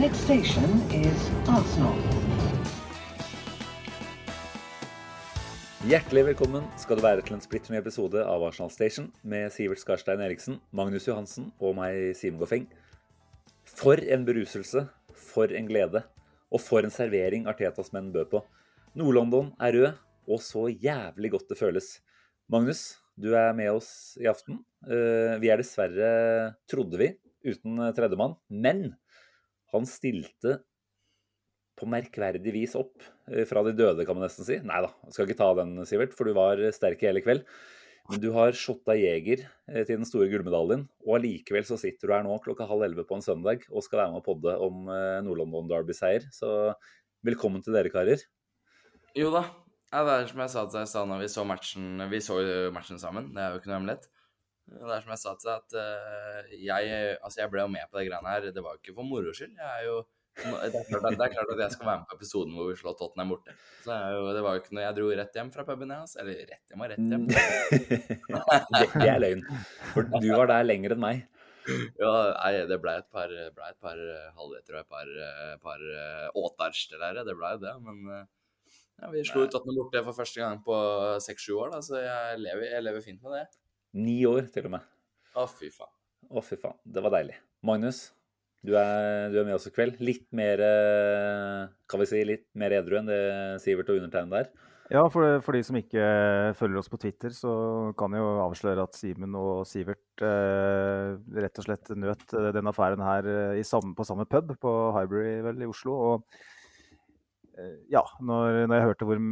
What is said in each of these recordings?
next station is Arsenal. Hjertelig velkommen skal du være til en splitter ny episode av Arsenal Station med Sivert Skarstein Eriksen, Magnus Johansen og meg, Simen Goffeng. For en beruselse, for en glede, og for en servering Artetas menn bød på. Nord-London er rød, og så jævlig godt det føles. Magnus, du er med oss i aften. Eh, Vi er dessverre, trodde vi, uten tredjemann, men han stilte på merkverdig vis opp eh, fra de døde, kan man nesten si. Nei da, skal ikke ta den, Sivert, for du var sterk i hele kveld. Men du har shotta Jeger eh, til den store gullmedaljen, og allikevel så sitter du her nå klokka halv elleve på en søndag og skal være med og podde om eh, Nord-London Derby-seier. Så velkommen til dere, karer. Jo da. Det er som jeg sa til deg i stad når vi så matchen Vi så matchen sammen, det er jo ikke noe hemmelighet. Det er som jeg sa til deg, at eh, jeg, altså jeg ble jo med på de greiene her. Det var jo ikke for moro skyld. Jeg er jo det er, klart det er klart at jeg skal være med på episoden hvor vi slår Tottenham borte. Så det, jo, det var jo ikke noe Jeg dro rett hjem fra puben, jeg. Altså. Eller rett hjem og rett hjem. det, det er løgn. For du var der lenger enn meg. Ja, nei, det ble et par, ble et par eh, halvliter og et par, eh, par eh, åtarster der. Det ble jo det. Men ja, vi slo Tottenham borte for første gang på seks-sju år, da, så jeg lever, jeg lever fint med det. Ni år, til og med. Å, fy faen. Å, fy faen. Det var deilig. Magnus, du er, du er med oss i kveld. Litt mer eh, Kan vi si litt mer edru enn det Sivert og undertegnede er? Ja, for, for de som ikke følger oss på Twitter, så kan jeg jo avsløre at Simen og Sivert eh, rett og slett nøt eh, den affæren her eh, i samme, på samme pub på Highbury vel, i Oslo. Og eh, ja, når, når jeg hørte hvor,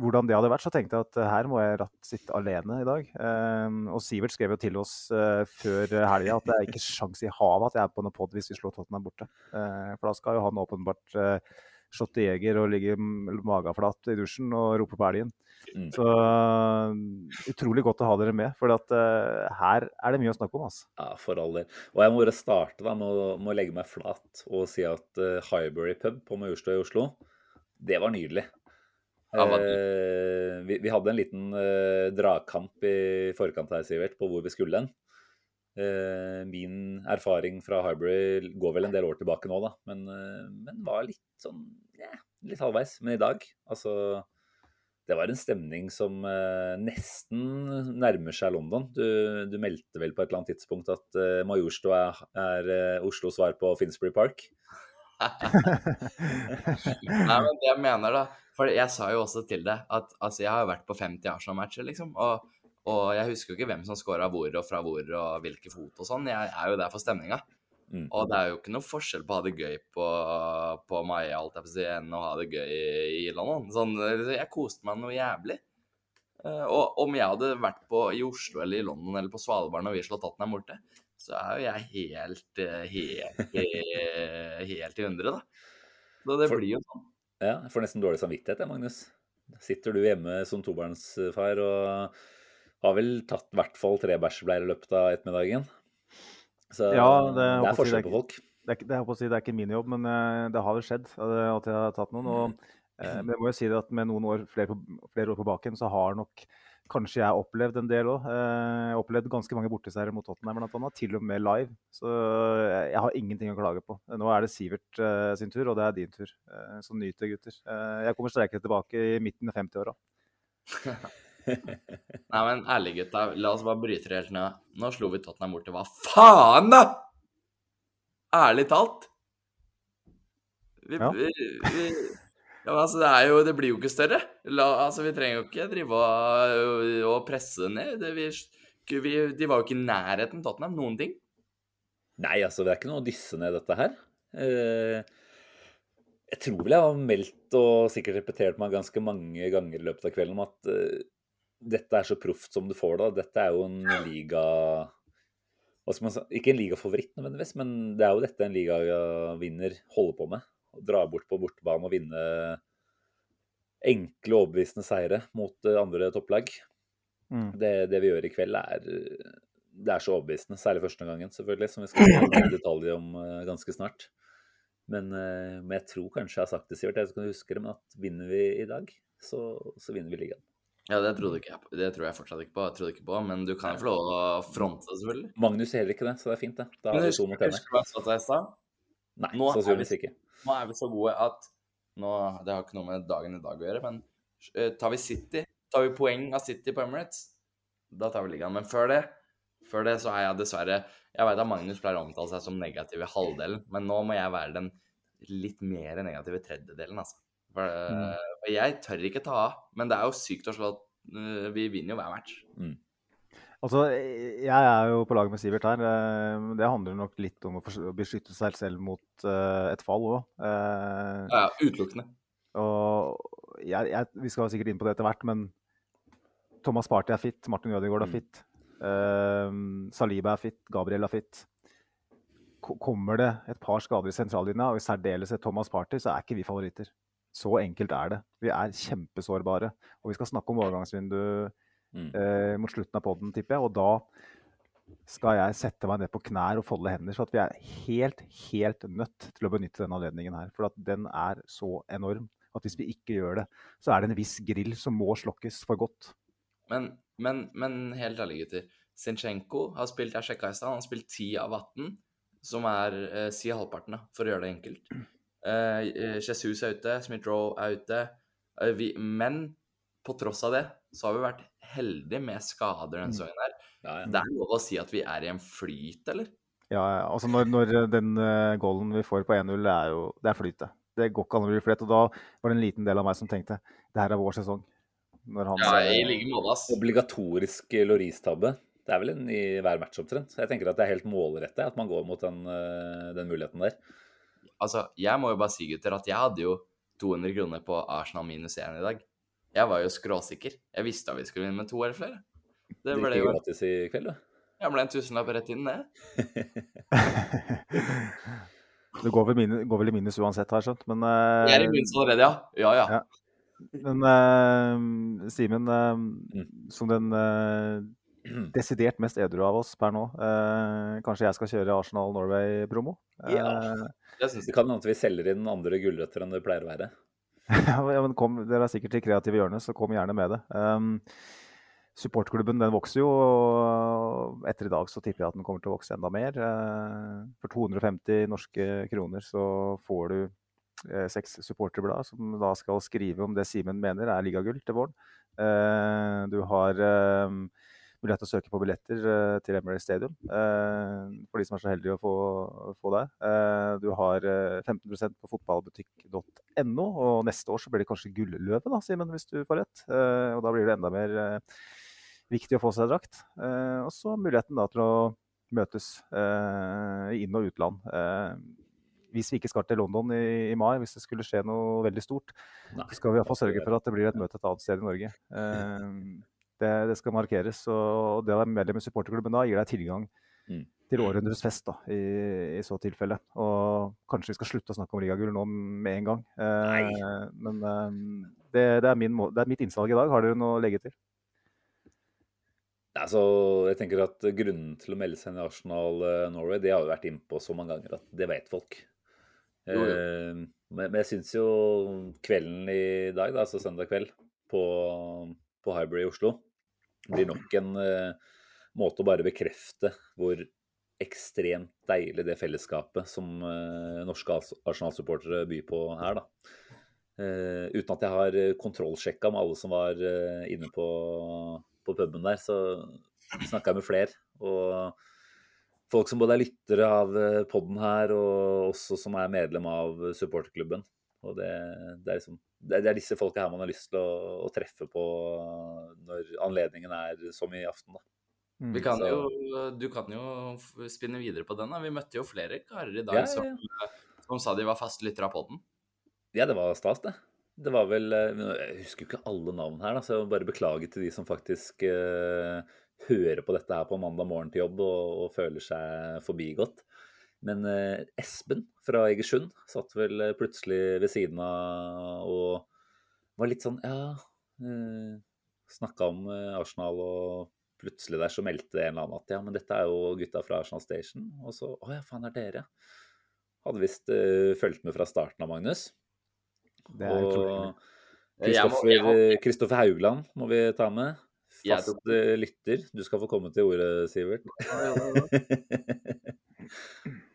hvordan det hadde vært, så tenkte jeg at eh, her må jeg ratt sitte alene i dag. Eh, og Sivert skrev jo til oss eh, før helga at det er ikke sjans i havet at jeg er på noe pod hvis vi slår Tottenham borte. Eh, for da skal jo han åpenbart eh, shotte jeger og ligge magaflat i dusjen og rope på elgen. Mm. Så utrolig godt å ha dere med, for at, uh, her er det mye å snakke om. Altså. Ja, for all del. Og jeg må bare starte da, med, å, med å legge meg flat og si at uh, Highbury pub på Majorstua i Oslo, det var nydelig. Eh, vi, vi hadde en liten eh, dragkamp i forkant her, Sivert, på hvor vi skulle hen. Eh, min erfaring fra Harbury går vel en del år tilbake nå, da, men, eh, men var litt sånn yeah, litt halvveis. Men i dag, altså Det var en stemning som eh, nesten nærmer seg London. Du, du meldte vel på et eller annet tidspunkt at uh, Majorstua er, er eh, Oslos svar på Finsbury Park? Nei, men det jeg mener da For jeg sa jo også til deg at altså, jeg har jo vært på 50 Arsenal-matcher, liksom. Og, og jeg husker jo ikke hvem som scora hvor og fra hvor og hvilke fot og sånn. Jeg er jo der for stemninga. Mm. Og det er jo ikke noe forskjell på å ha det gøy på, på Maia alt jeg si, enn å ha det gøy i, London. Sånn, jeg koste meg noe jævlig. Eh, og om jeg hadde vært på, i Oslo eller i London eller på Svalbard når vi slår Tottenham borte, så er jo jeg helt, helt, helt, eh, helt i hundre, da. Så det For- blir jo sånn. Ja, jeg får nesten dårlig samvittighet, jeg, Magnus. Sitter du hjemme som tobarnsfar og har vel tatt i hvert fall tre bæsjebleier i løpet av ettermiddagen? Så Ja, det- det er forskjell si på er folk. Det er, det, er, si, det er ikke min jobb, men uh, det har vel skjedd uh, at jeg har tatt noen. Og, uh, men jeg må jo si det at med noen år, flere, flere år på baken, så har nok kanskje jeg opplevd en del òg. Jeg har opplevd ganske mange borteseiere mot Tottenham, blant annet, til og med live. Så jeg, jeg har ingenting å klage på. Nå er det Sivert uh, sin tur, og det er din tur. Så nyt det, gutter. Jeg kommer sterkere tilbake i midten av 50-åra. Nei, men ærlig, gutta. La oss bare bryte det helt ned. Nå slo vi Tottenham til Hva faen, da?! Ærlig talt. Vi, Ja. vi, vi, ja, men altså, det, jo, det blir jo ikke større. La, altså, vi trenger jo ikke drive og, presse ned. Det, vi, vi, de var jo ikke i nærheten Tottenham. Noen ting. Nei, altså, det er ikke noe å dysse ned dette her. Eh, jeg tror vel jeg har meldt og sikkert repetert meg ganske mange ganger i løpet av kvelden om at eh, dette er så proft som du får det. Dette er jo en liga Ikke en ligafavoritt nødvendigvis, men det er jo dette en ligavinner holder på med. Dra bort på bortebane og vinne enkle, overbevisende seire mot eh, andre topplag. Mm. Det, det vi gjør i kveld, er det er så overbevisende. Særlig første gangen, selvfølgelig, som vi skal gå i detalj om eh, ganske snart. Men, eh, men jeg tror kanskje jeg har sagt det, Sivert, jeg kan huske det, men at vinner vi i dag, så, så vinner vi ligaen. Ja, det ikke jeg på. Det tror jeg fortsatt ikke på. Jeg trodde ikke på, Men du kan jo få lov å fronte, selvfølgelig. Magnus heller ikke det, så det er fint, det. Da har vi to mot ene. husker du hva jeg sa til deg i stad? Nei, Nå sannsynligvis vi- ikke. Nå er vi så gode at nå, Det har ikke noe med dagen i dag å gjøre, men uh, tar vi City, tar vi poeng av City på Emirates, da tar vi ligaen. Men før det, før det så er jeg dessverre Jeg vet at Magnus pleier å omtale seg som negativ i halvdelen, men nå må jeg være den litt mer negative tredjedelen, altså. For, eh, for jeg tør ikke ta av. Men det er jo sykt å slå at uh, Vi vinner jo hver match. Altså, jeg er jo på lag med Sivert her. eh, Det handler nok litt om å beskytte seg selv mot eh, et fall òg. Ja, ja, utelukkende. Og jeg, jeg, vi skal sikkert inn på det etter hvert, men Thomas Party er fit, Martin Ødegaard er Mm. fit, eh, Saliba er fit, Gabriel er fit. Kommer det et par skader i sentrallinja, og i særdeleshet Thomas Party, så er ikke vi favoritter. Så enkelt er det. Vi er kjempesårbare. Og vi skal snakke om overgangsvindu Mm. eh, mot slutten av podden, tipper jeg. Og da skal jeg sette meg ned på knær og folde hender. Så at vi er helt, helt nødt til å benytte denne anledningen her. For at den er så enorm at hvis vi ikke gjør det, så er det en viss grill som må slokkes for godt. Men, men, men helt ærlig, gutter. Sinchenko har spilt jeg i stad, han har spilt 10 av 18, som er eh, si halvparten, da, for å gjøre det enkelt. Eh, eh, Jesus er ute, Smith-Roe er ute. Eh, vi, men på tross av det så har vi vært heldige med skader denne sesongen. her. Ja, ja. Det er lov å si at vi er i en flyt, eller? Ja, ja, altså når, når den uh, goalen vi får på 1-0, det er jo det er flyt, det. Det går ikke an å bli flyt. Og da var det en liten del av meg som tenkte det her er vår sesong. Når han, Ja, eh, i like måte, ass. Obligatorisk Loris-tabbe. Det er vel en i hver match omtrent. Jeg tenker at det er helt målrettet at man går mot den, eh, den muligheten der. Altså, jeg må jo bare si, gutter, at jeg hadde jo 200 kroner på Arsenal minus 1 i dag. Jeg var jo skråsikker. Jeg visste at vi skulle vinne med to eller flere. Det ble jo gratis i kveld, da? Jeg ble en tusenlapp rett inn, det. det går vel, minus, går vel i minus uansett, har jeg skjønt. Men, uh... Jeg er i minus allerede, ja. Ja, ja. Ja. men uh, Simen, uh, Mm. som den eh, desidert mest edru av oss per nå, eh, kanskje jeg skal kjøre Arsenal Norway-promo? Ja. Eh, Det syns Det kan hende at vi selger inn andre gulrøtter enn det pleier å være. ja, men kom, Dere er sikkert i kreative hjørnet, så kom gjerne med det. Um, supportklubben den vokser jo, og etter i dag så tipper jeg at den kommer til å vokse enda mer. Eh, for 250 norske kroner så får du eh, seks supporterblad som da skal skrive om det Simen mener er ligagull til våren. Eh, du har eh, mulighet til å søke på billetter eh, til Emirates Stadium eh, for de som er så heldige å få, få det. Eh, du har eh, 15% på fotballbutikk.no, og neste år så blir det kanskje Gulløve, da, Simen, hvis du får rett. Og da blir det enda mer viktig å få seg drakt. Og så muligheten da til å møtes i inn- og utland. Hvis vi ikke skal til London i, i mai, hvis det skulle skje noe veldig stort, Nei. så skal vi iallfall sørge for at det blir et møte et annet sted i Norge. Eh, det, det skal markeres. Og det å være medlem i supporterklubben da gir deg tilgang Mm. til århundrets fest, da, i, i så tilfelle. Og kanskje vi skal slutte å snakke om ligagull nå med en gang. Eh, men eh, det, det, er min, det er mitt innsalg i dag. Har dere noe å legge til? Altså, jeg tenker at Grunnen til å melde seg inn i Arsenal eh, Norway, det har vi vært innpå så mange ganger at det vet folk. Jo, jo. Eh, men, men jeg syns jo kvelden i dag, da, altså søndag kveld, på, på Hybrid i Oslo, blir nok en uh, måte å bare bekrefte hvor ekstremt deilig det fellesskapet som uh, norske Ars- Arsenal-supportere byr på her, da. Uh, uten at jeg har kontrollsjekka med alle som var inne på, på puben der, så snakka jeg med flere. Og folk som både er lyttere av poden her, og også som er medlem av supporterklubben. Og det, det, er liksom, det, det er disse folka her man har lyst til å, å treffe på når anledningen er som i aften, da. Mm. Vi kan jo, du kan jo spinne videre på den. da. Vi møtte jo flere karer i dag Ja, ja, Som, som sa de var fastlyttere av poden. Ja, det var stas, det. Det var vel eh, Jeg husker jo ikke alle navn her, da, så jeg må bare beklage til de som faktisk uh, hører på dette her på mandag morgen til jobb og, og føler seg forbigått. Men eh, Espen fra Egersund satt vel eh, plutselig ved siden av og var litt sånn Ja, eh, snakka om eh, Arsenal, og plutselig der så meldte en eller annen at ja, men dette er jo gutta fra Arsenal Station. Og så Å ja, faen, er dere? Hadde visst eh, fulgt med fra starten av, Magnus. Det er. Og Kristoffer Kristoffer Haugland må vi ta med. Fast lytter. Du skal få komme til ordet, Sivert.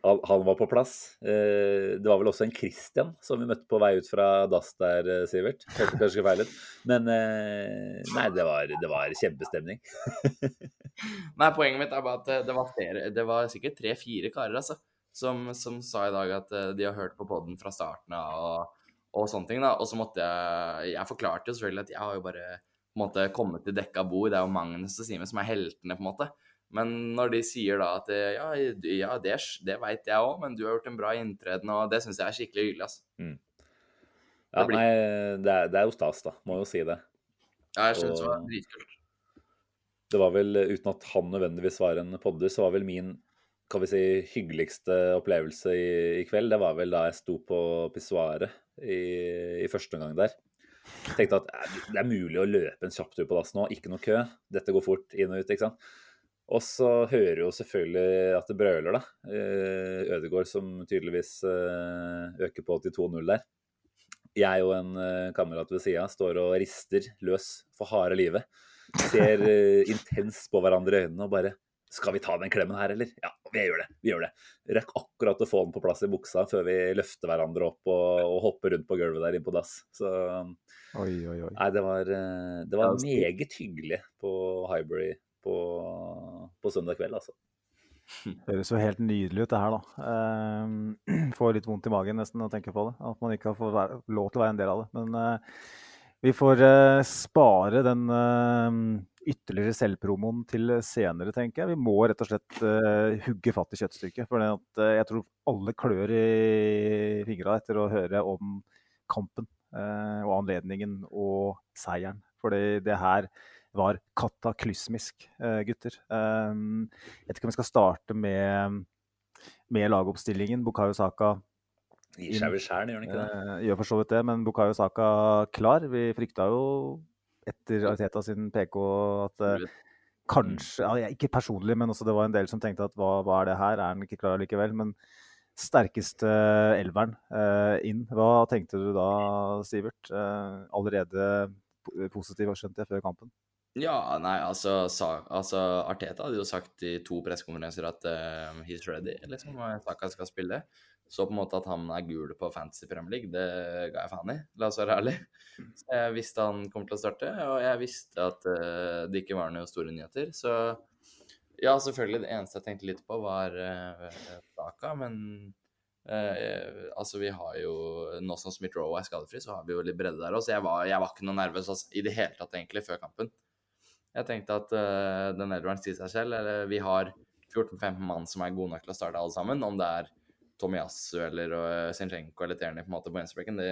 han, han var på plass. Eh, det var vel også en Christian som vi møtte på vei ut fra dass der, eh, Sivert. Hørte kanskje feil ut. Men eh, nei, det var, det var kjempestemning. Nei, poenget mitt er bare at det var flere Det var sikkert tre-fire karer, altså, som, som sa i dag at de har hørt på poden fra starten av og, og sånne ting, da. Og så måtte jeg Jeg forklarte jo selvfølgelig at jeg har jo bare på en måte kommet til dekka bord. Det er jo Magnus og Simen som er heltene, på en måte. Men når de sier da at ja, ja det, det veit jeg òg, men du har gjort en bra inntreden, og det syns jeg er skikkelig hyggelig, altså. Ja, Det blir- nei, det er, det er jo stas, da. Må jo si det. Ja, jeg syns det var Og- dritkult. Det var vel, uten at han nødvendigvis var en podder, så var vel min kan vi si, hyggeligste opplevelse i, i kveld, det var vel da jeg sto på pissoaret i, i første omgang der. Tenkte at det er mulig å løpe en kjapp tur på dass nå, ikke noe kø. Dette går fort inn og ut, ikke sant. Og så hører jo selvfølgelig at det brøler, da. Ødegård som tydeligvis eh, øker på til 2-0 der. Jeg og en eh, kamerat ved sida står og rister løs for harde livet. Ser eh, intenst på hverandre i øynene og bare Skal vi ta den klemmen her, eller? Ja, vi gjør det. Vi gjør det. Rekk akkurat å få den på plass i buksa før vi løfter hverandre opp og, og hopper rundt på gulvet der inne på dass. Så Oi, oi, oi. Nei, det var, eh, det var meget hyggelig på Highbury på, på søndag kveld, altså. Det Høres jo helt nydelig ut, det her, da. Ehm, får litt vondt i magen nesten å tenke på det. At man ikke har fått lov til å være en del av det. Men eh, vi får eh, spare den eh, ytterligere selvpromoen til senere, tenker jeg. Vi må rett og slett hugge fatt i kjøttstykket. For jeg tror alle klør i fingra etter å høre om kampen og anledningen og seieren. For det her var kataklysmisk, eh, gutter. Um, jeg vet ikke om vi skal starte med, med lagoppstillingen. Bukayo Saka Gir seg vel sjæl, gjør han ikke det? eh, gjør for så vidt det, men Bukayo Saka klar. Vi frykta jo etter Ariteta sin PK at eh, kanskje Ikke personlig, men også det var en del som tenkte at hva, hva er det her? Er han ikke klar likevel? Men sterkeste elveren inn. Hva tenkte du da, Sivert? Allerede po- positiv, skjønte jeg, før kampen? Ja, nei, altså, sa, altså Arteta hadde jo sagt i to pressekonferanser at uh, he's ready, liksom. og Saka skal spille. Så på en måte at han er gul på Fantasy Premier League, det ga jeg faen i. La oss være ærlig. Så jeg visste han kom til å starte, og jeg visste at uh, det ikke var noen store nyheter. Så ja, selvfølgelig. Det eneste jeg tenkte litt på, var uh, Saka, men Uh, altså, vi har jo Nå som Smith-Roe er skadefri, så har vi jo litt bredde der òg, så jeg var, jeg var ikke noe nervøs altså, i det hele tatt, egentlig, før kampen. Jeg tenkte at uh, den elveren sier seg selv. Eller vi har 14-15 mann som er gode nok til å starte alle sammen. Om det er Tomiyasu eller uh, Sinchenko eller Terni på en måte på venstrebekken, det,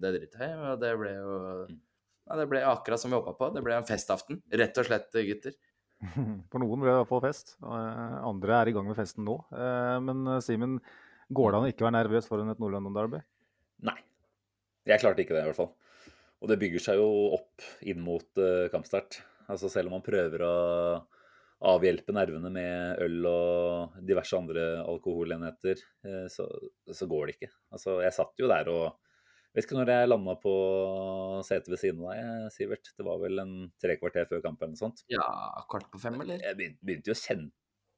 det driter jeg i. Og det ble jo ja, Det ble akkurat som vi håpa på. Det ble en festaften. Rett og slett, gutter. For noen ble det i hvert fall fest. eh, Andre er i gang med festen nå. Eh, Men eh, Simen, går det an å ikke være nervøs foran et Nord-London-derby? Nei. Jeg klarte ikke det, i hvert fall. Og det bygger seg jo opp inn mot eh, kampstart. Altså Selv om man prøver å avhjelpe nervene med øl og diverse andre alkoholenheter, eh, så, så går det ikke. Altså Jeg satt jo der og Vet ikke når jeg landa på setet ved siden av deg, Sivert. Det var vel en tre kvarter før kampen eller noe sånt. Ja, kvart på fem, eller? Jeg begynte, begynte jo å kjenne,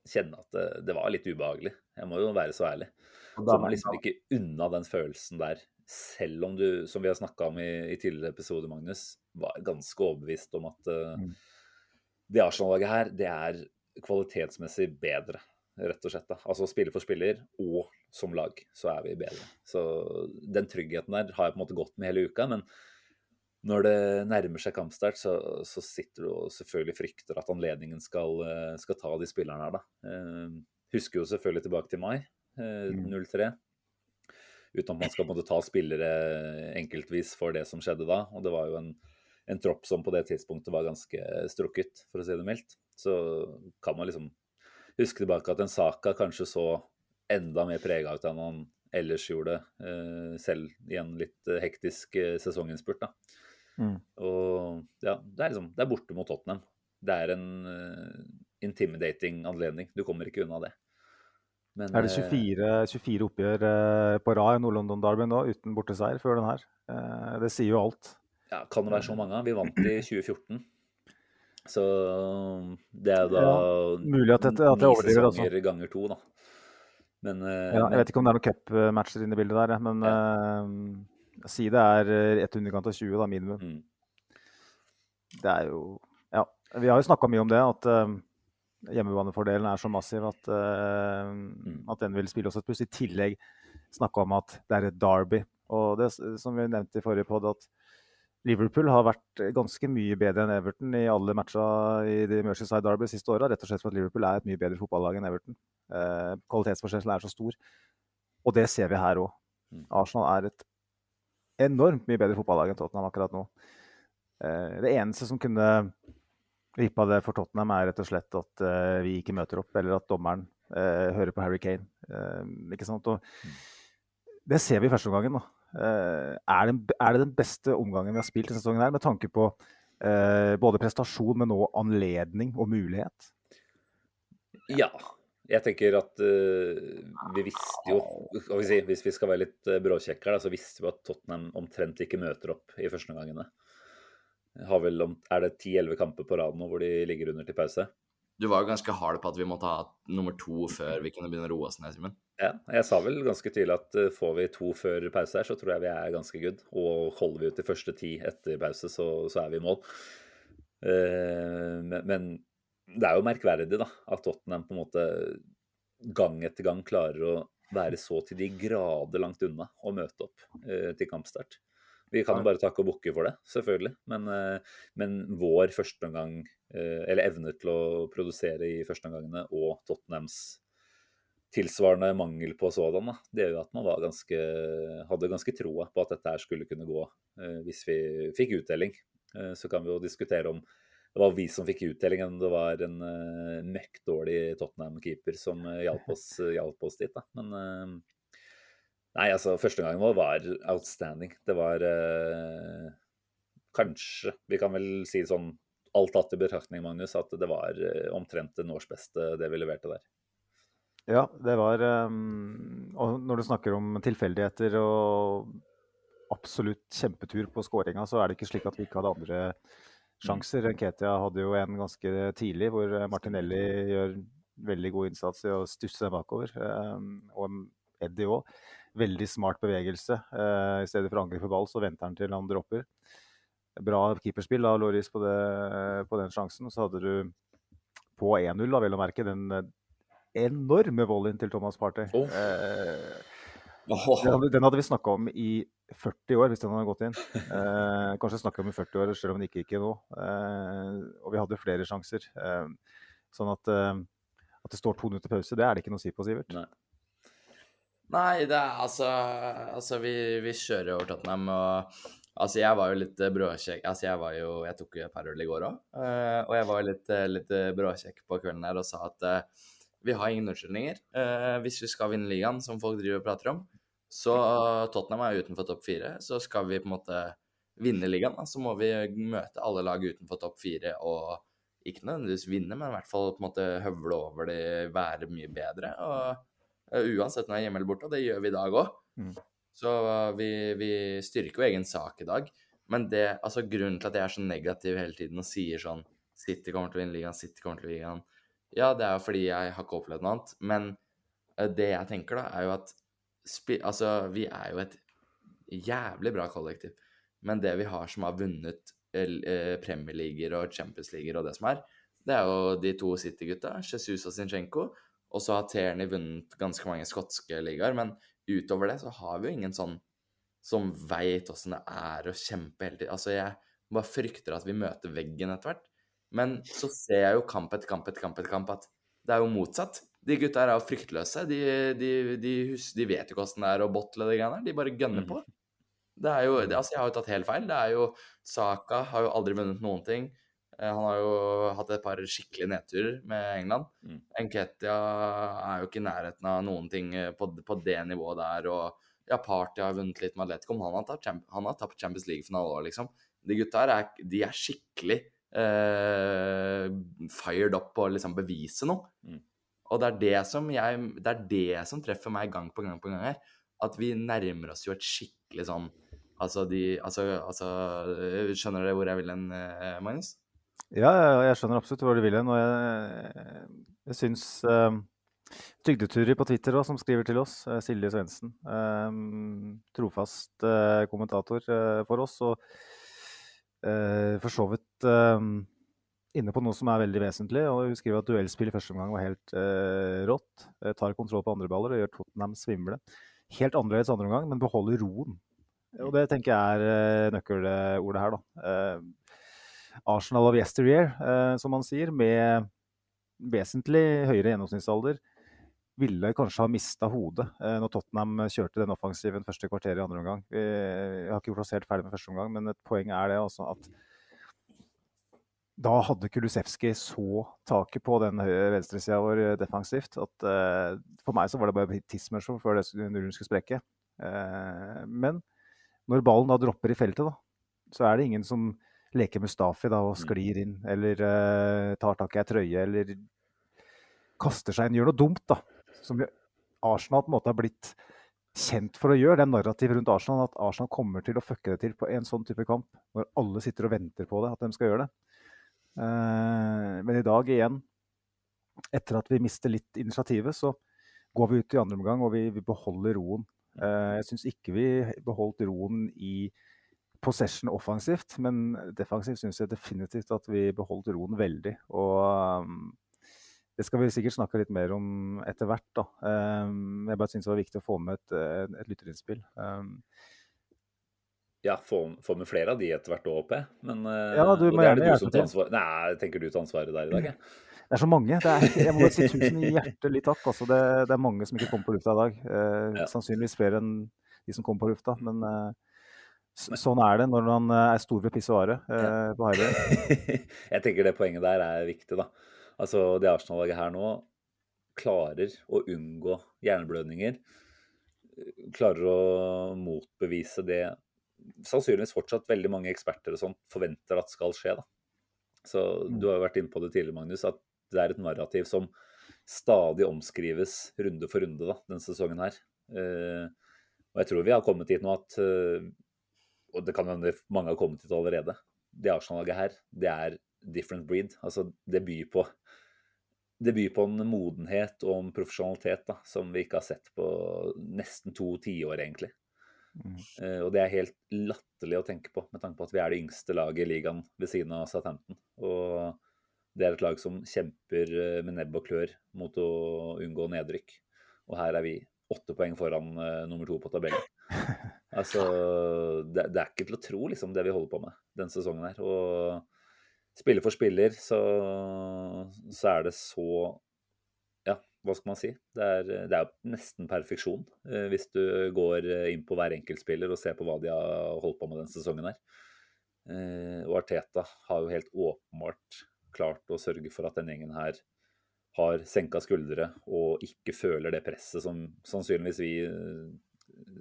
kjenne at det, det var litt ubehagelig. Jeg må jo være så ærlig. Da- Kommer liksom ikke unna den følelsen der, selv om du, som vi har snakka om i, i tidligere episoder, Magnus, var ganske overbevist om at uh, Mm. det Arsenal-laget her, det er kvalitetsmessig bedre, rett og slett. da. Altså spiller for spiller, og som lag, så er vi bedre. Så den tryggheten der har jeg på en måte gått med hele uka, men når det nærmer seg kampstart, så, så sitter du og selvfølgelig frykter at anledningen skal, eh, skal ta de spillerne her, da. Eh, Husker jo selvfølgelig tilbake til mai, Mm. 03. uten at man skal måtte ta spillere enkeltvis for det som skjedde da. Og det var jo en, en tropp som på det tidspunktet var ganske strukket, for å si det mildt. Så kan man liksom huske tilbake at en Saka kanskje så enda mer prega ut enn han ellers gjorde, eh, selv i en litt eh, hektisk eh, sesonginnspurt. da. Mm. Og ja, det er liksom Det er borte mot Tottenham. Det er en intimidating anledning. Du kommer ikke unna det. Men, Er det eh, 24, 24 oppgjør eh, på rad i Nord-London Derby nå, uten borteseier før den her? Eh, Det sier jo alt. Ja, kan det være så mange? Vi vant i 2014. Så det er da mulig at dette- at ni overdriver, altså. ganger to, da. Men, Ja, jeg vet ikke om det er noen cupmatcher inne i bildet der, men men uh, si det er ett underkant av 20, da, minimum. mm, Det er jo Ja. Vi har jo snakka mye om det, at eh, hjemmebanefordelen er så massiv at, uh, at den vil spille oss et pluss. I tillegg snakke om at det er et derby. Og det som vi nevnte i forrige podd, at Liverpool har vært ganske mye bedre enn Everton i alle matcha i de Merseyside Derby siste åra. Rett og slett for at Liverpool er et mye bedre fotballag enn Everton. Uh, kvalitetsforskjellen er så stor. Og det ser vi her òg. Mm. Arsenal er et enormt mye bedre fotballag enn Tottenham akkurat nå. Eh, det eneste som kunne vippa det for Tottenham, er rett og slett at uh, vi ikke møter opp, eller at dommeren uh, hører på Harry Kane. Eh, ikke sant? Og det ser vi i første omgangen. da. Er, det, er det den beste omgangen vi har spilt denne sesongen, her, med tanke på både prestasjon, men òg anledning og mulighet? ja. Jeg tenker at uh, vi visste jo vi si, Hvis vi skal være litt uh, bråkjekker, da, så visste vi at Tottenham omtrent ikke møter opp i første omgangene. Har vel om, er det 10-11 kamper på rad nå hvor de ligger under til pause? Du var jo ganske hard på at vi måtte ha nummer to før vi kunne begynne å roe oss ned, Simen. Ja, jeg sa vel ganske tydelig at eh, får vi to før pause her, så tror jeg vi er ganske good. Og holder vi ut de første ti etter pause, så, så er vi i mål. Uh, men, men det er jo merkverdig da, at Tottenham på en måte gang etter gang klarer å være så til de grader langt unna å møte opp uh, til kampstart. Vi kan jo bare takke og bukke for det, selvfølgelig. Men, eh, men vår førsteomgang, eh, eller evne til å produsere i førsteomgangene, og Tottenhams tilsvarende mangel på sådan, da, det gjør at man var ganske, hadde ganske troa på at dette her skulle kunne gå eh, hvis vi fikk utdeling. Så kan vi jo diskutere om det var vi som fikk utdeling, enn det var en uh, møkkdårlig Tottenham-keeper som hjalp oss, hjalp oss dit. Da. Men nei, altså, første gangen vår var outstanding. Det var eh, kanskje Vi kan vel si sånn alt tatt i betraktning, Magnus, at det var eh, omtrent det beste det vi leverte der. Ja, det var um, Og når du snakker om tilfeldigheter og absolutt kjempetur på skåringa, så er det ikke slik at vi ikke hadde andre sjanser. Ketia hadde jo en ganske tidlig hvor Martinelli gjør veldig god innsats i å stusse bakover. Um, og Eddie òg. Veldig smart bevegelse. Eh, I stedet for å angripe ball, så venter han til han dropper. Bra keeperspill av Loris på, det, på den sjansen. Så hadde du på 1-0, da, vel å merke, den enorme volleyen til Thomas Partey. Oh. Eh, den, hadde, den hadde vi snakka om i 40 år, hvis den hadde gått inn. Eh, kanskje snakka om i 40 år, selv om den ikke gikk inn nå. Eh, og vi hadde flere sjanser. Eh, sånn at, eh, at det står to minutter pause, det er det ikke noe å si på, Sivert. Nei. Nei, det er altså Altså, vi, vi kjører over Tottenham, og Altså, jeg var jo litt eh, bråkjekk Altså, jeg var jo Jeg tok jo et par øl i går òg, og jeg var litt, eh, litt eh, bråkjekk på kvelden her og sa at uh, vi har ingen unnskyldninger Uh, hvis vi skal vinne ligaen, som folk driver og prater om. Så Tottenham er utenfor topp fire, så skal vi på en måte vinne ligaen, da, så må vi møte alle lag utenfor topp fire og ikke nødvendigvis vinne, men i hvert fall på en måte høvle over det, være mye bedre. og eh, Uansett når jeg er hjemme eller borte, og det gjør vi i dag òg. Mm. Så uh, vi, vi styrker jo egen sak i dag. Men det, altså grunnen til at jeg er så negativ hele tiden og sier sånn City kommer til å vinne ligaen, City kommer til å vinne ligaen Ja, det er jo fordi jeg har ikke opplevd noe annet. Men uh, det jeg tenker, da, er jo at Altså, vi er jo et jævlig bra kollektiv. Men det vi har som har vunnet eh, Premier Leaguer og Champions Leaguer og det som er, det er jo de to City-gutta, Jesus og Zinchenko. Og så har Tierney vunnet ganske mange skotske ligaer, men utover det så har vi jo ingen sånn som veit åssen det er å kjempe hele tiden. Altså, jeg bare frykter at vi møter veggen etter hvert. Men så ser jeg jo kamp etter kamp etter kamp etter kamp at det er jo motsatt. De gutta her er jo fryktløse. De, de, de, hus, de vet jo ikke åssen det er å bottle de greiene der. De bare gønner Mm. på. Det er jo, det, altså Jeg har jo tatt helt feil. Det er jo Saka har jo aldri vunnet noen ting. Eh, Han har jo hatt et par skikkelige nedturer med England. Mm. Enketia er jo ikke i nærheten av noen ting eh, på, på det nivået der. Og ja, Party har vunnet litt med Atletico, men han har tapt, han har tapt Champions League-finale òg, liksom. De gutta her er, de er skikkelig eh, fired up på å liksom bevise noe. Mm. Og det er det som jeg Det er det som treffer meg gang på gang på gang her. At vi nærmer oss jo et skikkelig sånn Altså de Altså, altså Skjønner dere hvor jeg vil hen, eh, Magnus? Ja, jeg skjønner absolutt hvor du vil hen. Og jeg, jeg syns uh, Trygdeturer på Twitter også, som skriver til oss, eh, Silje Svendsen, eh, trofast eh, kommentator eh, for oss, og eh, for så vidt inne på noe som er veldig vesentlig. og Hun skriver at duellspill i første omgang var helt rått. Tar kontroll på andre baller og gjør Tottenham svimle. Helt annerledes andre omgang, men beholder roen. Og det tenker jeg er nøkkelordet her, da. Arsenal of yesteryear, eh, som man sier, med vesentlig høyere gjennomsnittsalder, ville kanskje ha mista hodet eh, når Tottenham kjørte den offensiven første kvarteret i andre omgang. Vi, har ikke gjort oss helt ferdig med første omgang, men et poeng er det altså at da hadde Kulusevski så taket på den venstresida vår eh, defensivt at eh, for meg så var det bare tidsmørsmål før det rullen skulle sprekke. Eh, men når ballen da dropper i feltet, da, så er det ingen som leker Mustafi da, og sklir inn, eller uh, tar tak i ei trøye, eller kaster seg inn, gjør noe dumt, da. Som Arsenal på en måte har blitt kjent for å gjøre. Det er narrativet rundt Arsenal at Arsenal kommer til å fucke det til på en sånn type kamp, når alle sitter og venter på det, at de skal gjøre det. Uh, men i dag igjen, etter at vi mister litt initiativet, så går vi ut i andre omgang og vi, vi beholder roen. Uh, jeg syns ikke vi beholdt roen i possession offensivt, men defensivt syns jeg definitivt at vi beholdt roen veldig. Og um, det skal vi sikkert snakke litt mer om etter hvert. da. Um, jeg bare syns det var viktig å få med et, et, et lytterinnspill. Um, Ja, få, få med flere av de etter hvert òg, håper. Men eh, Ja, du må er gjerne hjelpe som til. Nei, tenker du tar ansvaret der i dag, jeg. det er så mange. Det er, jeg må bare si tusen hjertelig takk. Altså, det, det er mange som ikke kommer på lufta i dag. Eh, Ja. Sannsynligvis flere enn de som kommer på lufta. Men eh, sånn er det når man eh, er stor ved pissoaret eh, på Highway. jeg tenker det poenget der er viktig, da. Altså, det Arsenal-laget her nå klarer å unngå hjerneblødninger. Klarer å motbevise det sannsynligvis fortsatt veldig mange eksperter og sånt forventer at skal skje. da. Så Mm. Du har jo vært inne på det tidligere, Magnus, at det er et narrativ som stadig omskrives runde for runde da, denne sesongen her. Eh, og jeg tror vi har kommet dit nå at eh, Og det kan hende mange har kommet dit allerede. Det Arsenal-laget her, det er different breed. Altså, det byr på det byr på en modenhet og en profesjonalitet da, som vi ikke har sett på nesten to tiår, egentlig. Mm. Uh, og det er helt latterlig å tenke på, med tanke på at vi er det yngste laget i ligaen ved siden av Southampton. Og det er et lag som kjemper eh, med nebb og klør mot å unngå nedrykk. Og her er vi åtte poeng foran uh, nummer to på tabellen. Altså, det, det er ikke til å tro, liksom, det vi holder på med denne sesongen her. Og spiller for spiller, så, så er det så Ja, hva skal man si? Det er, det er nesten perfeksjon eh, hvis du går inn på hver enkeltspiller og ser på hva de har holdt på med denne sesongen her. Eh, og Arteta har jo helt åpenbart klart å sørge for at denne gjengen her har senka skuldre og ikke føler det presset som sannsynligvis vi eh,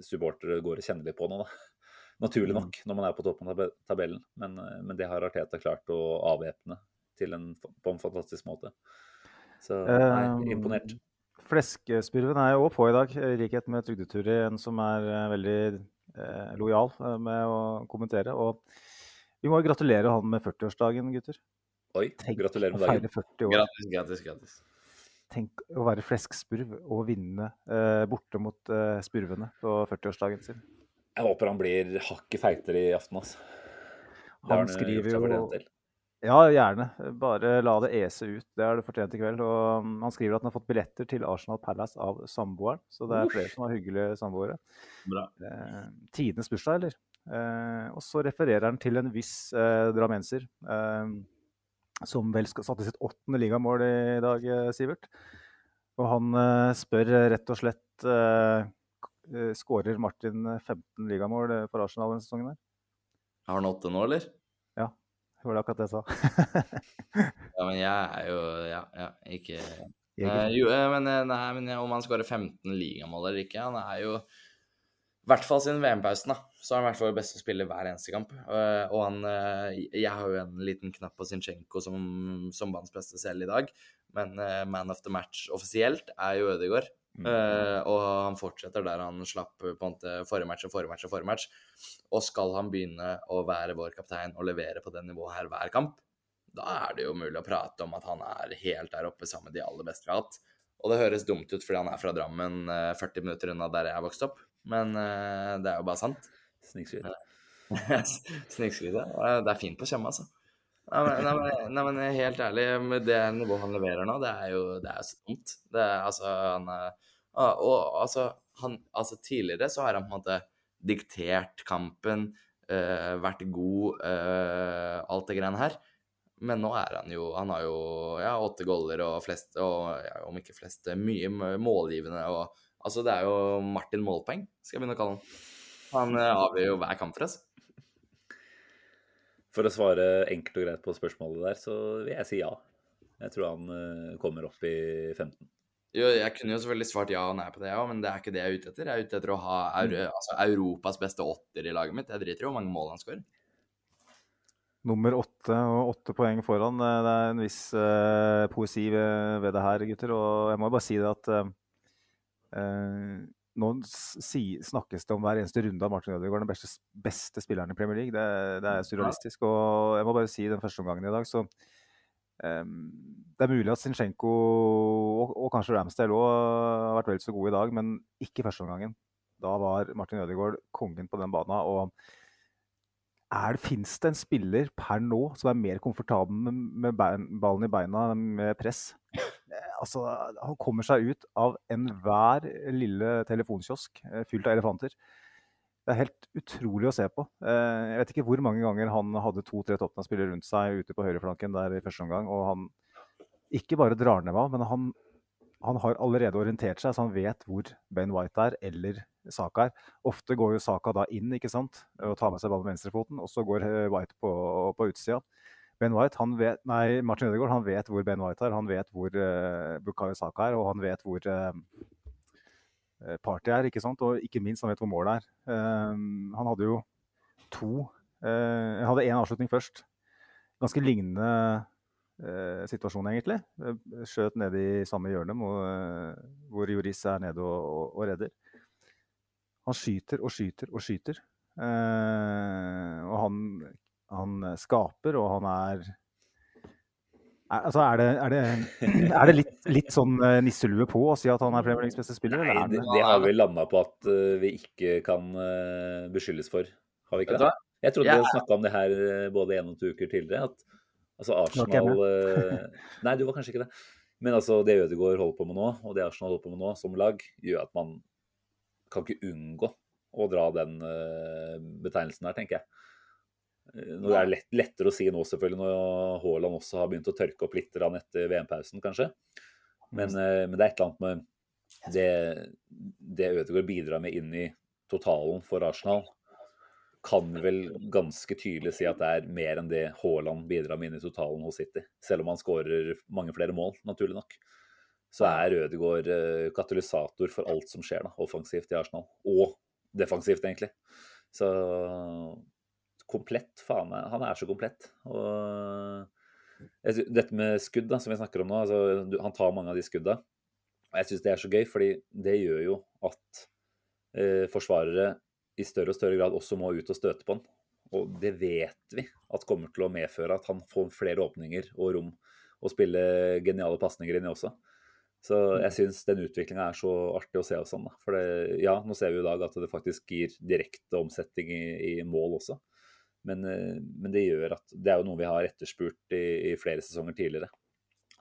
supportere går og kjenner litt på nå, da. Naturlig Mm. nok, når man er på toppen av tabellen. Men, eh, men det har Arteta klart å avvæpne til en, på en fantastisk måte. Så nei, er imponert. Fleskespurven er jo òg på i dag, i likhet med Trygdeturi, en som er eh, veldig eh, lojal eh, med å kommentere. Og vi må jo gratulere han med 40-årsdagen, gutter. Oi, Tenk gratulerer med dagen. feire 40 år. Tenk å være fleskspurv og vinne eh, borte mot eh, spurvene på 40-årsdagen sin. Jeg håper han blir hakket feitere i aften, altså. Han skriver jo. Ja, gjerne. Bare la det ese ut. Det har du fortjent i kveld. Og um, han skriver at han har fått billetter til Arsenal Palace av samboeren. Så det er flere som har hyggelige samboere. Bra. Eh, Tidenes bursdag, eller? Eh, og så refererer han til en viss eh, drammenser. Eh, som vel satte sitt åttende ligamål i dag, eh, Sivert. Og han eh, spør eh, rett og slett uh, Skårer Martin 15 ligamål eh, for Arsenal denne sesongen? her? Har han åtte nå, eller? Ja, det var det akkurat det jeg sa. Ja, men jeg er jo Ja, ja ikke Eh, jo, eh, men, eh, nei, men eh, om han skårer 15 ligamål eller ikke Han er jo i hvert fall siden VM-pausen, da, så er han hvert fall beste spiller hver eneste kamp. Eh, og han eh, Jeg har jo en liten knapp på Zinchenko som, som banens beste selv i dag, men eh, man of the match offisielt er jo Ødegaard. Eh, og han fortsetter der han slapp på en måte forrige match og forrige match og forrige match. Og skal han begynne å være vår kaptein og levere på det nivået her hver kamp, da er det jo mulig å prate om at han er helt der oppe sammen med de aller beste vi har hatt. Og det høres dumt ut fordi han er fra Drammen, eh, 40 minutter unna der jeg vokste opp, men uh, det er jo bare sant. Snikskryt. Snikskryt, ja. Det er fint på Tjøme, altså. Nei, men, nei, men, nei, helt ærlig, med det nivået han leverer nå, det er jo det er så dumt. Det er altså han er- ah, Og altså, han, altså tidligere så har han på en måte diktert kampen, øh, vært god, øh, alt det greiene her. Men nå er han jo Han har jo ja, åtte goller og flest, og ja, om ikke flest, mye målgivende og Altså, det er jo Martin Målpoeng, skal jeg begynne å kalle han. Han eh, avgjør jo hver kamp for oss. For å svare enkelt og greit på spørsmålet der, så vil jeg si ja. Jeg tror han eh, kommer opp i 15. Jo, jeg kunne jo selvfølgelig svart ja og nei på det, ja, men det er ikke det jeg er ute etter. Jeg er ute etter å ha Euro, altså, Europas beste åtter i laget mitt. Jeg driter i hvor mange mål han skårer. Nummer åtte og åtte poeng foran. Eh, Det er en viss uh, poesi ved, ved det her, gutter. Og jeg må bare si det at eh, nå si, snakkes det om hver eneste runde av Martin Ødegaard, den beste, beste spilleren i Premier League. Det, det er surrealistisk. Og jeg må bare si den første omgangen i dag, så eh, Det er mulig at Zinchenko og, og kanskje Ramsdale òg har vært vel så gode i dag, men ikke første omgangen. Da var Martin Ødegaard kongen på den banen. og er Fins det en spiller per nå som er mer komfortabel med, med bein, ballen i beina med press? Eh, Altså, han kommer seg ut av enhver lille telefonkiosk eh, fylt av elefanter. Det er helt utrolig å se på. Eh, Jeg vet ikke hvor mange ganger han hadde to-tre Tottenham-spillere rundt seg ute på høyreflanken der i første omgang, og han ikke bare drar ned av, men han, han har allerede orientert seg, så han vet hvor Ben White er, eller Saka er. Ofte går jo Saka da inn ikke sant? og tar med seg ballen med venstrefoten, og så går eh, White på, på utsida. Ben White, han vet, nei, Martin Ødegaard han vet hvor Ben White er, han vet hvor uh, Bukayo Saka er, og han vet hvor uh, eh, Party er, ikke sant? og ikke minst han vet hvor målet er. Uh, han hadde jo to uh, Han hadde én avslutning først. Ganske lignende situasjon, egentlig. Eh, Skjøt nede i samme hjørne hvor, eh, Joris er nede og, og, og redder. Han skyter og skyter og skyter. Eh, og han, han skaper, og han er er, altså er det, er det, er det litt, litt sånn eh, nisselue på å si at han er Premier Leagues beste spiller? Nei, det, det har vi landa på at eh, vi ikke kan eh, beskyldes for. Har vi ikke det? Jeg trodde vi snakka om det her eh, både en og to uker tidligere. At altså Arsenal eh, Nei, du var kanskje ikke det. Men altså det Ødegaard holder på med nå, og det Arsenal holder på med nå som lag, gjør at man kan ikke unngå å dra den eh, betegnelsen der, tenker jeg. Når det er lett, lettere å si nå, selvfølgelig, når Haaland også har begynt å tørke opp litt etter VM-pausen, kanskje. Men, eh, men det er et eller annet med det, det Ødegaard bidrar med inn i totalen for Arsenal, kan vel ganske tydelig si at det er mer enn det Haaland bidrar med inn i totalen hos City. Selv om han skårer mange flere mål, naturlig nok. Så er Ødegaard eh, katalysator for alt som skjer da, offensivt i Arsenal. Og defensivt, egentlig. Så komplett, faen meg. Han er så komplett. Og dette med skudd, da, som vi snakker om nå, altså, han tar mange av de skudda. Og jeg syns det er så gøy, fordi det gjør jo at eh, forsvarere i større og større grad også må ut og støte på han. Og det vet vi at kommer til å medføre at han får flere åpninger og rom og spille geniale pasninger i også. Så jeg syns den utviklinga er så artig å se hos han. da. For det, ja, nå ser vi i dag at det faktisk gir direkte omsetning i, i mål også. Men, eh, men det gjør at Det er jo noe vi har etterspurt i, i flere sesonger tidligere.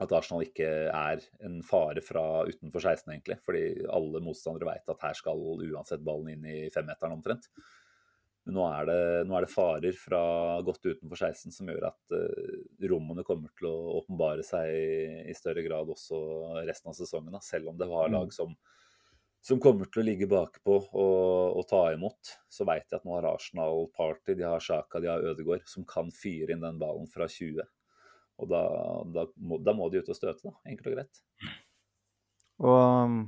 At Arsenal ikke er en fare fra utenfor 16, egentlig. Fordi alle motstandere vet at her skal uansett ballen inn i femmeteren omtrent. Men nå er, det, nå er det farer fra godt utenfor 16 som gjør at uh, rommene kommer til å åpenbare seg i, i, større grad også resten av sesongen. Da. Selv om det var lag Mm. som, som kommer til å ligge bakpå og, og ta imot, så veit jeg at nå har Arsenal Party, de har Sjaka, de har Ødegaard, som kan fyre inn den ballen fra 20. Og da, da, må, da må de ut og støte, da. Enkelt og greit. Og um,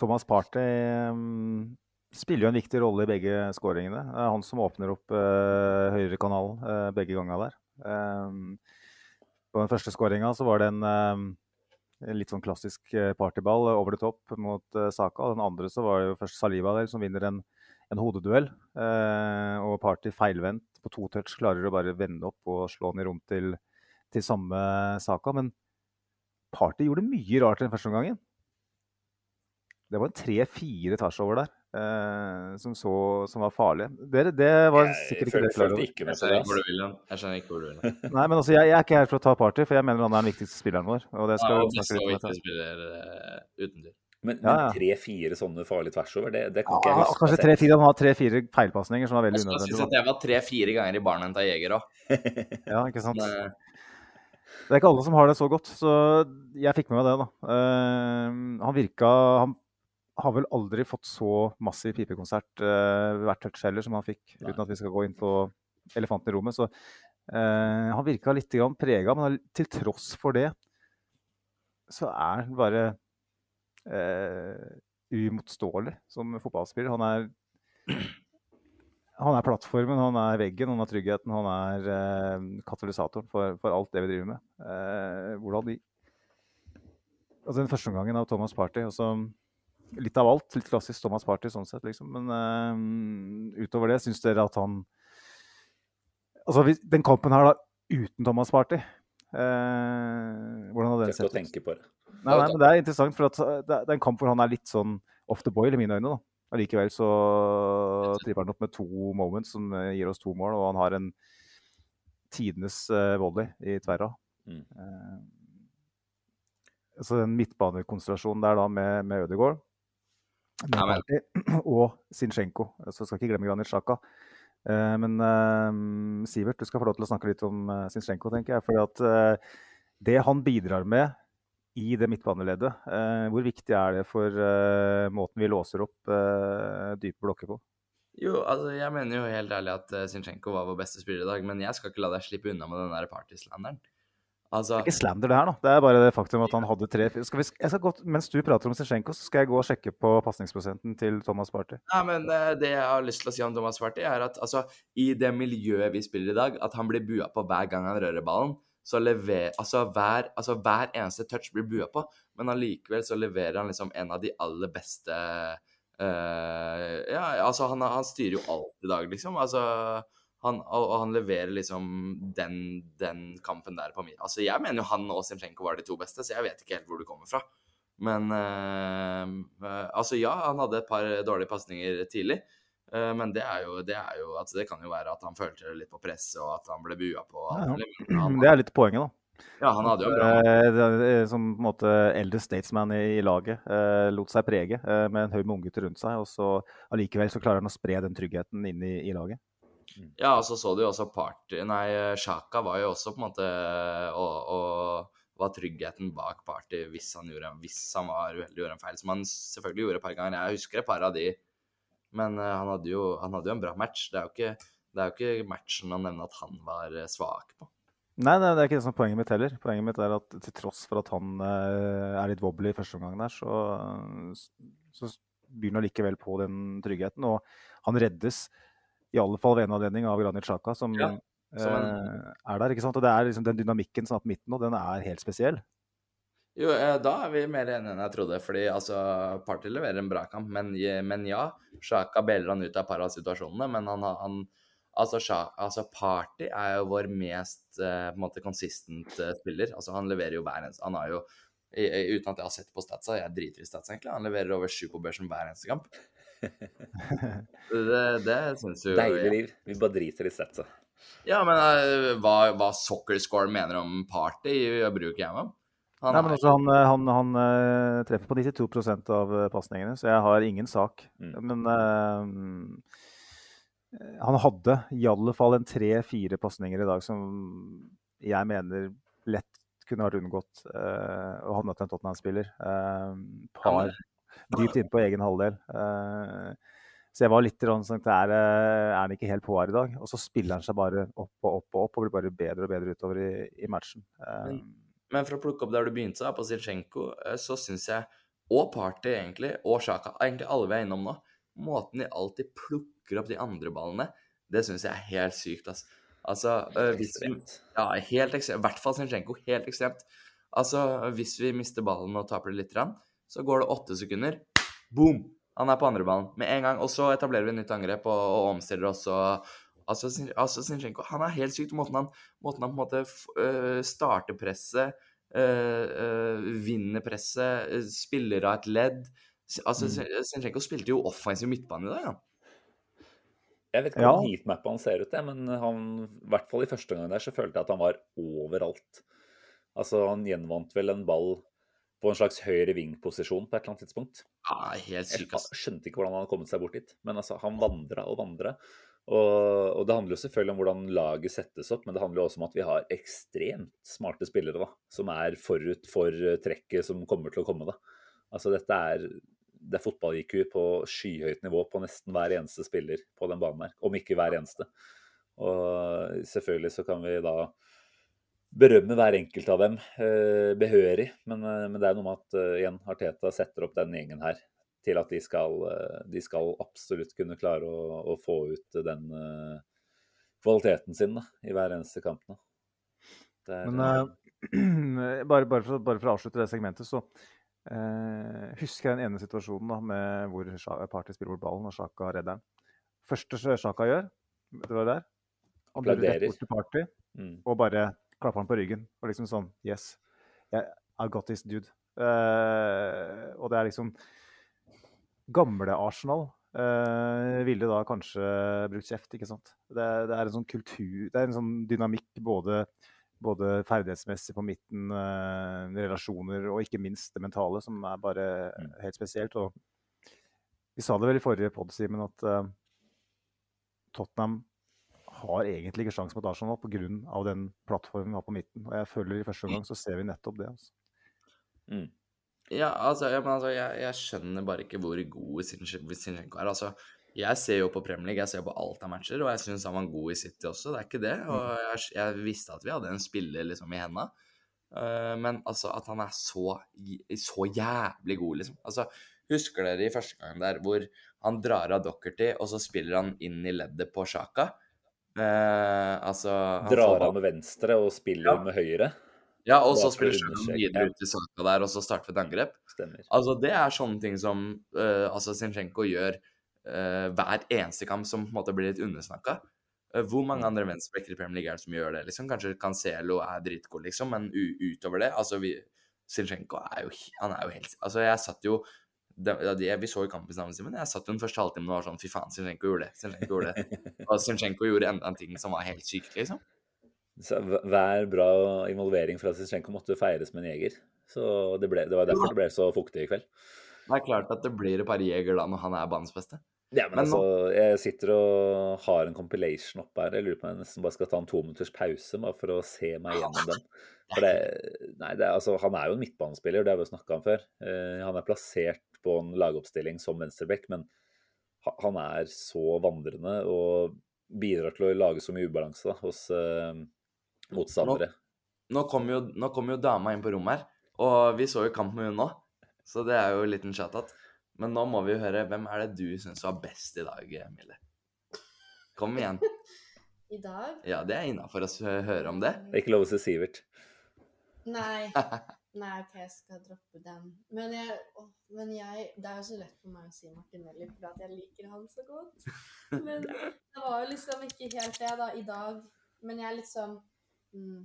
Thomas Party um, spiller jo en viktig rolle i begge skåringene. Det er han som åpner opp uh, høyrekanalen uh, begge ganger der. Um, på den første skåringa så var det en, en litt sånn klassisk uh, partyball over det topp mot uh, Saka. Den andre så var det jo først Saliba der som vinner en, en hodeduell. Og Party feilvendt på to touch klarer å bare vende opp og slå den i rom til, til samme Saka. Men Party gjorde mye rart den første omgangen. Det var en tre-fire over der eh, som, så, som var farlige. Det, det var sikkert Jeg følte ikke det. ikke hen. Jeg skjønner ikke hvor du vil hen. Nei, men altså, jeg, jeg er ikke her for å ta party, for jeg mener han er den viktigste spilleren vår. Og det skal Ja, vi beste snakke litt om. spiller uh, tvil. Men, Ja, ja. men tre-fire sånne farlige tvers over, det, det kan ikke jeg huske. kanskje tre-fire. Han har tre-fire feilpasninger som er veldig Jeg skal synes at jeg var tre-fire ganger i barnet til Jeger òg. Ja, ikke sant? Men, Det er ikke alle som har det så godt, så jeg fikk med meg det, da. Uh, han virka Han har vel aldri fått så massiv pipekonsert uh, hvert touch heller som han fikk, Nei. uten at vi skal gå inn på elefanten i rommet. Så uh, han virka litt prega, men til tross for det så er han bare eh, uimotståelig som fotballspiller. Han er han er plattformen, han er veggen, han er tryggheten, han er eh, katalysatoren for, for alt det vi driver med. Eh, hvordan de Altså Den første omgangen av Thomas Party altså, Litt av alt. Litt klassisk Thomas Party sånn sett, liksom. Men eh, utover det, syns dere at han Altså hvis, den kampen her da uten Thomas Party eh, Hvordan hadde den sett ut? tenke på det. Nei, nei, men Det er interessant, for at eh, det er en kamp hvor han er litt sånn off the boil i mine øyne. da. Allikevel så tripper han opp med to moments som eh, gir oss to mål, og han har en tidenes uh, volley i tverra. Mm. Eh, så den midtbanekonstellasjonen der da med, med Ødegaard Ja, og Sinchenko. Så skal ikke glemme Granit. Eh, men eh, Sivert, du skal få lov til å snakke litt om Sinchenko, tenker jeg. fordi at eh, det han bidrar med i det midtbaneleddet, eh, hvor viktig er det for eh, måten vi låser opp eh, dype blokker på? Jo, altså, jeg mener jo helt ærlig at Zinchenko var vår beste spiller i dag, men jeg skal ikke la deg slippe unna med den der partyslanderen. Altså, Det er ikke slander, det her, da. Det er bare det faktum at han hadde tre skal vi, skal gå, Mens du prater om Zinchenko, så skal jeg gå og sjekke på pasningsprosenten til Thomas Party. Nei, men det, det jeg har lyst til å si om Thomas Party, er at altså, i det miljøet vi spiller i dag, at han blir bua på hver gang han rører ballen. Så lever, altså, hver, altså hver eneste touch blir bua på, men allikevel så leverer han liksom en av de aller beste uh, Ja, altså, han, han styrer jo alt i dag, liksom. Altså han, og, han leverer liksom den, den kampen der på min Altså, jeg mener jo han og Sinchenko var de to beste, så jeg vet ikke helt hvor du kommer fra. Men uh, uh, altså, ja, han hadde et par dårlige pasninger tidlig. Eh, men det er, jo, det er jo altså, Det kan jo være at han følte litt på presset, og at han ble bua på. Ja, ja. Det er litt poenget, da. ja, han hadde jo bra Eh, er Som på en måte eldre statesman i, laget. eh, lot seg prege eh, med en haug med unggutter rundt seg. Og så allikevel så klarer han å spre den tryggheten inn i, i laget. Ja, og så så du jo også Party Nei, Sjaka var jo også på en måte og, og var tryggheten bak Party hvis han, gjorde, hvis han var uheldig og gjorde en feil, som han selvfølgelig gjorde et par ganger. Jeg husker et par av de, men eh, han hadde jo, han hadde jo en bra match. Det er jo ikke, det er jo ikke matchen han nevner at han var eh, svak på. Nei, nei, det er ikke det som er poenget mitt heller. Poenget mitt er at til tross for at han eh, er litt wobbly i første omgang der, så, så byr han allikevel på den tryggheten. Og han reddes i alle fall ved en anledning av Granit Xhaka, som, Ja, som en- er der. ikke sant? Og det er liksom den dynamikken som er på midten nå, den er helt spesiell. Jo, eh, da er vi mer enige enn jeg trodde, fordi altså, Party leverer en bra kamp. Men, men ja, Sjaka Beller han ut av et par av situasjonene, men han, han altså, Shaka, altså Party er jo vår mest eh, på en måte consistent eh, spiller. Altså Han leverer jo hver eneste Han har jo Uten at jeg har sett på statsa, jeg driter i stats egentlig, han leverer over sju på børsen hver eneste kamp. Det, det syns jo Deilig liv. Vi bare driter i statsa. Ja, men hva, hva Soccer Score mener om Party, bruker jeg meg om. Han Nei, men også, altså, han, eh, han, han eh, treffer på 92 av eh, pasningene, så jeg har ingen sak. Mm. Men eh, Han hadde i alle fall en tre-fire pasninger i dag som jeg mener lett kunne vært unngått uh, å havne til en Tottenham-spiller. Uh, par dypt inn på egen halvdel. Uh, så jeg var litt sånn at er, er han ikke helt på her i dag? Og så spiller han seg bare opp og opp og opp og blir bare bedre og bedre utover i, i matchen. Men, men, for å plukke opp der du begynte, på Zilchenko, så syns jeg, og Party egentlig, og Sjaka, egentlig alle vi er innom nå, måten de alltid plukker opp de andre ballene, det syns jeg er helt sykt. Altså, altså hvis vi, ja, helt ekstremt. I hvert fall Zinchenko. Helt ekstremt. Altså, hvis vi mister ballen og taper det litt, så går det åtte sekunder. Boom! Han er på andreballen med en gang. Og så etablerer vi nytt angrep og, og omstiller oss. og Altså, altså Sinchenko han er helt sykt. Måten han, måten han på en måte uh, starter presset, uh, uh, vinner presset, spiller av et ledd. Altså, mm. Sinchenko spilte jo offensiv midtbane i dag, han. Jeg vet ikke hvordan ja. heatmappa han ser ut, det, men han, i hvert fall i første gang der så følte jeg at han var overalt. Altså, han gjenvant vel en ball på en slags høyre ving-posisjon på et eller annet tidspunkt. Ja, helt syk, Jeg skjønte ikke hvordan han hadde kommet seg bort dit, men altså, han vandra og vandra. Og, og, det handler jo selvfølgelig om hvordan laget settes opp, men det handler også om at vi har ekstremt smarte spillere da, som er forut for trekket som kommer til å komme. da. Altså dette er, det er fotball-IQ på skyhøyt nivå på nesten hver eneste spiller på den banen her, om ikke hver eneste. Og selvfølgelig så kan vi da berømme hver enkelt av dem eh, behørig, men, eh, men, det er noe med at uh, igjen, Arteta setter opp den gjengen her til at de skal, de skal absolutt kunne klare å, å få ut den uh, kvaliteten sin da, i hver eneste kamp. Da. Der, Men uh, bare, bare, for, bare, for, å avslutte det segmentet, så uh, husker jeg den ene situasjonen da, med hvor Party spiller bort ballen og Sjaka redder den. Første Sjaka gjør, det var der. Han blir rett bort til Party mm. og bare klapper han på ryggen. Og liksom sånn Yes, I got this dude. Uh, og det er liksom Gamle Arsenal uh, ville da kanskje brukt kjeft, ikke sant. Det, det, er en sånn kultur Det er en sånn dynamikk både, både ferdighetsmessig på midten, uh, relasjoner og ikke minst det mentale, som er bare mm. helt spesielt. Og vi sa det vel i forrige pod, Simen, at Tottenham har egentlig ikke sjanse mot Arsenal pga. den plattformen vi har på midten. Og jeg føler i første omgang så ser vi nettopp det. Altså. Mm. Ja, altså, ja, altså jeg, jeg, skjønner bare ikke hvor god Zinchenko er. Altså, jeg ser jo på Premier League, jeg ser på alt av matcher, og jeg syns han var god i City også. Det er ikke det. Og mm. jeg, jeg visste at vi hadde en spiller liksom i henda. Uh, men altså, at han er så, så jævlig god, liksom. Altså, husker dere i første gang der hvor han drar av Dockerty, og så spiller han inn i leddet på Sjaka? Uh, altså Drar av med venstre og spiller ja. med høyre? Ja, og så spiller Sjøen videre ut i saka der, og så starter et angrep. Stemmer. Altså, det er sånne ting som uh, altså Zinchenko gjør uh, hver eneste kamp, som på en måte blir litt undersnakka. Uh, hvor mange andre venstrebacker i Premier League er det som gjør det? liksom? Kanskje Cancelo er dritgod, liksom, men utover det altså vi, Zinchenko er jo, han er jo helt Altså, jeg satt jo det, det, vi så jo kampen sammen, men jeg satt jo den første halvtimen og var sånn Fy faen, Zinchenko gjorde det. Zinchenko gjorde det. og Zinchenko gjorde enda en ting som var helt sykt, liksom. Så hver bra involvering fra Zinchenko måtte feires med en jeger. Så det, ble, det var derfor det ble så fuktig i kveld. Det er klart at det blir et par jeger da når han er banens beste. Ja, men, men altså, jeg sitter og har en compilation oppe her. Jeg lurer på om jeg nesten bare skal ta en to minutters pause bare for å se meg gjennom den. For det, nei, det er, altså, han er jo en midtbanespiller, det har vi jo snakka om før. Uh, han er plassert på en lagoppstilling som venstreback, men han er så vandrende og bidrar til å lage så mye ubalanse da, hos uh, motstandere. Nå, nå kommer jo, kom jo, dama inn på rommet her, og vi så jo kamp med hun nå. Så det er jo en liten chat-at. Men nå må vi jo høre Hvem er det du syns var best i dag, Mille? Kom igjen. I dag? Ja, det er innafor å høre om det. Det er ikke lov å si Sivert. Nei. Nei, OK, jeg skal droppe den. Men jeg, å, men jeg Det er jo så lett for meg å si Martinelli fordi at jeg liker han så godt. Men det var jo liksom ikke helt det da i dag. Men jeg liksom mm,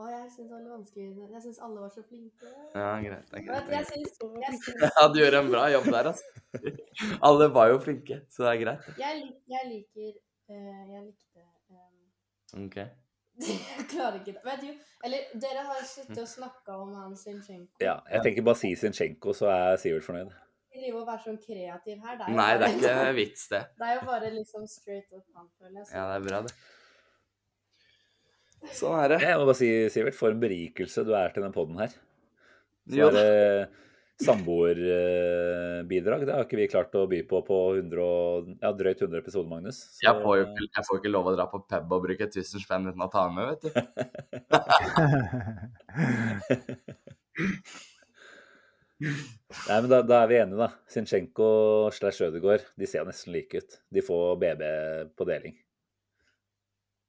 Å, jeg syns det var vanskelig. Jeg syns alle var så flinke. Ja, greit. Det er greit. Jeg synes, jeg synes, ja, du gjør en bra jobb der, altså. Alle var jo flinke, så det er greit. Jeg, jeg liker uh, Jeg likte um, OK. Jeg klarer ikke det. Vet du, eller dere har sittet og snakka om han Zinchenko. Ja, jeg tenker bare si Zinchenko, så er Sivert fornøyd. Vi driver og være sånn kreativ her. Det er Nei, det er ikke vits, det. Det er jo bare liksom straight up han, føler jeg. Ja, det er bra, det. Sånn er det. Jeg må bare si, Sivert, for en berikelse du er til den poden her. Så er det samboerbidrag. Det har ikke vi klart å by på på 100, og- ja, drøyt 100 episoder, Magnus. Så- Jeg får jo ikke, jeg får ikke lov å dra på pub og bruke 1000 spenn uten å ta den med, vet du. Nei, men da, da er vi enige, da. Sinchenko slash Ødegaard, de ser nesten like ut. De får BB på deling.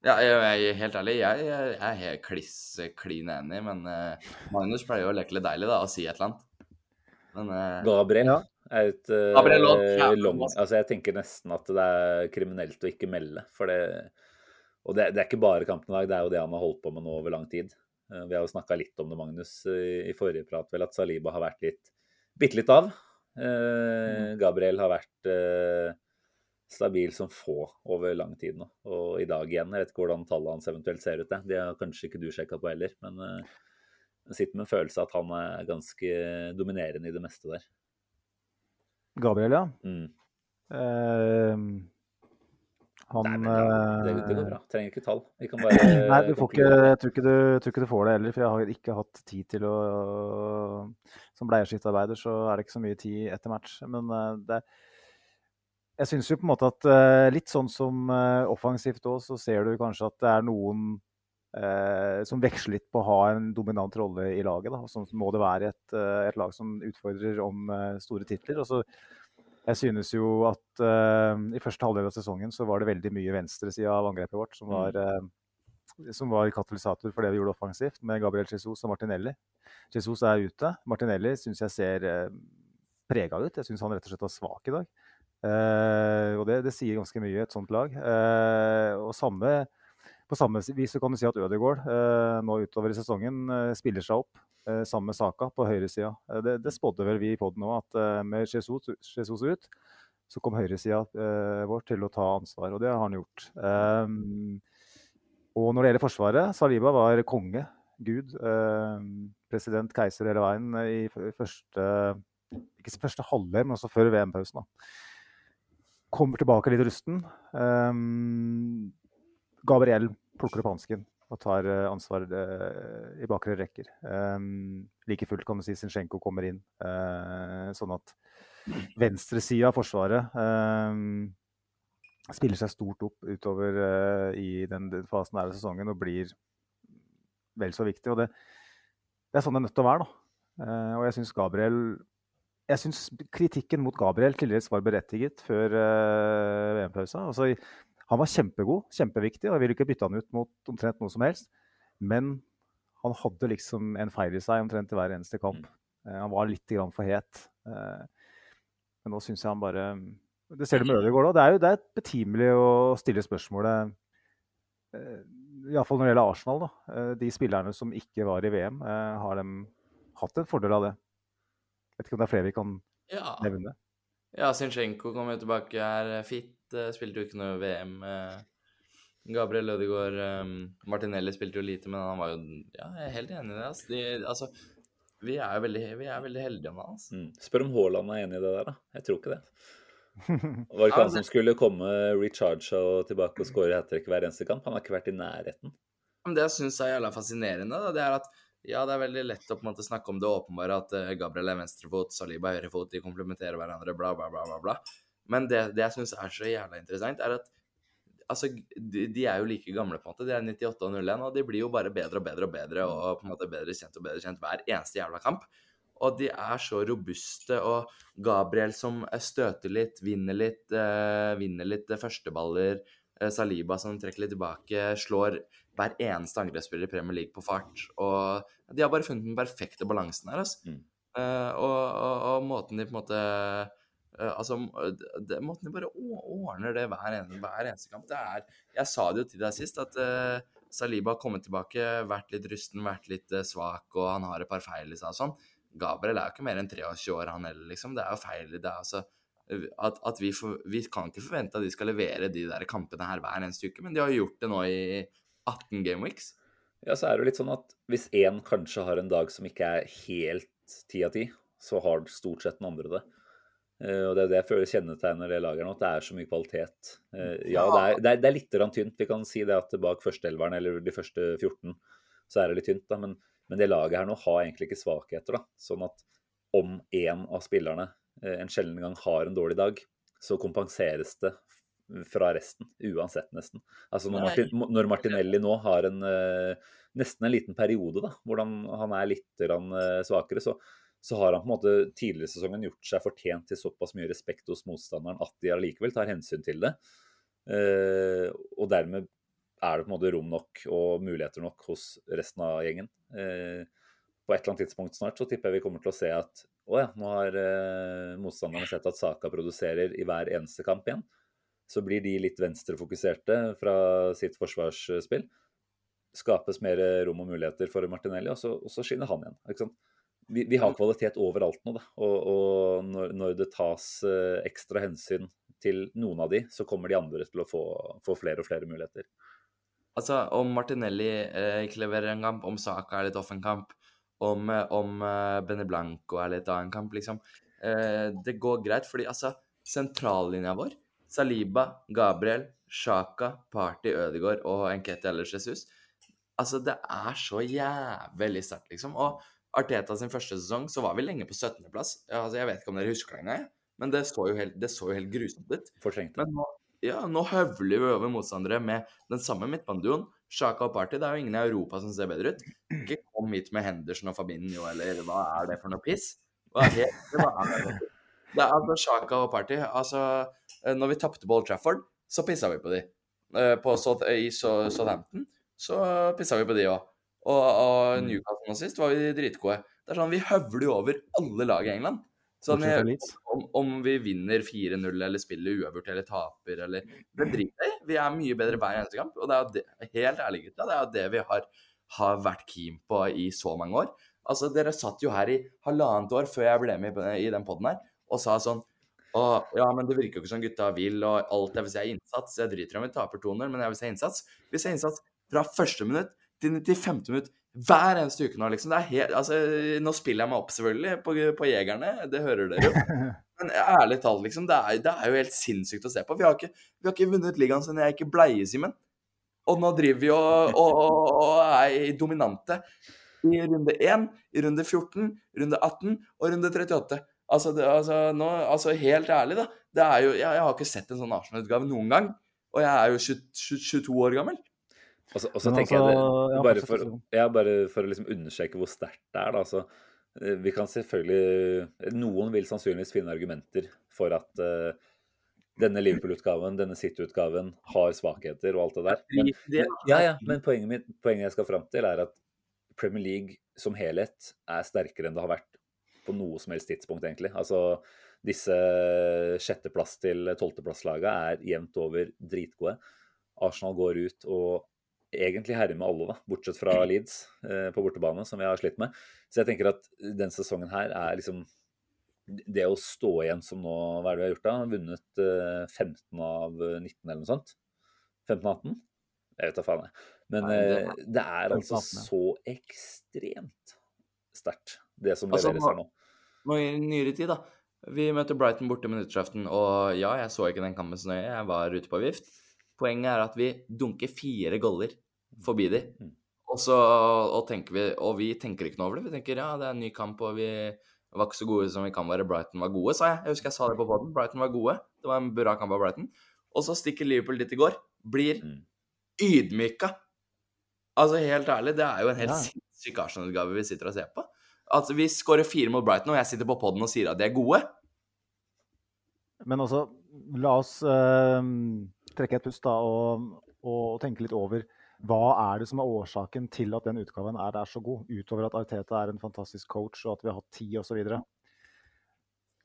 Ja, jeg, jeg er helt ærlig, jeg, jeg er helt kliss klin enig, men uh, Magnus pleier jo å leke litt deilig da, og si et eller annet. Men uh, Gabriel Ja. er et uh, Gabriel ja. long Altså, jeg tenker nesten at det er kriminelt å ikke melde, for det Og det, det er ikke bare kampen i dag, det er jo det han har holdt på med nå over lang tid. Vi har jo snakka litt om det, Magnus, i i forrige prat, vel, at Saliba har vært litt bitte litt av. Eh, Gabriel har vært stabil som få over lang tid nå. Og i dag igjen, jeg vet ikke hvordan tallet hans eventuelt ser ut, det. det har kanskje ikke du sjekka på heller, men eh, jeg sitter med en følelse av at han er ganske dominerende i det meste der. Gabriel, ja. Mm. Uh, han Nei, men det, det, det går eh, bra. Trenger ikke tall. Vi kan bare Nei, du får ikke, jeg tror ikke, du, tror ikke du får det heller, for jeg har ikke hatt tid til å Som bleieskiftearbeider så er det ikke så mye tid etter match. Men det det Jeg syns jo på en måte at uh, litt sånn som uh, offensivt òg, så ser du kanskje at det er noen uh, som veksler litt på å ha en dominant rolle i laget. Da. Sånn må det være et, et lag som utfordrer om store titler. Altså, jeg synes jo at i første halvdel av sesongen så var det veldig mye venstresida av angrepet vårt som var, eh, som var katalysator for det vi gjorde offensivt, med Gabriel Jesus og Martinelli. Jesus er ute. Martinelli syns jeg ser prega ut. Jeg syns han rett og slett var svak i dag. Eh, og det, det sier ganske mye, et sånt lag. Eh, og samme, på samme vis kan du si at Ødegaard eh, nå utover i sesongen spiller seg opp. Sammen med Saka på høyresida. Det, det spådde vel vi i poden òg, at med Jesus, Jesus ut, så kom høyresida vår til å ta ansvar, og det har han gjort. Og når det gjelder Forsvaret, Saliba var konge, gud, president, keiser hele veien i første ikke første halvdel, men også før VM-pausen. da. Kommer tilbake litt rusten. Um, Gabriel plukker opp hansken og tar eh, ansvar eh, i bakre rekker. Um, like fullt kan du si Zinchenko kommer inn, Uh, sånn at venstresida av Forsvaret um, spiller seg stort opp utover uh, i den, fasen av sesongen og blir vel så viktig. Og det, det er sånn det er nødt til å være. da. Uh, og jeg syns Gabriel jeg syns kritikken mot Gabriel til dels var berettiget før uh, VM-pausa. Altså, han var kjempegod, kjempeviktig, og jeg ville ikke bytte han ut mot omtrent noe som helst. Men han hadde liksom en feil i seg omtrent i hver eneste kamp. Uh, han var litt grann for het. Uh, men nå syns jeg han bare Det ser du med Ødegaard òg. Det er jo det er betimelig å stille spørsmålet Iallfall når det gjelder Arsenal. da. De spillerne som ikke var i VM, har de hatt en fordel av det? Vet ikke om det er flere vi kan Ja. nevne. Ja, Zinchenko kom jo tilbake, her fit. eh, Spilte jo ikke noe VM. eh, Gabriel Ødegaard eh, Martinelli spilte jo lite, men han var jo Ja, jeg er helt enig i det. Altså, de, altså vi er jo veldig, vi er veldig heldige med han. Altså. Mm. Spør om Haaland er enig i det der, da. Jeg tror ikke det. Var det Ja, ikke han som skulle komme recharge og tilbake og skåre hat trick hver eneste kamp? Han har ikke vært i nærheten. Men det jeg syns er jævla fascinerende, da, det er at ja, det er veldig lett å på en måte snakke om det åpenbare, at eh, Gabriel er venstrefot, Saliba er høyrefot, de komplementerer hverandre, bla, bla, bla, bla. bla. Men det, det jeg syns er så jævla interessant, er at altså, de, de er jo like gamle, på en måte. De er 98 og 01, og de blir jo bare bedre og bedre og bedre, og på en måte bedre kjent og bedre kjent hver eneste jævla kamp. Og de er så robuste, og Gabriel som eh, støter litt, vinner litt, eh, vinner litt eh, førsteballer. Saliba som trekker litt tilbake, slår hver eneste angrepsspiller i Premier League på fart. Og de har bare funnet den perfekte balansen her, altså. Mm. Uh, og, og, og måten de på en måte uh, Altså, det, måten de bare ordner det hver, en, hver eneste kamp, det er Jeg sa det jo til deg sist, at uh, Saliba har kommet tilbake, vært litt rusten, vært litt svak, og han har et par feil i seg og sånn. Gabriel er jo ikke mer enn 23 år, han heller, liksom. Det er jo feil. Det er altså at, at vi, for, vi kan ikke forvente at de skal levere de der kampene her hver eneste uke, men de har gjort det nå i 18 gameweeks. Ja, så er det jo litt sånn at hvis én kanskje har en dag som ikke er helt ti av ti, så har stort sett den andre det. Eh, og Det er det jeg føler kjennetegner det laget nå, at det er så mye kvalitet. Eh, ja, det er, det er, det er litt tynt. Vi kan si det at bak førsteelveren eller de første 14 så er det litt tynt. da, men, men det laget her nå har egentlig ikke svakheter. da, Sånn at om én av spillerne eh, en sjelden gang har en dårlig dag, så kompenseres det fra resten, uansett nesten. Altså Når, Martin, når Martinelli nå har en eh, nesten en liten periode da, hvordan han er litt eh, svakere, så, så har han på en måte tidligere i sesongen gjort seg fortjent til såpass mye respekt hos motstanderen at de allikevel tar hensyn til det. Eh, og dermed er det på en måte rom nok og muligheter nok hos resten av gjengen. På et eller annet tidspunkt snart så tipper jeg vi kommer til å se at å ja, nå har motstanderne sett at Saka produserer i hver eneste kamp igjen. Så blir de litt venstrefokuserte fra sitt forsvarsspill. Skapes mer rom og muligheter for Martinelli, og så, og så skinner han igjen. Vi, vi har kvalitet overalt nå, da. Og, og når, når, det tas eh, ekstra hensyn til noen av de, så kommer de andre til å få, få flere og flere muligheter. Altså, om Martinelli eh, ikke leverer en kamp, om Saka er litt off en kamp, om, eh, om uh, Bene Blanco er litt av en kamp, liksom. Eh, det går greit, fordi altså, sentrallinja vår, Saliba, Gabriel, Sjaka, Party, Ødegaard og Enkete eller Jesus Altså, det er så jævlig sterkt, liksom. Og Arteta sin første sesong, så var vi lenge på 17.-plass. Altså, jeg vet ikke om dere husker det engang, men det så jo helt, det så jo helt grusomt ut. Fortrengt. Men nå, ja, nå høvler vi over motstandere med den samme midtbaneduoen. Sjaka og Party, det er jo ingen i Europa som ser bedre ut. Ikke kom hit med Henderson og Fabinho, eller hva er det for noe piss? Hva er det? Hva er det? Det er altså Sjaka og Party. Altså, når vi tapte på Old Trafford, så pissa vi på de. På, I Southampton så pissa vi på de òg. Og, og mm. Newcastle nå sist var vi dritgode. Det er sånn, Vi høvler jo over alle lag i England. Sånn, om, om, vi vinner 4-0 eller spiller uavgjort eller taper eller Det driter jeg i. Vi er mye bedre hver eneste kamp. Og det er det, helt ærlig, gutta, det er jo det vi har, har vært keen på i så mange år. Altså, Dere satt jo her i halvannet år før jeg ble med i den poden her, og sa sånn å, ja, men det virker jo ikke som gutta vil, og alt jeg vil si er innsats. Jeg driter om vi taper 2-0, men jeg vil si innsats. Vi ser innsats fra første minutt til 95. minutt hver eneste uke nå, liksom. Det er helt, altså, nå spiller jeg meg opp, selvfølgelig, på, på Jegerne. Det hører dere jo. Men ærlig talt, liksom. Det er, det er, jo helt sinnssykt å se på. Vi har ikke, vi har ikke vunnet ligaen siden jeg gikk i bleie, Simen. Og nå driver vi og, og, og, og er dominante i runde 1, i runde 14, runde 18 og runde 38. Altså, det, altså, nå, altså helt ærlig, da. Det er jo, jeg, jeg har ikke sett en sånn Arsenal-utgave noen gang. Og jeg er jo 20, 22 år gammel. Og så, og så tenker altså, jeg det, bare for, ja, bare for å liksom understreke hvor sterkt det er. da, altså, Vi kan selvfølgelig Noen vil sannsynligvis finne argumenter for at uh, denne Liverpool-utgaven, denne City-utgaven har svakheter og alt det der. Men, men, ja, ja, men poenget, mitt, poenget jeg skal fram til, er at Premier League som helhet er sterkere enn det har vært på noe som helst tidspunkt, egentlig. Altså, disse sjetteplass til tolvteplass-laga er jevnt over dritgode. Arsenal går ut og egentlig herjer med alle, da, bortsett fra Leeds eh, på bortebane, som vi har slitt med. Så jeg tenker at den sesongen her er liksom Det å stå igjen som nå Hva er det vi har gjort da? Vunnet eh, 15 av 19 eller noe sånt? 15-18? Jeg vet da faen, jeg. Men eh, det, er altså så ekstremt sterkt, det som altså, her nå. Nå i nyere tid, da. Vi møter Brighton borte med nyttårsaften, og ja, jeg så ikke den kampen så nøye, jeg var ute på vift. Poenget er at vi dunker fire goller forbi de. Mm. Og så og vi, og vi tenker ikke noe over det. Vi tenker ja, det er en ny kamp, og vi var ikke så gode som vi kan være. Brighton var gode, sa jeg. Jeg husker jeg sa det på poden. Brighton var gode. Det var en bra kamp av Brighton. Og så stikker Liverpool dit i går. Blir mm. ydmyka. Altså, helt ærlig, det er jo en helt ja. sinnssyk Arsenal-utgave vi sitter og ser på. Altså, Vi skårer fire mot Brighton, og jeg sitter på poden og sier at de er gode. Men altså, la oss uh trekke et pust da, og, og, tenke litt over hva er det som er årsaken til at den utgaven er, er så god, utover at Arteta er en fantastisk coach og at vi har hatt tid osv.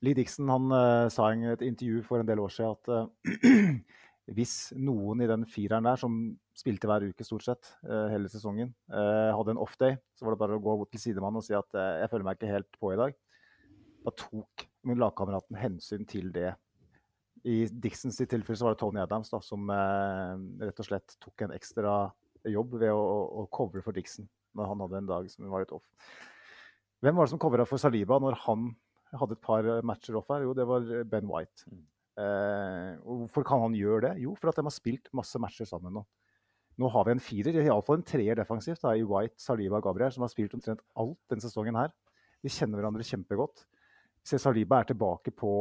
Lee Dixon han, uh, sa i et intervju for en del år siden at uh, hvis noen i den fireren der, som spilte hver uke stort sett uh, hele sesongen, hadde en off-day, så var det bare å gå bort til sidemannen og si at jeg føler meg ikke helt på i dag. Da tok min lagkameraten hensyn til det i Dixons tilfelle så var det Tony Adams da, som eh, rett og slett tok en ekstra jobb ved å, å, covre for Dixon når han hadde en dag som var litt off. Hvem var det som covra for Saliba når han hadde et par eh, matcher off her. Jo, det var eh, Ben White. Eh, hvorfor kan han gjøre det? Jo, for at de har spilt masse matcher sammen nå. Nå har vi en firer, iallfall en treer defensivt, da, i White, Saliba og Gabriel, som har spilt omtrent alt denne sesongen her. De kjenner hverandre kjempegodt. Se, Saliba er tilbake på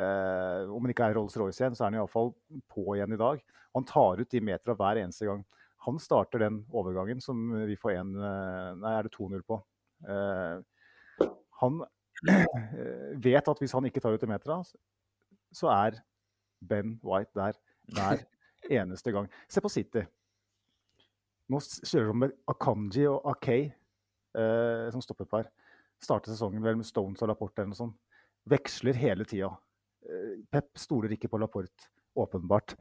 eh, Om han ikke er Rolls-Royce igjen, så er han iallfall på igjen i dag. Han tar ut de metera hver eneste gang. Han starter den overgangen som vi får en eh, Nei, er det 2-0 på. Eh, han vet at hvis han ikke tar ut de metera, så er Ben White der hver eneste gang. Se på City. Nå kjører de med Akanji og Akay eh, som stoppepar. Starter sesongen vel med Stones og Laporte eller noe sånt. Veksler hele tida. Eh, Pep stoler ikke på Laporte, åpenbart.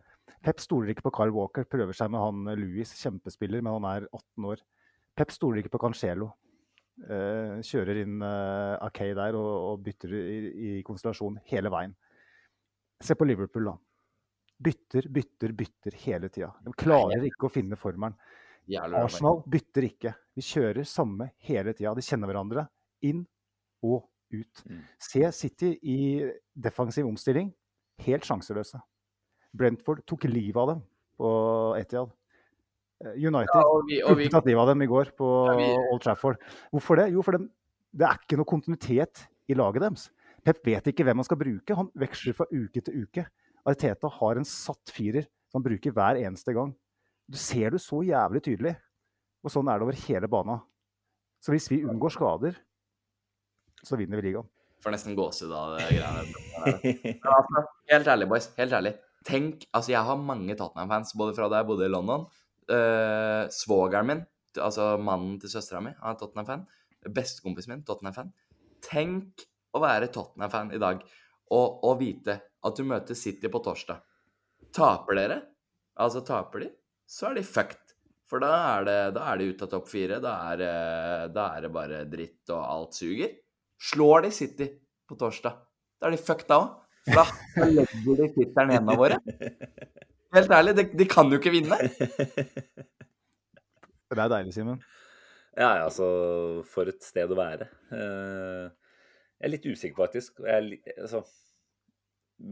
Pep stoler ikke på Carl Walker, prøver seg med han eh, Louis, kjempespiller, men han er 18 år. Pep stoler ikke på Cancelo. Eh, kjører inn eh, Akay der og, og bytter i, i konstellasjon hele veien. Se på Liverpool, da. Bytter, bytter, bytter hele tida. De klarer ikke å finne formelen. Arsenal bytter ikke. Vi kjører samme hele tida. De kjenner hverandre inn og ut. Mm. Se City i defensiv omstilling. Helt sjanseløse. Brentford tok livet av dem på Etiad. Eh, United Ja, og vi, og vi, tatt livet av dem i går på Ja, vi- Old Trafford. Hvorfor det? Jo, for de, det er ikke noe kontinuitet i laget deres. Pep vet ikke hvem han skal bruke. Han veksler fra uke til uke. Ariteta har en satt firer som han bruker hver eneste gang. Du ser det så jævlig tydelig. Og sånn er det over hele bana. Så hvis vi unngår skader, så vinner vi ligaen. får nesten gåsehud av det greiene der. Altså, helt ærlig, boys. Helt ærlig. Tenk, altså Jeg har mange Tottenham-fans, både fra da jeg bodde i London. Uh, svogeren min, altså mannen til søstera mi, han er Tottenham-fan. Bestekompisen min, Tottenham-fan. Tenk å være Tottenham-fan i dag og, og vite at du møter City på torsdag. Taper dere, altså taper de, så er de fucked. For da er det, da er de ute av topp fire. Da er, det- da er det bare dritt, og alt suger. Slår de City på torsdag, da er de fucked da òg. Da legger de tittelen i hendene våre. Helt ærlig, de, de kan jo ikke vinne. Det er deilig, Simen. Ja, ja, altså For et sted å være. Eh, Jeg er litt usikker, faktisk. Jeg altså,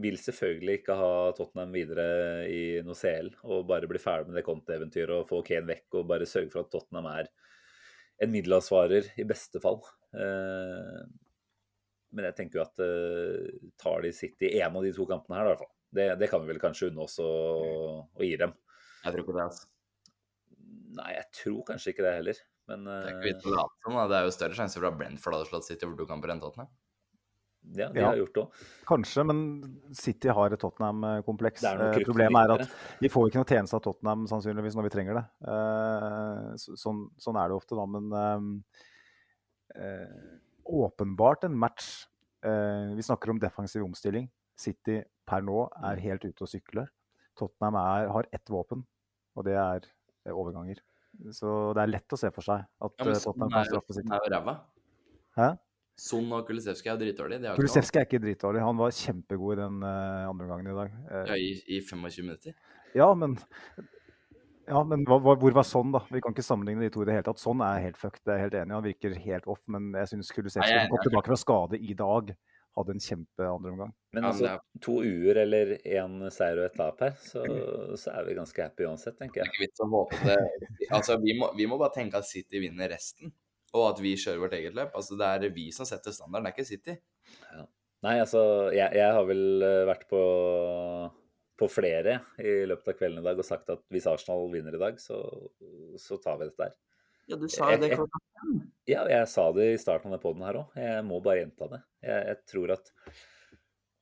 vil selvfølgelig ikke ha Tottenham videre i noe CL og bare bli ferdig med det Conte-eventyret og få Kane vekk og bare sørge for at Tottenham er en middelavsvarer i beste fall. Eh, Men jeg tenker jo at eh, tar de sitt i en av de to kampene her, i hvert fall. Det, det kan vi vel kanskje unne oss å, å gi dem. Jeg tror ikke det, altså. Nei, jeg tror kanskje ikke det heller. Men Det er eh, ikke vits å late som. Det er jo større sjanse for at Brentford hadde slått City over to kamper enn Tottenham. ja, de Ja. har gjort det òg. Kanskje, men City har et Tottenham-kompleks. Eh, Problemet er at vi får ikke noe tjeneste av Tottenham sannsynligvis når vi trenger det. Eh, sånn, sånn er det ofte, da. Men eh, eh, åpenbart en match. Eh, vi snakker om defensiv omstilling. City per nå er helt ute og sykler. Tottenham er, har ett våpen, og det er eh, overganger. Så det er lett å se for seg at Ja, eh, Tottenham kan straffe sitt. City. er jo ræva. Hæ? Son og Kulisevskij er dritdårlige. Kulusevski er ikke dritdårlig. Han var kjempegod i den uh, andre omgangen i dag. Uh, ja, i, i 25 minutter. Ja, men, ja, men hva, hvor var sånn, da? Vi kan ikke sammenligne de to i det hele tatt. Sånn er helt fucked, det er jeg helt enig. Han virker helt off, men jeg syns Kulisevskij jeg kom tilbake fra skade i dag, hadde en kjempe andre omgang. Men Ja, altså, men to uer eller én seier og ett tap her, så, så er vi ganske happy uansett, tenker er jeg. Altså, vi må, vi må bare tenke at City vinner resten, og at vi kjører vårt eget løp. Altså, det er vi som setter standarden, det er ikke City. Nei, altså, jeg, jeg har vel eh, vært på, på flere i løpet av kvelden i dag og sagt at hvis Arsenal vinner i dag, så, så tar vi dette her. Ja, du sa jo det klokka Ja, jeg sa det i starten av poden her òg. Jeg må bare gjenta det. Jeg, jeg tror at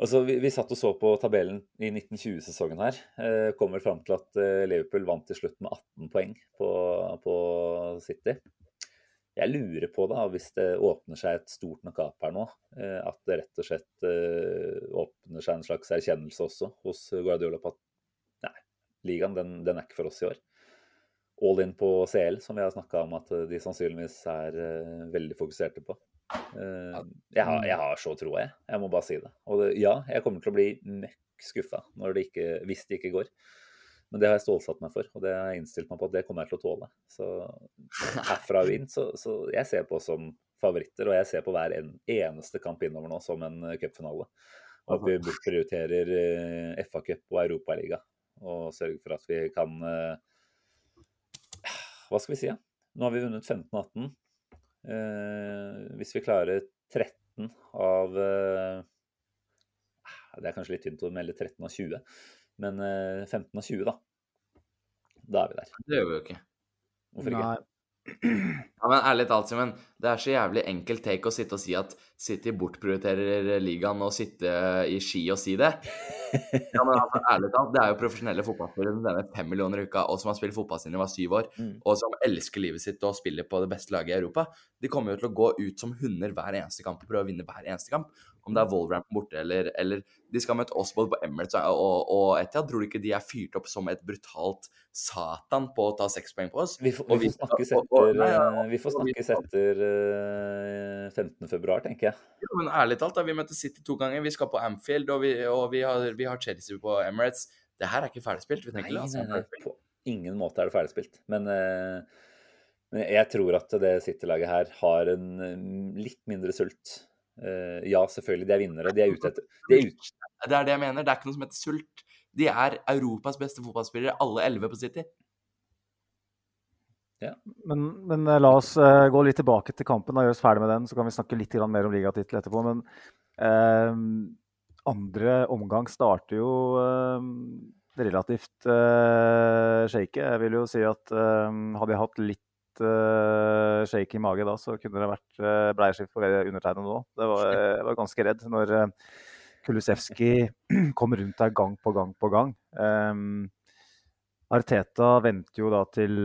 Altså, vi, vi satt og så på tabellen i 1920-sesongen her. Eh, kommer fram til at eh, Liverpool vant til slutt med 18 poeng på, på City. Jeg lurer på, da, hvis det åpner seg et stort nok gap her nå, eh, at det rett og slett eh, åpner seg en slags erkjennelse også hos Guardiola på at nei, ligaen den, den er ikke for oss i år all in på CL, som vi har snakka om at eh, de sannsynligvis er uh, veldig fokuserte på. Uh, jeg, har, jeg har så troa, jeg. Jeg må bare si det. Og det, ja, jeg kommer til å bli møkk skuffa hvis det ikke går. Men det har jeg stålsatt meg for, og det har jeg innstilt meg på at det kommer jeg til å tåle. Så herfra og inn, så, så jeg ser på som favoritter. Og jeg ser på hver en, eneste kamp innover nå som en cupfinale. Og at vi prioriterer FA-cup og Europaliga. Og sørger for at vi kan eh, Hva skal vi si? Ja? Nå har vi vunnet 15-18. Eh, hvis vi klarer 13 av eh, Det er kanskje litt tynt å melde 13 av 20, men eh, 15 av 20, da. Da er vi der. Det gjør vi jo ikke. Hvorfor ikke? Nei. Ja, men ærlig talt, Simen. Det er så jævlig enkelt take å sitte og si at City bortprioriterer ligaen og sitte i ski og si det. Ja, men altså, ærlig talt, Det er jo profesjonelle fotballspillere som tjener fem millioner i uka, og som har spilt fotball siden de var syv år, Mm. og som elsker livet sitt og spiller på det beste laget i Europa. De kommer jo til å gå ut som hunder hver eneste kamp og prøve å vinne hver eneste kamp. Om det er Wolverhampton borte eller, eller De skal møte oss både på Emirates og, og, og Etiad. Tror du ikke de er fyrt opp som et brutalt satan på å ta seks poeng på oss? Vi får, vi får snakkes etter, nei, ja, eh, vi får snakkes etter uh, 15. februar, tenker jeg. Ja, men ærlig talt, da, vi møtte City to ganger. Vi skal på Amfield, og vi, og vi, har, vi har Chelsea på Emirates. Det her er ikke ferdigspilt. Vi Nei, tenker la oss nei, nei, på ingen måte er det ferdigspilt. Men, uh, men jeg tror at det City-laget her har en eh, litt mindre sult. Uh, ja, selvfølgelig, de er vinnere. De er ute etter de er ut, Det er det jeg mener. Det er ikke noe som heter sult. De er Europas beste fotballspillere, alle elleve på City. Men, men eh, la oss uh, gå litt tilbake til kampen og gjøre oss ferdig med den. Så kan vi snakke litt mer om ligatittel etterpå. Men eh, andre omgang starter jo eh, relativt uh, shaky. Jeg vil jo si at eh, hadde jeg hatt litt uh, shake i mage da, så kunne det vært uh, bleieskift for undertegnede nå. Det var, jeg var ganske redd når uh, Kulusevski kom rundt der gang på gang på gang. Um, Arteta venter jo da til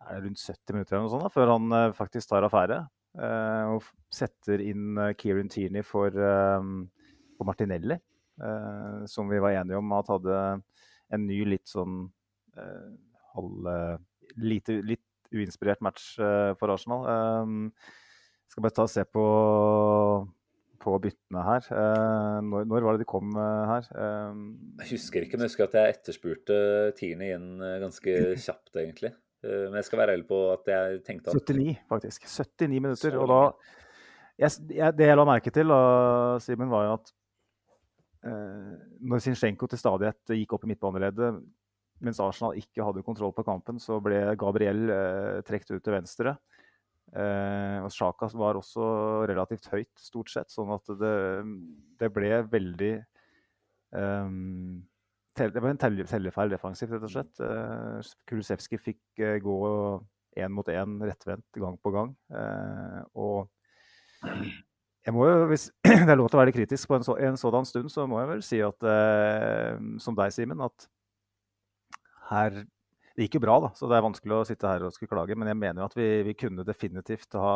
er det rundt 70 minutter eller noe sånt da, før han eh, faktisk tar affære. eh, og setter inn uh, Kieran Tierney for, eh, for Martinelli, eh, som vi var enige om at hadde en ny litt sånn eh, halv, eh, lite, litt uinspirert match eh, for Arsenal. Eh, skal bare ta og se på, på byttene her. Eh, når, når var det de kom eh, her? Jeg husker ikke, men jeg husker at jeg etterspurte Tierney inn eh, ganske kjapt, egentlig. Men jeg skal være ærlig på at jeg tenkte at 79, faktisk. 79 minutter. Og da jeg, jeg, Det jeg la merke til, Simen, var jo at når Zinchenko til stadighet gikk opp i midtbaneleddet, mens Arsenal ikke hadde kontroll på kampen, så ble Gabriel eh, trukket ut til venstre. Eh, og Sjaka var også relativt høyt, stort sett, sånn at det, det ble veldig ehm, tell, Det var en tellefeil defensivt, rett og slett. Eh, Kulusevski fikk eh, gå én mot én rettvendt gang på gang. Eh, og jo, hvis det er lov til å være litt kritisk på en, så, en sådan stund, så må jeg vel si at eh, som deg, Simen, at her Det gikk jo bra, da, så det er vanskelig å sitte her og skulle klage. Men jeg mener jo at vi, vi kunne definitivt ha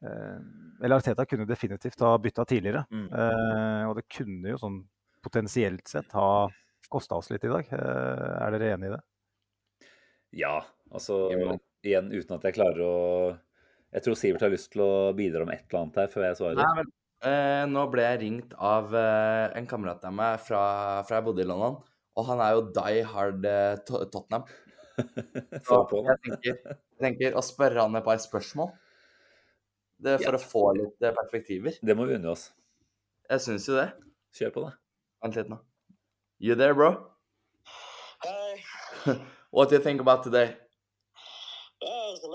eh, Eller Arteta kunne definitivt ha bytta tidligere. Mm. Eh, og det kunne jo sånn potensielt sett ha kosta oss litt i dag. Eh, er dere enig i det? Ja, altså igjen uten at jeg klarer å Jeg tror Sivert har lyst til å bidra med et eller annet her før jeg svarer. Nei, men eh, nå ble jeg ringt av eh, en kamerat av meg fra, fra jeg bodde i London. Og han er jo die hard eh, Tottenham. Så på jeg tenker, jeg tenker å spørre han et par spørsmål. Det for å få litt eh, perspektiver. Det må vi unne oss. Jeg syns jo det. Kjør på, da. Vent litt nå. You there, bro? Hi. What do you think about today?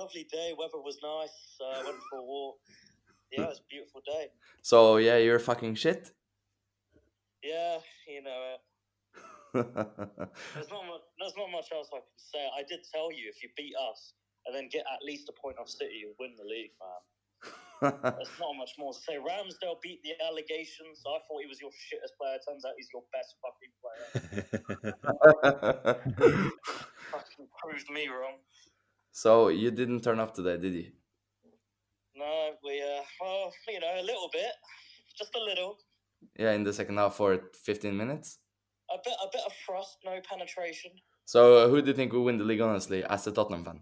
It was a lovely day. Weather was nice. Uh, went for a walk. Yeah, it was a beautiful day. So, yeah, you're fucking shit? Yeah, you know it. There's not much. There's not much else I can say. I did tell you if you beat us and then get at least a point off City, you'll win the league, man. There's not much more to say. Ramsdale beat the allegations. I thought he was your shittest player. Turns out he's your best fucking player. Fucking proved me wrong. So, you didn't turn up today, did you? No, we uh, well, you know, a little bit, just a little. Yeah, in the second half for 15 minutes? A bit, a bit of frost, no penetration. So, uh, who do you think will win the league, honestly, as a Tottenham fan?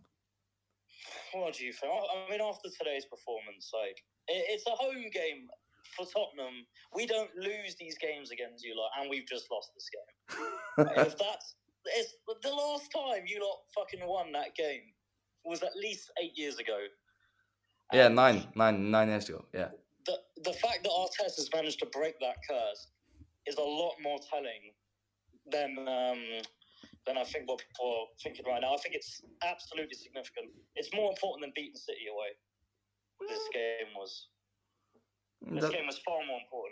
What do you think? I mean, after today's performance, like it, it's a home game for Tottenham. We don't lose these games against you lot, and we've just lost this game. if that's it's the last time you lot fucking won that game was at least eight years ago. Yeah, nine, nine, nine years ago. Yeah. The the fact that Arteta's managed to break that curse is a lot more telling than um, than I think what people are thinking right now. I think it's absolutely significant. It's more important than beating City away. This game was. This That- game was far more important.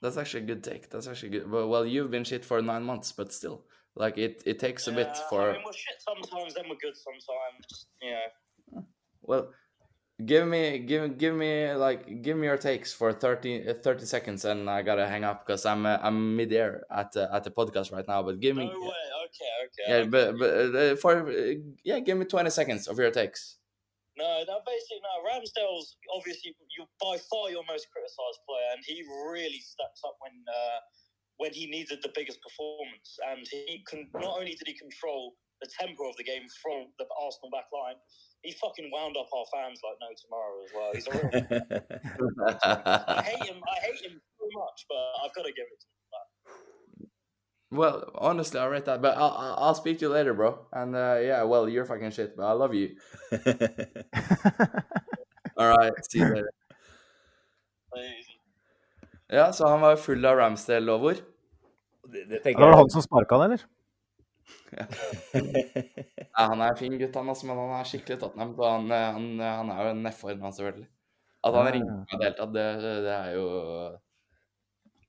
That's actually a good take. That's actually good. Well, well, you've been shit for nine months, but still, like it, it takes a bit for. I mean, we're shit sometimes, then we're good sometimes. Yeah. Well, give me, give, give me, like, give me your takes for 30, uh, 30 seconds, and I gotta hang up because I'm, uh, I'm mid-air at, uh, at the podcast right now. But give me, No way. Okay. Okay. yeah, okay. but, but uh, for, uh, yeah, give me twenty seconds of your takes. No, no, basically, no. Ramsdale's obviously you by far your most criticised player, and he really steps up when uh, when he needed the biggest performance. And he can not only did he control the tempo of the game from the Arsenal back line, he fucking wound up our fans like no tomorrow as well. He's a real. I hate him. I hate him so much, but I've got to give it to him. Well, honestly, I rate that, but I'll, I'll speak to you later, bro. And uh, yeah, well, you're fucking shit, but I love you. All right, see you later. Ja, så han var full av Ramsdale-lovord. det, det det var det han som sparka han, eller? Ja, han er en fin gutt, han, altså, men han er skikkelig Tottenham. Så han, eh, han, han er jo en nedfor, selvfølgelig. At han ja. ringer meg i det hele tatt, det, det er jo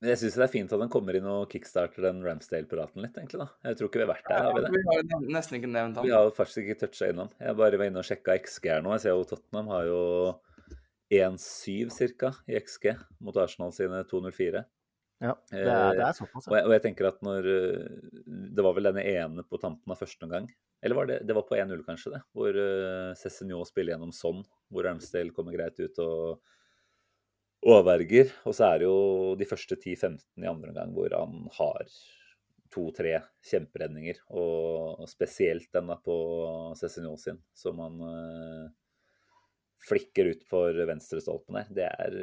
Men jeg syns det er fint at han kommer inn og kickstarter den Ramsdale-praten litt, egentlig. da. Jeg tror ikke vi har vært der, har vi det? Vi har jo nesten ikke nevnt han. Vi har faktisk ikke toucha innom. Jeg bare var inne og sjekka XG her nå. Jeg ser jo Tottenham har jo 1-7 ca. i XG mot Arsenal sine 2-0-4. Ja, det er, det er såpass. Og jeg, og jeg tenker at når eh, Det var vel denne ene på tampen av første omgang. Eller var det, det var på 1-0, kanskje, det. Hvor uh, Cézinho spiller gjennom sånn. Hvor Ramsdale kommer greit ut og oververger. Og så er det jo de første 10-15 i andre omgang hvor han har to-tre kjemperedninger. Og spesielt den på Cézinho sin, som han eh, flikker ut for venstrestolpen her. Det er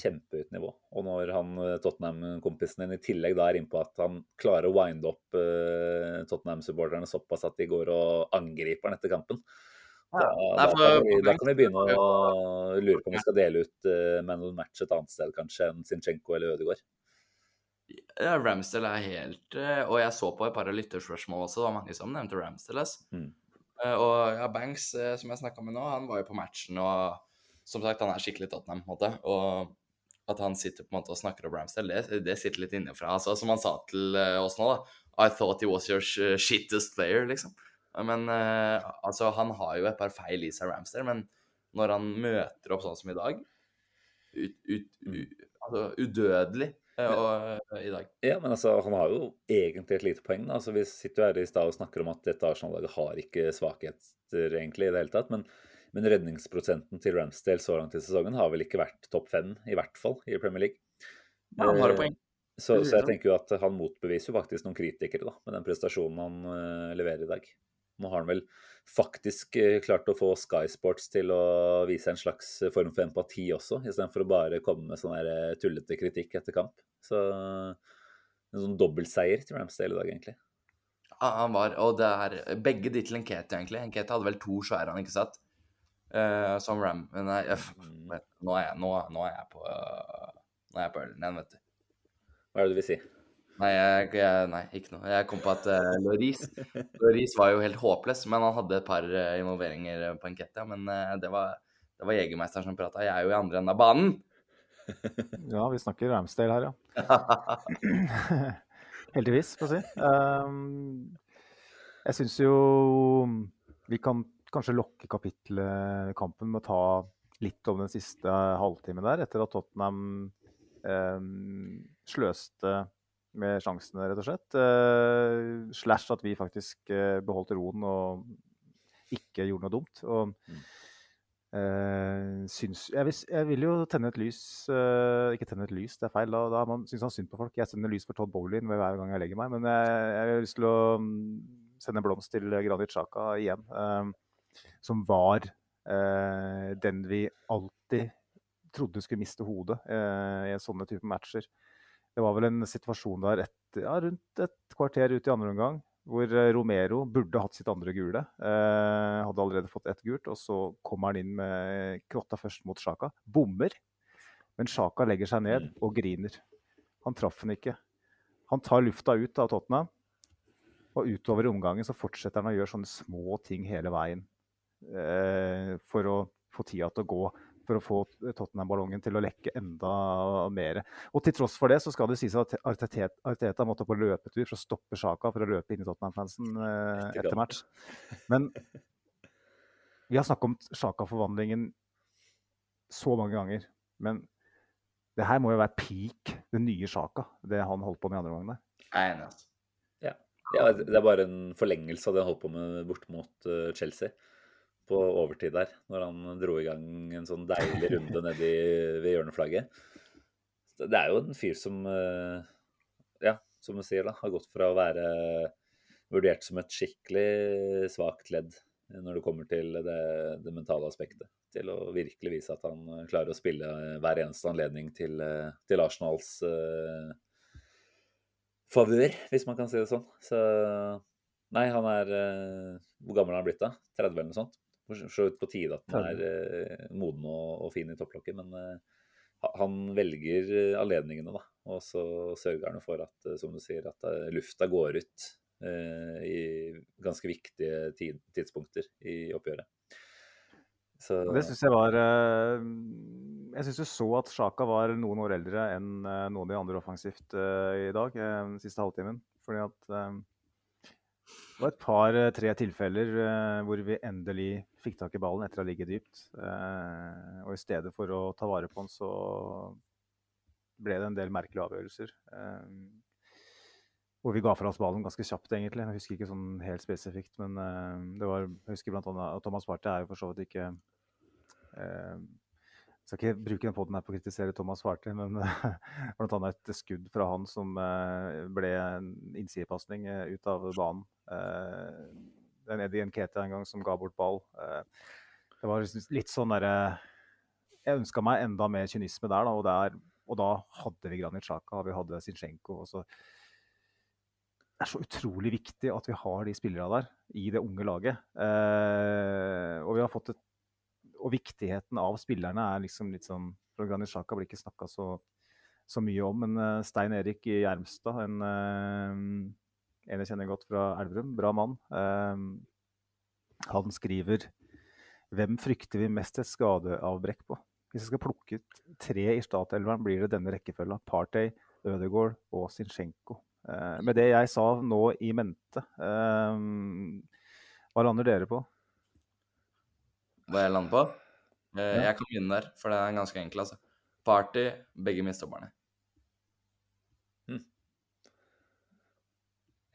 kjempehøyt nivå. Og når han eh, Tottenham-kompisen din i tillegg da er innpå at han klarer å winde opp eh, Tottenham-supporterne såpass at de går og angriper han etter kampen, da, Nei, da, kan vi, da kan vi begynne å lure på om vi skal dele ut uh, man of match et annet sted kanskje enn Sinchenko eller Ødegaard. Ja, Ramsdale er helt eh, Og jeg så på et par av lytterspørsmål også, det var mange som nevnte Ramsdale. Mm. Eh, Og ja, Banks, eh, som jeg snakka med nå, han var jo på matchen, og som sagt, han er skikkelig Tottenham, på en måte. Og at han sitter på en måte og snakker om Ramsdale, det, det sitter litt innenfra. Altså, som han sa til oss nå, da. I thought he was your sh- shittest player, liksom. Men eh, altså, han har jo et par feil i seg, Ramster, men når han møter opp sånn som i dag ut, ut, ut, altså, Udødelig eh, og, i dag. Ja, men altså, han har jo egentlig et lite poeng. Altså, vi sitter jo her i stad og snakker om at dette Arsenal-laget har ikke svakheter egentlig i det hele tatt. Men, men redningsprosenten til Ramsdale så langt i sesongen har vel ikke vært topp fem, i hvert fall, i Premier League. Ja, han har Eh, poeng. Så, så jeg tenker jo at han motbeviser jo faktisk noen kritikere da, med den prestasjonen han uh, leverer i dag. Nå har han vel faktisk eh, klart å få Sky Sports til å vise en slags form for empati også, istedenfor å bare komme med sånn eh, tullete kritikk etter kamp. Så en sånn dobbeltseier til Ramsdale i dag, egentlig. Ja, han var, og det er begge de til Nkete, egentlig. Nkete hadde vel to svære, han ikke satt? Uh, som Ram... Nei, jeg, nå, er jeg, nå, nå er jeg på uh, Nå er jeg på ølen igjen, vet du. Hva er det du vil si? Nei, jeg, jeg, nei ikke noe. Jeg kom på at uh, Loris Loris var jo helt håpløs, men han hadde et par uh, involveringer en kett, ja. Men uh, det var, det var Jegermeister som prata. Jeg er jo i andre enden av banen. Ja, vi snakker Ramsdale her, ja. Heldigvis, får jeg si. Um, jeg syns jo vi kan kanskje lokke kapitlet kampen med å ta litt om den siste halvtimen der, etter at Tottenham um, sløste med sjansene, rett og slett. Uh, slash at vi faktisk uh, beholdt roen og ikke gjorde noe dumt. Og uh, syns, jeg, vil, jeg vil jo tenne et lys Ikke tenne et lys, det er feil. Da, da man, syns han synd på folk. Jeg sender lys for Todd Bowlin hver gang jeg legger meg. Men jeg, jeg har lyst til å mm, sende en blomst til Granit Xhaka igjen. som var den vi alltid trodde skulle miste hodet i sånne type matcher. Det var vel en situasjon der et, ja, rundt et kvarter ut i andre omgang hvor eh, Romero burde hatt sitt andre gule. Eh, hadde allerede fått ett gult, og så kommer han inn med knotta først mot Sjaka. Bommer. Men Sjaka legger seg ned og griner. Han traff den ikke. Han tar lufta ut av Tottenham, og utover i omgangen så fortsetter han å gjøre sånne små ting hele veien eh, for å få tida til å gå. For å få Tottenham-ballongen til å lekke enda mer. Og til tross for det så skal det sies at Arteta, Arteta måtte på løpetur for å stoppe Sjaka for å løpe inn i Tottenham-fansen eh, etter match. Men vi har snakket om Sjaka-forvandlingen så mange ganger. Men det her må jo være peak, den nye Sjaka, det han holdt på med i andre omgang der. Jeg er enig. altså. Ja. ja, det er bare en forlengelse av det han holdt på med bort mot eh, Chelsea på overtid der, når han dro i gang en sånn deilig runde nedi ved hjørneflagget. Det er jo en fyr som, eh, ja, som du sier, da, har gått fra å være vurdert som et skikkelig svakt ledd når det kommer til det, det mentale aspektet, til å virkelig vise at han klarer å spille hver eneste anledning til, eh, til Arsenals uh, favør, hvis man kan si det sånn. Så nei, han er eh, Hvor gammel er han blitt da? 30 eller noe sånt? For så vidt på tide at han er eh, moden og, og fin i topplokket, men eh, han velger eh, anledningene, da. Og så sørger han for at, som du sier, at lufta går ut eh, i ganske viktige tid, tidspunkter i oppgjøret. Så Det syns jeg var Jeg syns du så at Sjaka var noen år eldre enn noen av de andre offensivt i dag, den siste halvtimen. Fordi at det var et par-tre tilfeller hvor vi endelig fikk tak i ballen etter å ha ligget dypt. Eh, og i stedet for å ta vare på den, så ble det en del merkelige avgjørelser. Eh, hvor vi ga fra oss ballen ganske kjapt, egentlig. Jeg husker ikke sånn helt spesifikt, men eh, det var, jeg husker annet at Thomas Party er jo for så vidt ikke eh, Jeg skal ikke bruke den poden her på å kritisere Thomas Partey, men annet et skudd fra han som eh, ble en innsidepasning eh, ut av banen. Det er Eddie Nkete en gang som ga bort ball. Eh, det var liksom litt sånn derre Jeg ønska meg enda mer kynisme der, da, og, der, og da hadde vi Granit Xhaka, vi hadde Zinchenko. og så det er så utrolig viktig at vi har de spillerne der i det unge laget. Eh, og vi har et og viktigheten av spillerne er liksom litt sånn Granit Xhaka blir ikke snakka så, så mye om, men eh, Stein Erik i Gjermstad, en, en jeg kjenner godt fra Elverum, bra mann, eh, han skriver Hvem frykter vi mest et skadeavbrekk på? Hvis jeg skal plukke ut tre i Statelveren, blir det denne rekkefølga. Partey, Ødegaard og Zinchenko. Eh, med det jeg sa nå i mente, eh, hva lander dere på? Hva jeg lander på? Eh, Jeg kan begynne der, for det er ganske enkelt. altså. Party, begge midtstopperne.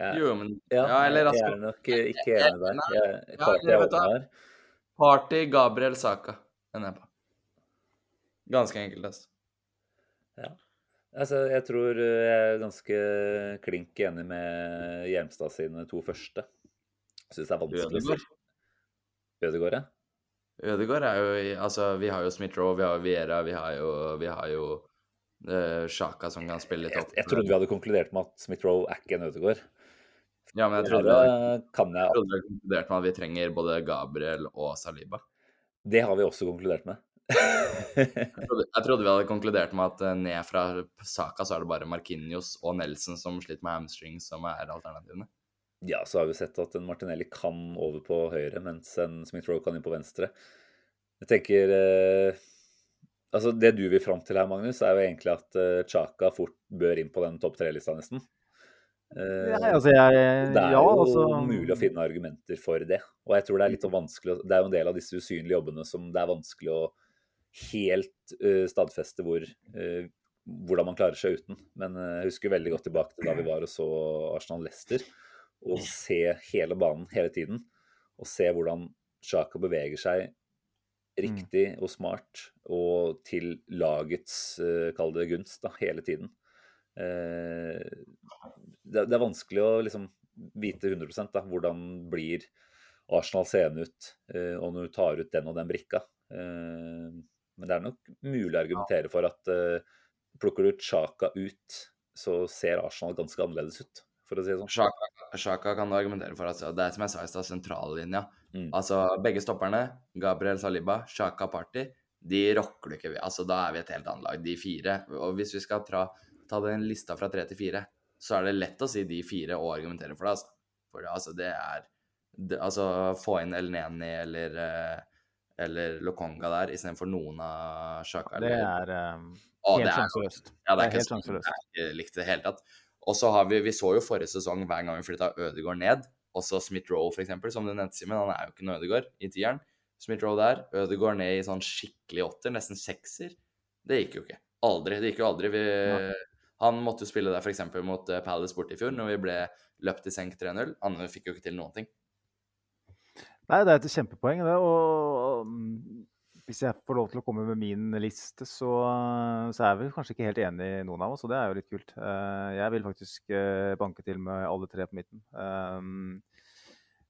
Jeg, Jo, men ja, Ja, eller jeg altså er nok eh, ikke enig der. Jeg, ja, jeg vet hva. Party, Gabriel Saka. Den er jeg på. Ganske enkelt, altså. Ja. Altså, jeg tror eh, jeg er ganske klink enig med Hjelmstad sine to første. Syns det er vanskelig å si. Ødegaard. Ja. Ødegaard er jo Altså, vi har jo Smith-Roe, vi har Viera, vi har jo, vi har jo eh, Xhaka som kan spille litt Jeg, opp. jeg trodde vi hadde konkludert med at Smith-Roe er ikke en Ødegaard. Ja, men jeg trodde, det kan jeg trodde vi konkluderte konkludert med at vi trenger både Gabriel og Saliba. Det har vi også konkludert med. Jeg trodde, jeg trodde vi hadde konkludert med at eh, ned fra Saka så er det bare Markinios og Nelson som sliter med hamstring, som er alternativene. ja, så har vi sett at en Martinelli kan over på høyre, mens en Smith-Roe kan inn på venstre. Jeg tenker eh, Altså, det du vil fram til her, Magnus, er jo egentlig at eh, Chaka fort bør inn på den topp tre-lista, nesten. Eh, Ja, altså jeg, Det er ja, jo altså, mulig å finne argumenter for det. Og jeg tror det er litt sånn vanskelig Det er jo en del av disse usynlige jobbene som det er vanskelig å helt uh, stadfeste hvor, uh, hvordan man klarer seg uten. Men uh, jeg husker veldig godt tilbake til da vi var og så Arsenal-Lester. Og se hele banen hele tiden. Og se hvordan Sjaka beveger seg riktig og smart og til lagets, eh, kall det gunst, da, hele tiden. Eh, det, er vanskelig å liksom vite 100 da, hvordan blir Arsenal seende ut eh, og når du tar ut den og den brikka. Eh, men det er nok mulig å argumentere for at plukker du Chaka ut, så ser Arsenal ganske annerledes ut, for å si det sånn. Chaka, Sjaka kan du argumentere for. Altså. Det er som jeg sa i stad, sentrallinja. Mm. Altså, begge stopperne, Gabriel Saliba, Chaka Party, de rocker du ikke ved. Altså, da er vi et helt annet lag, de fire. Og hvis vi skal tra, ta den lista fra tre til fire, så er det lett å si de fire og argumentere for det, altså. For altså, det er det, Altså, få inn El Neni eller eh, eller Lokonga der istedenfor noen av Sjaka. Det er um, Å, helt det er- sjanseløst. Ja, det Det er er ikke helt sånn jeg likte det hele tatt. Og så har vi Vi så jo forrige sesong hver gang vi flytta Ødegaard ned, også Smith-Roe eksempel, som du nevnte, Simen. Han er jo ikke noe Ødegaard i tieren. Smith-Roe der. Ødegaard ned i sånn skikkelig åtter, nesten sekser. Det gikk jo ikke. Aldri. Det gikk jo aldri. Vi, han måtte jo spille der f.eks. mot eh, Palace borte i fjor, når vi ble løpt i senk 3-0. Han fikk jo ikke til noen ting. Nei, det er et kjempepoeng, det. Og mm, hvis jeg får lov til å komme med min liste, så, så er vi kanskje ikke helt enige, noen av oss, og det er jo litt kult. Eh, Jeg vil faktisk eh, banke til med alle tre på midten.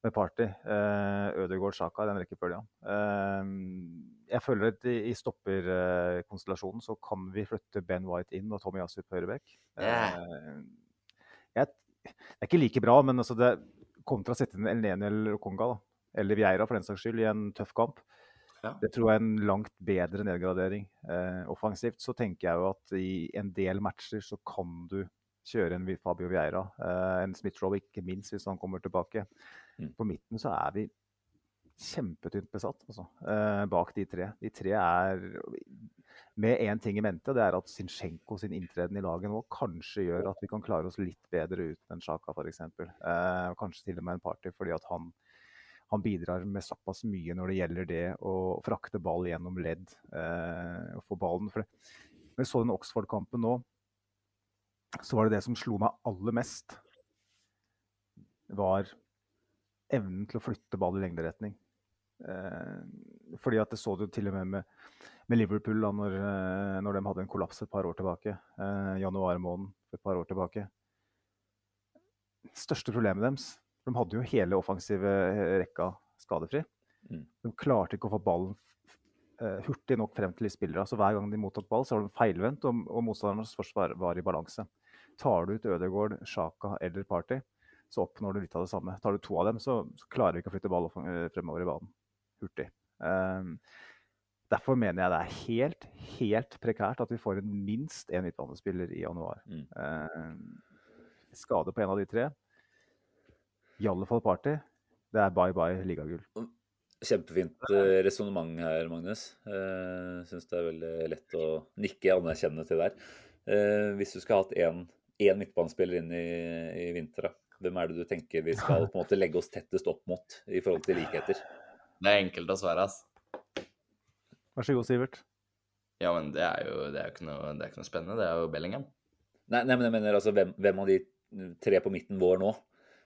Med Party, eh, Ødegaard, Sjaka, den rekkefølgen. Um, Jeg føler at i i stopperkonstellasjonen så kan vi flytte Ben White inn og Tommy Yasu på høyrebekk. Yeah. Eh, Det er ikke like bra, men altså det kontra å sette inn Elneni eller Konga, da, eller Vieira for den saks skyld, i en tøff kamp. Ja. Det tror jeg er en langt bedre nedgradering. Eh, offensivt så tenker jeg jo at i en del matcher så kan du kjøre en Fabio Vieira. Eh, en Smith-Rowe, ikke minst, hvis han kommer tilbake. Mm. På midten så er vi kjempetynt besatt, altså. Eh, bak de tre. De tre er med én ting i mente, det er at Zinchenko sin inntreden i laget nå kanskje gjør at vi kan klare oss litt bedre uten en Sjaka f.eks. Eh, kanskje til og med en Party, fordi at han, han bidrar med såpass mye når det gjelder det å frakte ball gjennom ledd eh, og få ballen. For jeg så den Oxford-kampen nå, så var det det som slo meg aller mest, var evnen til å flytte ball i lengderetning. Eh, fordi at det så du til og med med, med Liverpool da når, eh, når de hadde en kollaps et par år tilbake. Eh, januar måned et par år tilbake. Største problemet deres De hadde jo hele offensive eh, rekka skadefri. Mm. De klarte ikke å få ballen eh, hurtig nok frem til de spillere. Så hver gang de mottok ball, så var de feilvendt, og, og motstandernes forsvar var i balanse. Tar du ut Ødegaard, Sjaka eller Party, så oppnår du litt av det samme. Tar du to av dem, så, så klarer vi ikke å flytte ball fremover i banen hurtig. Ehm, derfor mener jeg det er helt, helt prekært at vi får en minst én midtbanespiller i januar. Mm. Ehm, skade på en av de tre. I alle fall Party. Det er bye bye ligagull. Kjempefint uh, resonnement her, Magnus. Uh, Syns det er veldig lett å nikke anerkjennende til der. Eh, hvis du skulle hatt én én midtbanespiller inn i, i vinter, hvem er det du tenker vi skal på en måte legge oss tettest opp mot i forhold til likheter? Det er enkelt å svare, ass. Vær så god, Sivert. Ja, men det er jo, det er jo ikke, noe, det er ikke noe spennende. Det er jo Bellingham. Nei, nei men jeg mener altså hvem, hvem av de tre på midten vår nå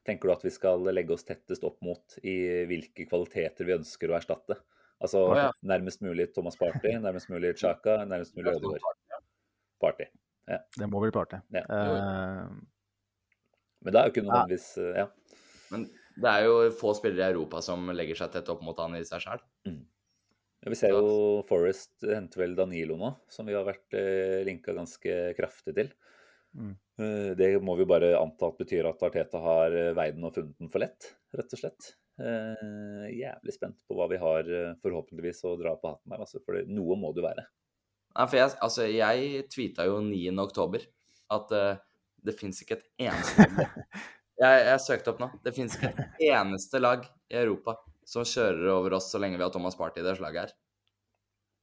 tenker du at vi skal legge oss tettest opp mot i hvilke kvaliteter vi ønsker å erstatte? Altså oh, ja. nærmest mulig Thomas Party, nærmest mulig Chaka, nærmest mulig Ødegaard. Party. Det må bli Party. Ja. Uh, Men det er jo ikke nødvendigvis eh, Ja. Men det er jo få spillere i Europa som legger seg tett opp mot han i seg sjøl. Ja, Vi ser jo Forest henter vel Danilo nå, som vi har vært eh, linka ganske kraftig til. Mm. Eh, det må vi bare anta at betyr at Arteta har eh, veid den og funnet den for lett, rett og slett. Eh, jævlig spent på hva vi har eh, forhåpentligvis å dra på hatten her, altså, for det, noe må det jo være. Nei, for jeg, altså, jeg tweeta jo 9. oktober at uh, det fins ikke et eneste jeg, jeg søkte opp nå. Det fins ikke et eneste lag i Europa som kjører over oss så lenge vi har Thomas Party i det slaget her.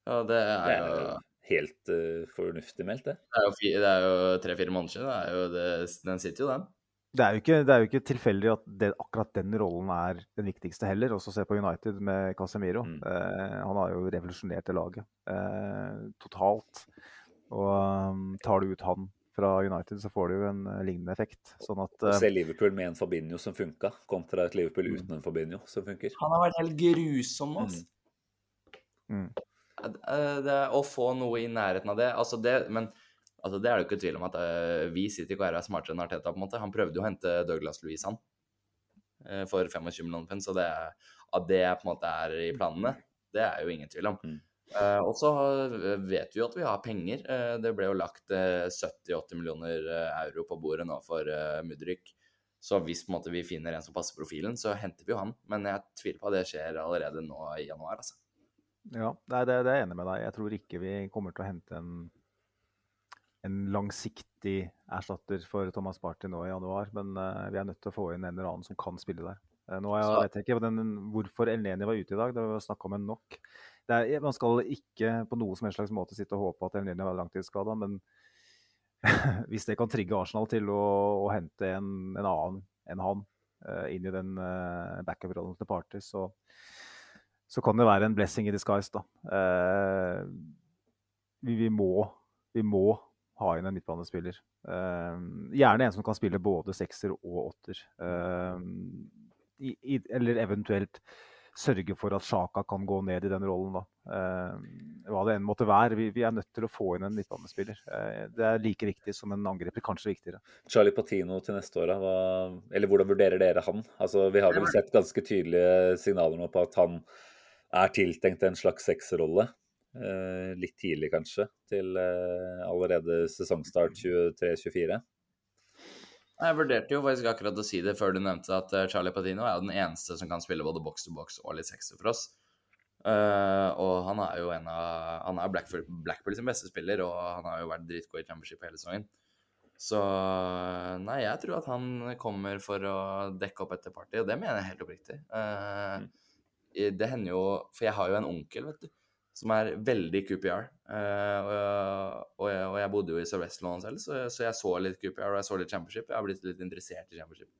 Ja, det Det er er jo jo helt uh, fornuftig meldt, det. Det er jo, det er jo tre-fire måneder siden. Det er jo det, den sitter jo, den. Det er jo ikke, det er jo ikke tilfeldig at det, akkurat den rollen er den viktigste heller. Også se på United med Casemiro. Mm. Uh, han har jo revolusjonert det laget uh, totalt. Og um, tar du ut han fra United, så får du jo en eh, lignende effekt. Sånn at Å eh, se Liverpool med en Fabinho som funka, kontra et Liverpool uten en Fabinho som funker. Han har vært helt grusom nå. ass. Mm. Eh, Det, å få noe i nærheten av det, altså det Men altså det er det jo ikke tvil om at vi sitter ikke og er smartere enn Arteta. på en måte. Han prøvde jo å hente Douglas Louise han eh, for 25 millioner pund, så det, at det på en måte er i planene, det er jo ingen tvil om. Mm. Eh, og så vet vi jo at vi har penger. Eh, det ble jo lagt eh, 70-80 millioner eh, euro på bordet nå for Mudrik. Så hvis måte, vi finner en som passer profilen, så henter vi jo han. Men jeg tviler på at det skjer allerede nå i januar. altså. Ja, det, er, det er jeg enig med deg. Jeg tror ikke vi kommer til å hente en, en langsiktig erstatter for Thomas Party nå i januar. Men uh, vi er nødt til å få inn en eller annen som kan spille der. Uh, nå jeg, vet jeg ikke den, hvorfor Elneni var ute i dag. Det var snakk om en nok. Er, man skal ikke på noe som en slags måte sitte og håpe at Elneni er langtidsskada, men hvis det kan trigge Arsenal til å, å hente en, en, annen enn han uh, inn i den uh, backup-rollen til Party, så, så, kan det være en blessing in disguise. da. Uh, vi, vi, må, vi, må, ha inn en midtbanespiller. gjerne en som kan spille både sekser og åtter. I, i, eller eventuelt sørge for at Sjaka kan gå ned i den rollen. da. Eh, hva det enn måtte være. Vi, vi, er nødt til å få inn en midtbanespiller. Eh, det er like viktig som en angriper, kanskje viktigere. Charlie Patino til neste år, hva, eller hvordan vurderer dere han? Altså, vi har vel sett ganske tydelige signaler nå på at han er tiltenkt en slags sexrolle. Eh, litt tidlig, kanskje, til eh, allerede sesongstart 23-24. Jeg vurderte jo faktisk akkurat å si det før du nevnte at eh, Charlie Patino er den eneste som kan spille både box to box og litt sexy for oss. Uh, og han er jo en av Han er Blackpool, Blackpool sin beste spiller, og han har jo vært dritgod i championship hele sesongen. Så nei, jeg tror at han kommer for å dekke opp etter party, og det mener jeg helt oppriktig. Uh, det hender jo For jeg har jo en onkel, vet du som er veldig QPR. Uh, og, jeg, og, jeg, bodde jo i Sør-Vestlandet selv, så, så, jeg så litt QPR og jeg så litt Championship. Jeg har blitt litt interessert i Championship.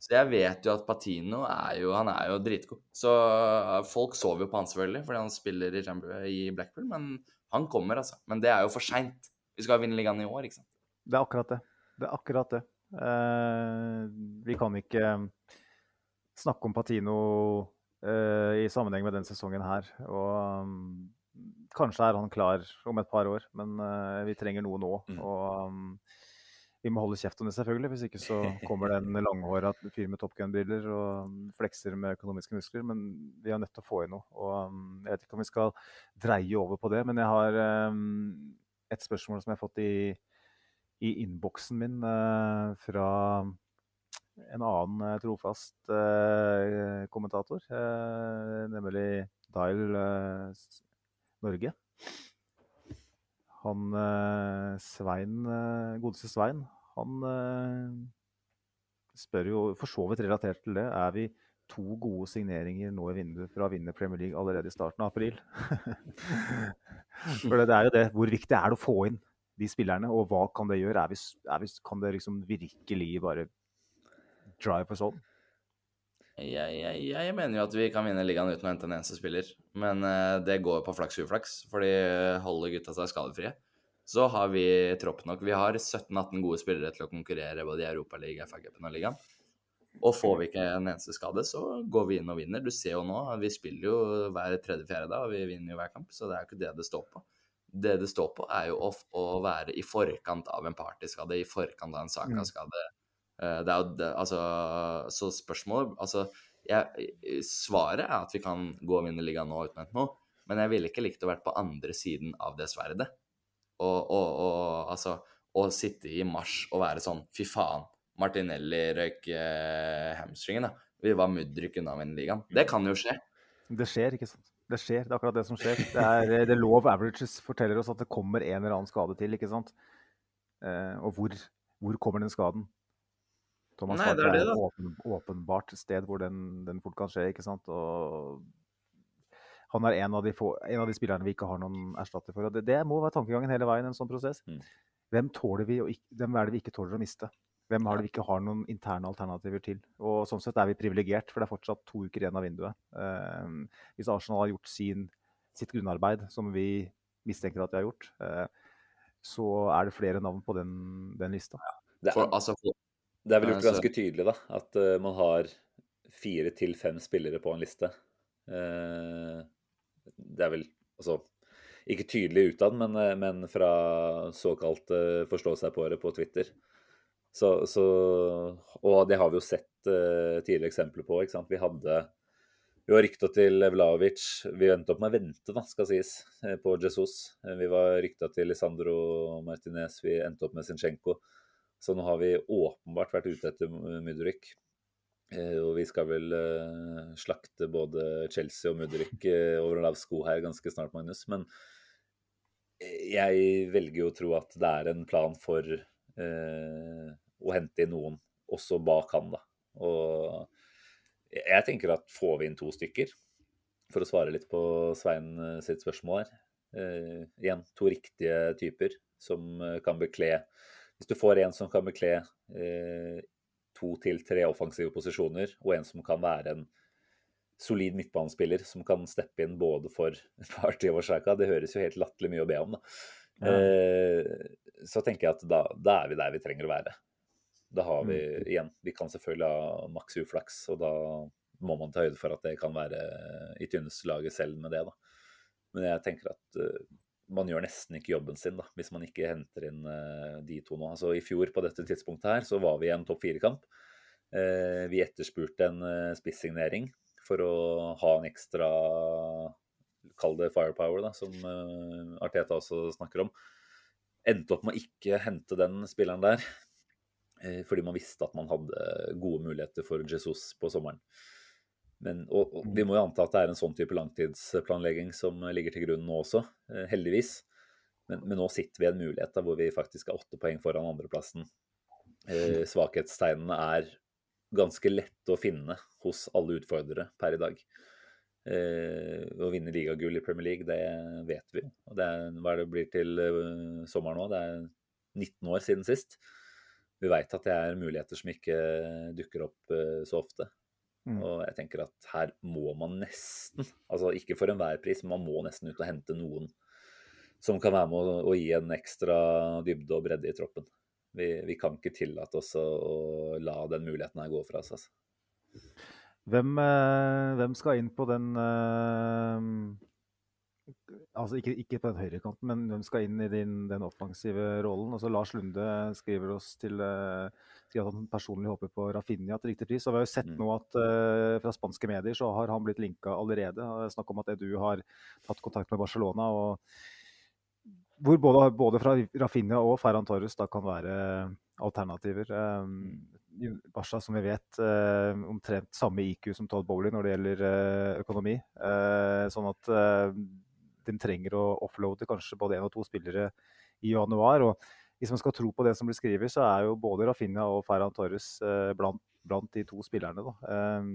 Så jeg vet jo at Patino er jo, han er jo dritgod. Så uh, folk sover jo på han selvfølgelig, fordi han spiller i, i, Blackpool. Men han kommer, altså. Men det er jo for seint. Vi skal vinne ligaen i år, ikke sant. Det er akkurat det. Det er akkurat det. Uh, vi kan ikke snakke om Patino i sammenheng med den sesongen her. Og um, kanskje er han klar om et par år, men uh, vi trenger noe nå. Mm. Og um, vi må holde kjeft om det, selvfølgelig. Hvis ikke så kommer det en langhåra fyr med Top Gun-briller og flekser med økonomiske muskler. Men vi er nødt til å få inn noe. Og jeg vet ikke om vi skal dreie over på det, men jeg har et spørsmål som jeg har fått i, i innboksen min uh, fra en annen uh, trofast uh, kommentator, nemlig Dial Norge. Han Svein, godeste Svein, han spør jo for så vidt relatert til det. Er vi to gode signeringer nå i vinduet for å vinne Premier League allerede i starten av april? for det er jo det. Hvor viktig er det å få inn de spillerne, og hva kan det gjøre? Er vi, er vi, kan det liksom virkelig bare drive på sånn? Jeg, jeg, jeg, mener jo at vi kan vinne ligaen uten å hente en eneste spiller. Men uh, det går på flaks uflaks, fordi holder gutta seg skadefrie, så har vi tropp nok. Vi har 17-18 gode spillere til å konkurrere både i Europaligaen, FA-cupen og ligaen. Og får vi ikke en eneste skade, så går vi inn og vinner. Du ser jo nå, vi spiller jo hver tredje-fjerde dag, og vi vinner jo hver kamp, så det er jo ikke det det står på. Det det står på, er jo å, å være i forkant av en partyskade, i forkant av en Saka-skade. Eh, det er jo det, altså Så spørsmålet Altså, jeg, svaret er at vi kan gå og vinne ligaen nå uten noe, men jeg ville ikke likt å være på andre siden av det sverdet. Og, og, og altså Å sitte i mars og være sånn Fy faen, Martinelli røyk eh, hamstringen, da. Vi var mudryk unna å vinne ligaen. Det kan jo skje. Det skjer, ikke sant. Det skjer, det er akkurat det som skjer. Det er, det the law of averages forteller oss at det kommer en eller annen skade til, ikke sant. Eh, og hvor, hvor kommer den skaden? Thomas Nei, Park er, et åpen, åpenbart sted hvor den, den, fort kan skje. ikke sant? Og han er en av, de få, en av de spillerne vi ikke har noen erstatter for. og Det, det må være tankegangen hele veien. en sånn prosess. Mm. Hvem, vi, hvem er det vi ikke tåler å miste? Hvem har det vi ikke har noen interne alternativer til? Og Sånn sett er vi privilegert, for det er fortsatt to uker igjen av vinduet. Eh, hvis Arsenal har gjort sin, sitt grunnarbeid, som vi mistenker at de har gjort, eh, så er det flere navn på den, den lista. Ja. For, altså, for, det er vel gjort ganske tydelig da, at uh, man har fire til fem spillere på en liste. Uh, det er vel altså ikke tydelig utad, men, uh, men fra såkalt uh, forstå seg på Twitter. Så, så, og det har vi jo sett tidligere eksempler på. ikke sant? Vi hadde vi var rykta til Vlaovic. Vi endte opp med å vente, da, skal sies, på Jesus. Vi var rykta til Lisandro Martinez. Vi endte opp med Zinchenko. Så nå har vi åpenbart vært ute etter Mudrik. Eh, og vi skal vel eh, slakte både Chelsea og Mudrik eh, over en lav sko her ganske snart, Magnus. Men jeg velger jo å tro at det er en plan for å hente inn noen også bak han, da. Og jeg tenker at får vi inn to stykker, for å svare litt på Svein sitt spørsmål her Igjen, to riktige typer som kan bekle Hvis du får en som kan bekle eh, to til tre offensive posisjoner, og en som kan være en solid midtbanespiller som kan steppe inn både for Party og Sjaka, det høres jo helt latterlig mye å be om, da. Ja. Eh, så tenker jeg at da, da er vi der vi trenger å være. Da har vi Mm. igjen Vi kan selvfølgelig ha maks uflaks, og da må man ta høyde for at det kan være i tynneste laget selv med det, da. Men jeg tenker at eh, man gjør nesten ikke jobben sin da, hvis man ikke henter inn eh, de to nå. Altså I fjor på dette tidspunktet her så var vi i en topp fire-kamp. Eh, vi etterspurte en uh, spissignering for å ha en ekstra Kall det firepower, da, som eh, Arteta også snakker om. Endte opp med å ikke hente den spilleren der, eh, fordi man visste at man hadde gode muligheter for Jesus på sommeren. Men, og, og vi må jo anta at det er en sånn type langtidsplanlegging som ligger til grunn nå også, eh, heldigvis. Men, men nå sitter vi i en mulighet da, hvor vi faktisk er åtte poeng foran andreplassen. Eh, svakhetstegnene er ganske lette å finne hos alle utfordrere per i dag. Eh, å vinne ligagull i Premier League, det vet vi. Og det er, hva er det blir til eh, sommeren nå? Det er 19 år siden sist. Vi veit at det er muligheter som ikke dukker opp eh, så ofte. Mm. Og jeg tenker at her må man nesten, altså ikke for enhver pris, men man må nesten ut og hente noen som kan være med å, å gi en ekstra dybde og bredde i troppen. Vi, vi kan ikke tillate oss å, å la den muligheten her gå fra oss. Altså. Hvem, eh, hvem skal inn på den eh, Altså ikke, ikke på den høyrekanten, men hvem skal inn i din, den offensive rollen? Altså Lars Lunde skriver oss til eh, sier at han personlig håper på Rafinha til riktig pris. Og vi har jo sett Mm. nå at uh, fra spanske medier så har han blitt linka allerede. Er Snakk om at Edu har tatt kontakt med Barcelona. og hvor både, både fra Rafinha og Ferran Torres da kan være alternativer. Um, Barca, som vi vet, eh, omtrent samme IQ som Todd Bowley når det gjelder eh, økonomi. Eh, sånn at de trenger å offloade kanskje både én og to spillere i januar. og Hvis man skal tro på det som blir skrevet, så er jo både Rafinha og Ferran Torres eh, blant, blant de to spillerne. Da. Eh,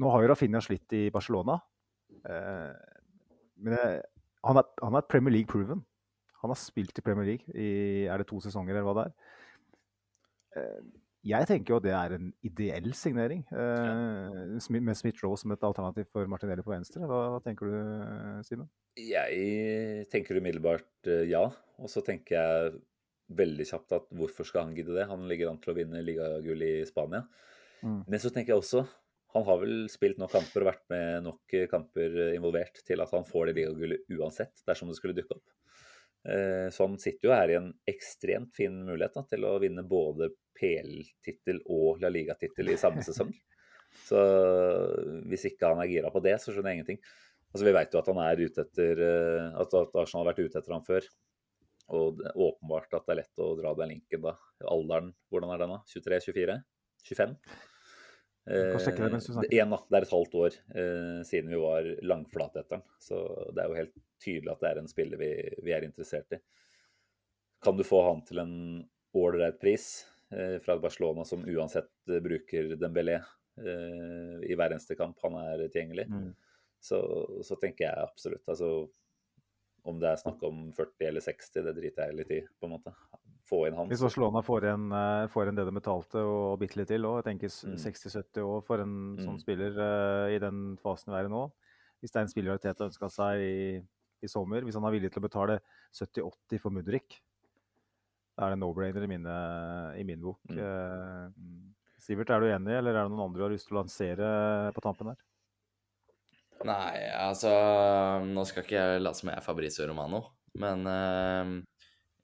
nå har jo Rafinha slitt i Barcelona. Eh, men det, han, er, han er Premier League proven. Han har spilt i Premier League i er det to sesonger, eller hva det er. Jeg tenker jo at det er en ideell signering, eh, med Smith-Roe som et alternativ for Martinelli på venstre. Hva, hva tenker du, Simen? Jeg tenker umiddelbart eh, ja, og så tenker jeg veldig kjapt at hvorfor skal han gidde det? Han ligger an til å vinne ligagull i Spania. Mm. Men så tenker jeg også han har vel spilt nok kamper og vært med nok kamper eh, involvert til at han får det ligagullet uansett, dersom det skulle dukke opp. Eh, Så han sitter jo her i en ekstremt fin mulighet da, til å vinne både PL-tittel og La Liga-tittel i samme sesong. Så hvis ikke han er gira på det, så skjønner jeg ingenting. Altså Vi vet jo at han er ute etter eh, at at Arsenal har vært ute etter ham før. Og det åpenbart at det er lett å dra den linken da. Alderen, hvordan er den da? 23? 24? 25? Det Eh, da, Det er et halvt år eh, siden vi var langflate etter den. Så det er jo helt tydelig at det er en spiller vi, vi er interessert i. Kan du få han til en ålreit pris eh, fra Barcelona, som uansett eh, bruker Dembélé eh, i hver eneste kamp han er tilgjengelig, Mm. så, så tenker jeg absolutt. Altså, om det er snakk om 40 eller 60, det driter jeg litt i, på en måte. Få inn han. Hvis så- Barcelona får igjen, eh, får igjen det de betalte og bitte litt til òg, jeg tenker Mm. 60-70 år for en sånn Mm. spiller uh, i den fasen vi er i nå. Hvis det er en spiller Arteta ønska seg i, i sommer, hvis han er villig til å betale 70-80 for Mudrik, da er det no-brainer i, i min bok. Mm. Eh, Sivert, er du enig, eller er det noen andre du har lyst til å lansere på tampen her? Nei, altså Nå skal ikke jeg late som jeg er Fabrizio Romano, men eh,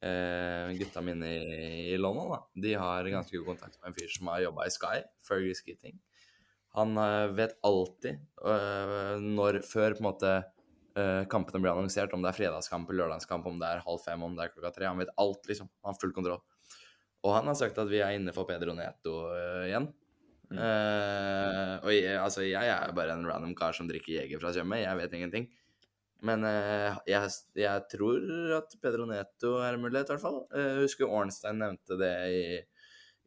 eh, gutta mine i, i London da, de har ganske god kontakt med en fyr som har jobba i Sky, Fergus Keating. Han eh, vet alltid eh, når Før på en måte eh, kampene blir annonsert, om det er fredagskamp lørdagskamp, om det er halv fem, om det er klokka tre. Han vet alt, liksom. Han har full kontroll. Og han har sagt at vi er inne for Pedro Neto eh, igjen. Mm. Eh, og jeg, altså, jeg er bare en random kar som drikker Jeger fra Tjøme. Jeg vet ingenting. Men eh, jeg, jeg tror at Pedro Neto er en mulighet, i hvert fall. Eh, Jeg husker Ornstein nevnte det i,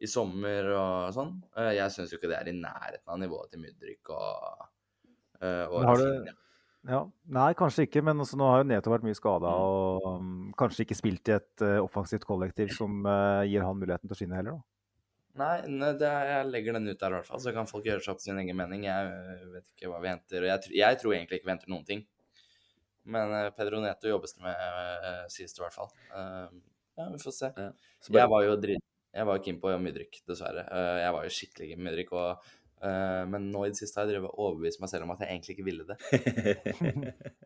i sommer og sånn. Eh, jeg syns jo ikke det er i nærheten av nivået til Mudrik og, eh, og Rafinha. ja, nei, kanskje ikke. Men også, nå har jo Neto vært mye skada Mm. og um, kanskje ikke spilt i et uh, offensivt kollektiv som uh, gir han muligheten til å skinne heller. da. Nei, ne, det er, jeg legger den ut der i hvert fall, så kan folk gjøre seg opp sin egen mening. Jeg vet ikke hva vi henter. og Jeg, jeg tror egentlig ikke vi henter noen ting. Men eh, Pedro Neto jobbes det med, uh, sies det i hvert fall. Eh, ja, vi får se. Ja. Så bare- Jeg var jo drit... Jeg var keen på Mudrik, dessverre. Eh, jeg var jo skikkelig keen på Mudrik. Og, eh, men nå i det siste har jeg drevet og overbevist meg selv om at jeg egentlig ikke ville det.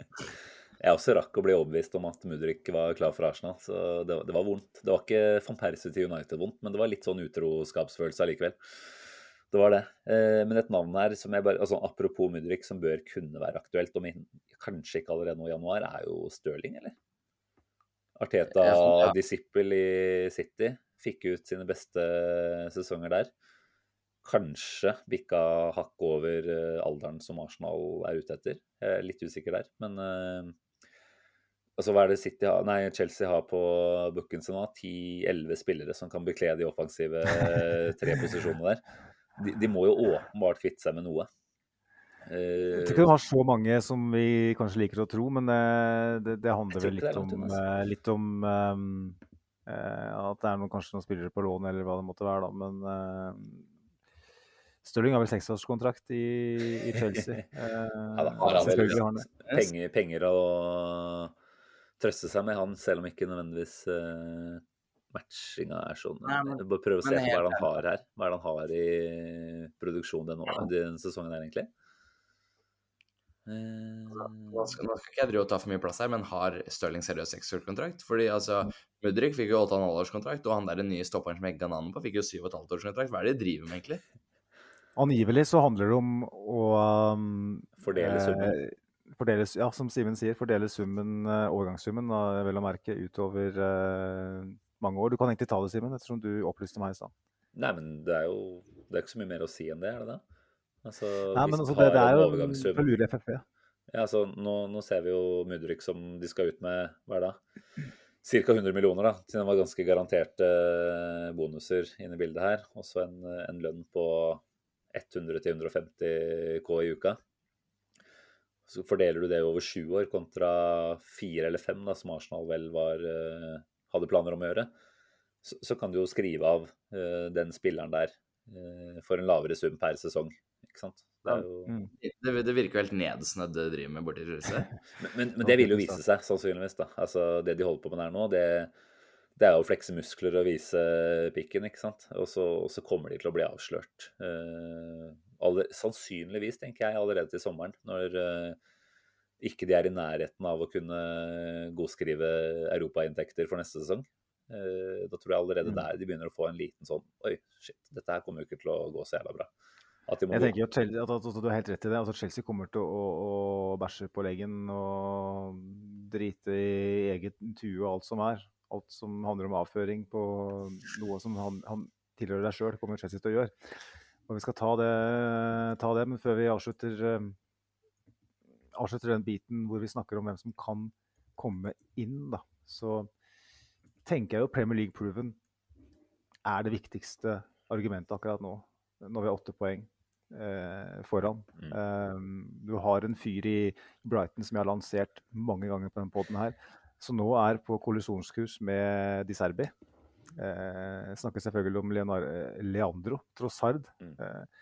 Jeg også rakk å bli overbevist om at Mudrik var klar for Arsenal, så det, det var vondt. Det var ikke van Persie til United-vondt, men det var litt sånn utroskapsfølelse allikevel. Det var det. Eh, men et navn her som jeg bare altså Apropos Mudrik, som bør kunne være aktuelt, om kanskje ikke allerede nå i januar, er jo Stirling, eller? Arteta, Ja, ja. disippel i City, fikk ut sine beste sesonger der. Kanskje bikka hakk over eh, alderen som Arsenal er ute etter. Jeg er litt usikker der, men eh, Altså, hva er det City har, nei, Chelsea har på booken sin nå? 10-11 spillere som kan bekle de offensive tre posisjonene der. De, de må jo åpenbart kvitte seg med noe. Eh, Jeg tror ikke de har så mange som vi kanskje liker å tro, men det, det, det handler vel ikke det litt om, altså. eh, litt om um, eh, at det er noen, kanskje noen spillere på lån, eller hva det måtte være. da, Men uh, Stirling har vel seksårskontrakt i, i Chelsea. Eh, ja, da har han vel har penger, penger å trøste seg med, han, selv om ikke nødvendigvis eh, matchinga er sånn. Nei, men- Bare prøve å se på hva helt han har her. Hva er det han har i produksjon denne, denne sesongen her, egentlig? Eh, Nå skal, nå skal ikke jeg drive og ta for mye plass her, men har Stirling seriøs seksårskontrakt? Fordi altså, Mudrik fikk jo 8,5-årskontrakt, og han der nye stopperen som jeg ga navnet på, fikk jo 7,5-årskontrakt. Hva er det de driver med, egentlig? Angivelig så handler det om å um, Fordele summen. eh, fordele, ja, som Simen sier, fordele summen, eh, overgangssummen, da, vel å merke, utover eh, mange år. Du kan egentlig ta det, Simen, ettersom du opplyste meg i stad. Nei, men det er jo det er ikke så mye mer å si enn det, er det det? Altså, Nei, men altså, det, det er jo overgangssum- for lure FFP. Ja, altså, nå, nå ser vi jo Mudrik som de skal ut med hver dag. Ca. 100 millioner, da. Siden det var ganske garanterte eh, bonuser inne i bildet her. Også en, en lønn på 100-150 K i uka. Så fordeler du det over sju år kontra fire eller fem, da, som Arsenal vel var, eh, hadde planer om å gjøre, så, så kan du jo skrive av uh, den spilleren der uh, for en lavere sum per sesong. Ikke sant? Det er jo Mm. Det, det virker jo helt nedsnødd det de driver med borti Chelsea. Men, men, men det vil jo vise seg, sannsynligvis. da. Altså, Det de holder på med der nå, det, det er jo å flekse muskler og vise pikken, ikke sant. Og så, og så kommer de til å bli avslørt. Uh, aller, sannsynligvis, tenker jeg, allerede til sommeren. Når eh, ikke de er i nærheten av å kunne godskrive europainntekter for neste sesong. Eh, da tror jeg allerede Mm. der de begynner å få en liten sånn Oi, shit, dette her kommer jo ikke til å gå så jævla bra. Jeg gå. tenker at, Chelsea, at, at, at Du har helt rett i det. Altså, Chelsea kommer til å, å, å bæsje på leggen og drite i eget tue og alt som er. Alt som handler om avføring på noe som han, han tilhører deg sjøl, kommer Chelsea til å gjøre. Og Vi skal ta det, ta det men før vi avslutter, eh, avslutter den biten hvor vi snakker om hvem som kan komme inn, da, så tenker jeg jo Premier League proven er det viktigste argumentet akkurat nå, når vi har åtte poeng eh, foran. Mm. Um, du har en fyr i Brighton som jeg har lansert mange ganger på denne poden her, som nå er på kollisjonskurs med Di Serbi. Eh, snakker selvfølgelig om Leonardo, Leandro Trossard. Mm. Eh,